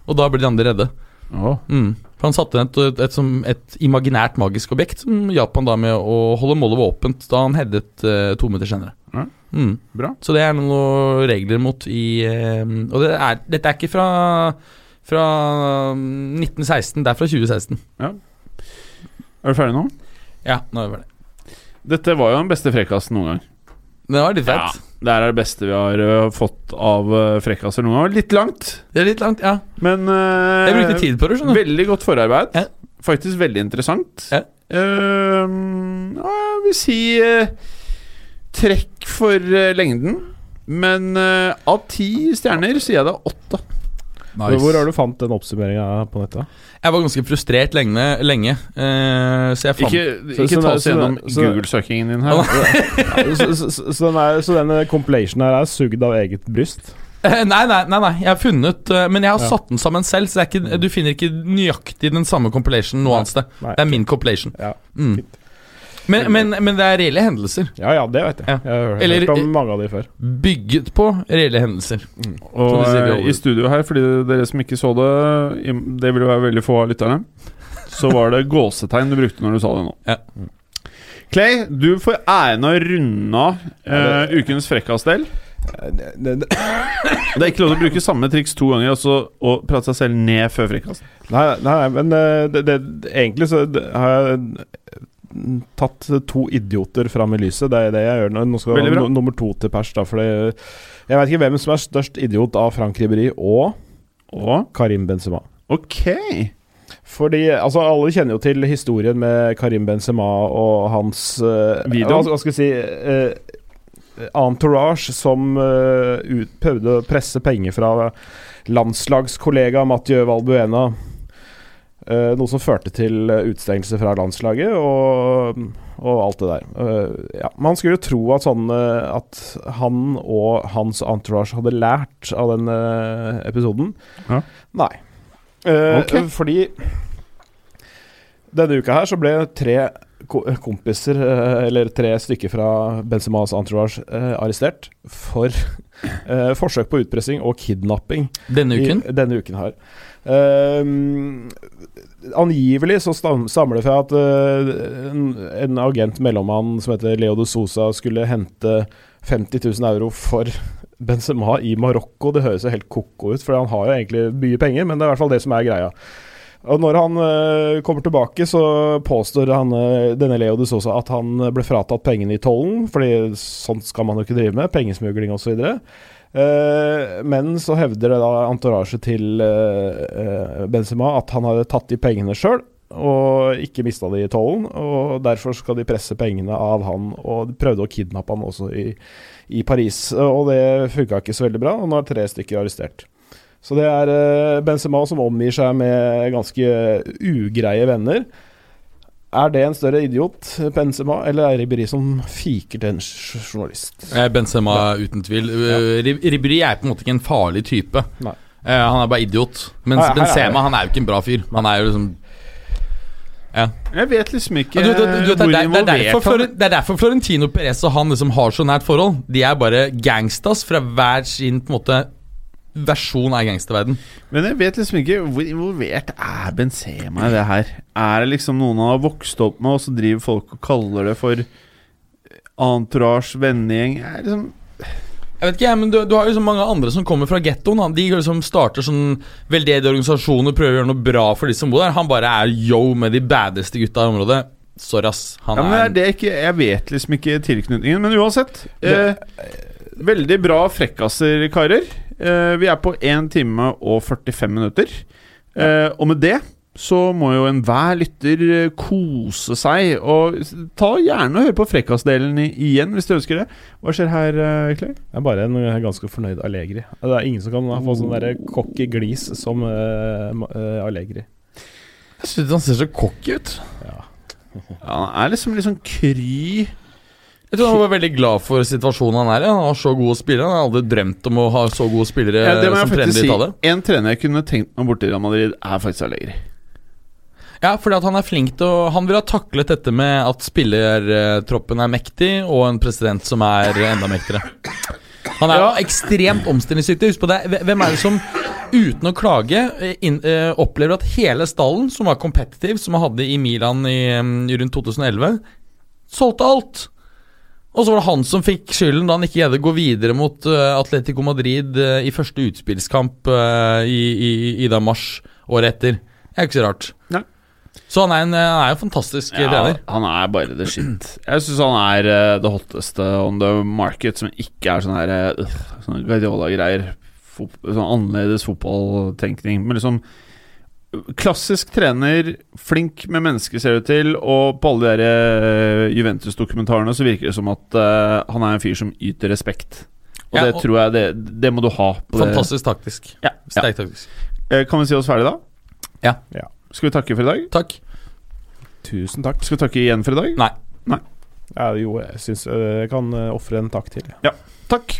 Og da ble de andre redde. Oh. Mm. For han satte et, et, et, et imaginært magisk objekt som hjalp han da med å holde målet åpent da han headet eh, to minutter senere. Ja. Mm. bra. Så det er noen regler mot i eh, Og det er, dette er ikke fra, fra 1916, det er fra 2016. Er du ferdig nå? Ja, nå er vi ferdig. Dette var jo den beste frekkasen noen gang. Det var litt fett. Det er det beste vi har uh, fått av uh, frekkaser noen gang. Litt langt, Det er litt langt, ja. men uh, Jeg brukte tid på det, skjønner du. Veldig godt forarbeid. Ja. Faktisk veldig interessant. Ja. Ehm, jeg vil si trekk for lengden. Men av ti stjerner sier jeg det er åtte. Hvor har du fant den oppsummeringa på nettet? Jeg var ganske frustrert lenge, lenge uh, så jeg fant Ikke, ikke så- ta oss gjennom Google-søkingen din her. Så, så, så, så, den er, så denne compilationen her er sugd av eget bryst? Eh, Nei, nei, nei, nei, jeg har funnet eh, Men jeg har Ja. satt den sammen selv, så det er ikke, du finner ikke nøyaktig den samme compilation noe annet sted. Det er min compilation. Ja, Mm. Men, men, men det er reelle hendelser. ja, ja det vet jeg. Ja. Jeg har Eller- hørt om mange av de før. Bygget på reelle hendelser. Og sier i eh, i studio her, fordi dere som ikke så det Det vil jo være veldig få av lytterne. Så var det gåsetegn du brukte når du sa det nå. Ja. Clay, du får æren av å runde av eh, ukens frekkasdel. Eh, Det, det, det, *laughs* Det er ikke lov til å bruke samme triks to ganger altså, og prate seg selv ned før frekast. nei, nei, men eh, det, det, egentlig så det- har jeg tatt to idioter fram i lyset. Det er det jeg gjør nå. Nå skal jeg ha nummer to til pers, da. For det, jeg vet ikke hvem som er størst idiot av Frank Ribéry og Og Karim Benzema. ok. Fordi, altså Alle kjenner jo til historien med Karim Benzema og hans uh, Video. Hva skal vi si uh, Entourage som uh, ut, prøvde å presse penger fra landslagskollega Mathieu Valbuena. Eh, noe som førte til eh, utestengelse fra landslaget og, og alt det der. Eh, ja. Man skulle jo tro at, sånn, eh, at han og hans entourage hadde lært av den episoden. Ja. Nei. Eh, Ok. Fordi denne uka her så ble tre kompiser, eller tre stykker fra Benzemas entourage, arrestert for forsøk på utpressing og kidnapping Denne uken. i, denne uken her. Ehm, angivelig så stam, stammer det fra at eh, en agent mellommann som heter Leo de Sosa skulle hente 50 000 euro for Benzema i Marokko. Det høres jo helt ko-ko ut, for han har jo egentlig mye penger, men det er i hvert fall det som er greia. Og når han uh, kommer tilbake, så påstår han, uh, denne Leo de Sosa at han ble fratatt pengene i tollen, fordi sånt skal man jo ikke drive med, pengesmugling osv. Uh, men så hevder det da entourage til eh, eh, Benzema at han hadde tatt de pengene sjøl, og ikke mista de i tollen. Og derfor skal de presse pengene av han, og de prøvde å kidnappe han også i, i Paris. Og det funka ikke så veldig bra, og nå er tre stykker arrestert. Så det er eh, Benzema som omgir seg med ganske ugreie venner. Er det en større idiot, Benzema, eller er Ribéry som fiker til en journalist? Benzema uten tvil. Ja. Ribéry er på en måte ikke en farlig type. Nei. han er bare idiot. Mens Nei, Benzema han er jo ikke en bra fyr. Han er jo liksom ja. Jeg vet liksom ikke du, du, du, hvor det, er, det, er det er derfor Florentino Perez og han liksom har så nært forhold. De er bare gangstas fra hver sin på en måte versjon av gangsterverden. Men jeg vet liksom ikke hvor involvert er Benzema i det her. Er det liksom noen han har vokst opp med, og så driver folk og kaller det for entourage, vennegjeng? Er liksom jeg vet ikke, men du, du har jo så mange andre som kommer fra gettoen. De liksom starter sånn veldedige organisasjoner, prøver å gjøre noe bra for de som bor der. Han bare er yo med de baddeste gutta i området. Sorry, ass. Han ja, men er, det er ikke, Jeg vet liksom ikke tilknytningen, men uansett. Eh, veldig bra frekkaser, karer. Eh, vi er på 1 time og 45 minutter. Eh, og med det så må jo enhver lytter eh, kose seg. Og ta gjerne og hør på frekkasdelen igjen hvis du ønsker det. Hva skjer her, Clay? Jeg er bare en ganske fornøyd Allegri. Det er ingen som kan få sånn derre cocky glis som uh, uh, Allegri. Jeg syns han ser så cocky ut. Ja. *laughs* ja. Han er liksom litt sånn kry jeg tror han var veldig glad for situasjonen han er i. Han har så gode spillere. Han har aldri drømt om å ha så gode spillere ja, som trener i Italia. Si. En trener jeg kunne tenkt meg borti Real Madrid, er faktisk Allegri. Ja, fordi at han er flink til å Han vil ha taklet dette med at spillertroppen er mektig, og en president som er enda mektigere. Han er ja. ekstremt omstillingsdyktig. Husk på det. Hvem er det som uten å klage in, uh, opplever at hele stallen, som var competitive, som han hadde i Milan i, um, rundt 2011, solgte alt? Og så var det han som fikk skylden da han ikke greide å gå videre mot uh, Atletico Madrid uh, i første utspillskamp uh, i, i, i, da mars året etter. Det er ikke så rart. Nei. Så han er, en, han er en fantastisk ja, trener. Han er bare the shit. Jeg syns han er uh, det hotteste on the market, som ikke er sånn her uh, Guardiola-greier. Sånn annerledes fotballtenkning. Men liksom Klassisk trener, flink med mennesker, ser det til. Og på alle de uh, Juventus-dokumentarene så virker det som at uh, han er en fyr som yter respekt. Og ja, det og tror jeg det, det, må du ha. fantastisk taktisk. Ja, Sterkt ja. taktisk. Uh, kan vi si oss ferdig da? Ja. ja. Skal vi takke for i dag? Takk. Tusen takk. Skal vi takke igjen for i dag? Nei. Nei. Ja, jo, jeg syns jeg kan ofre en takk til. Ja. Takk.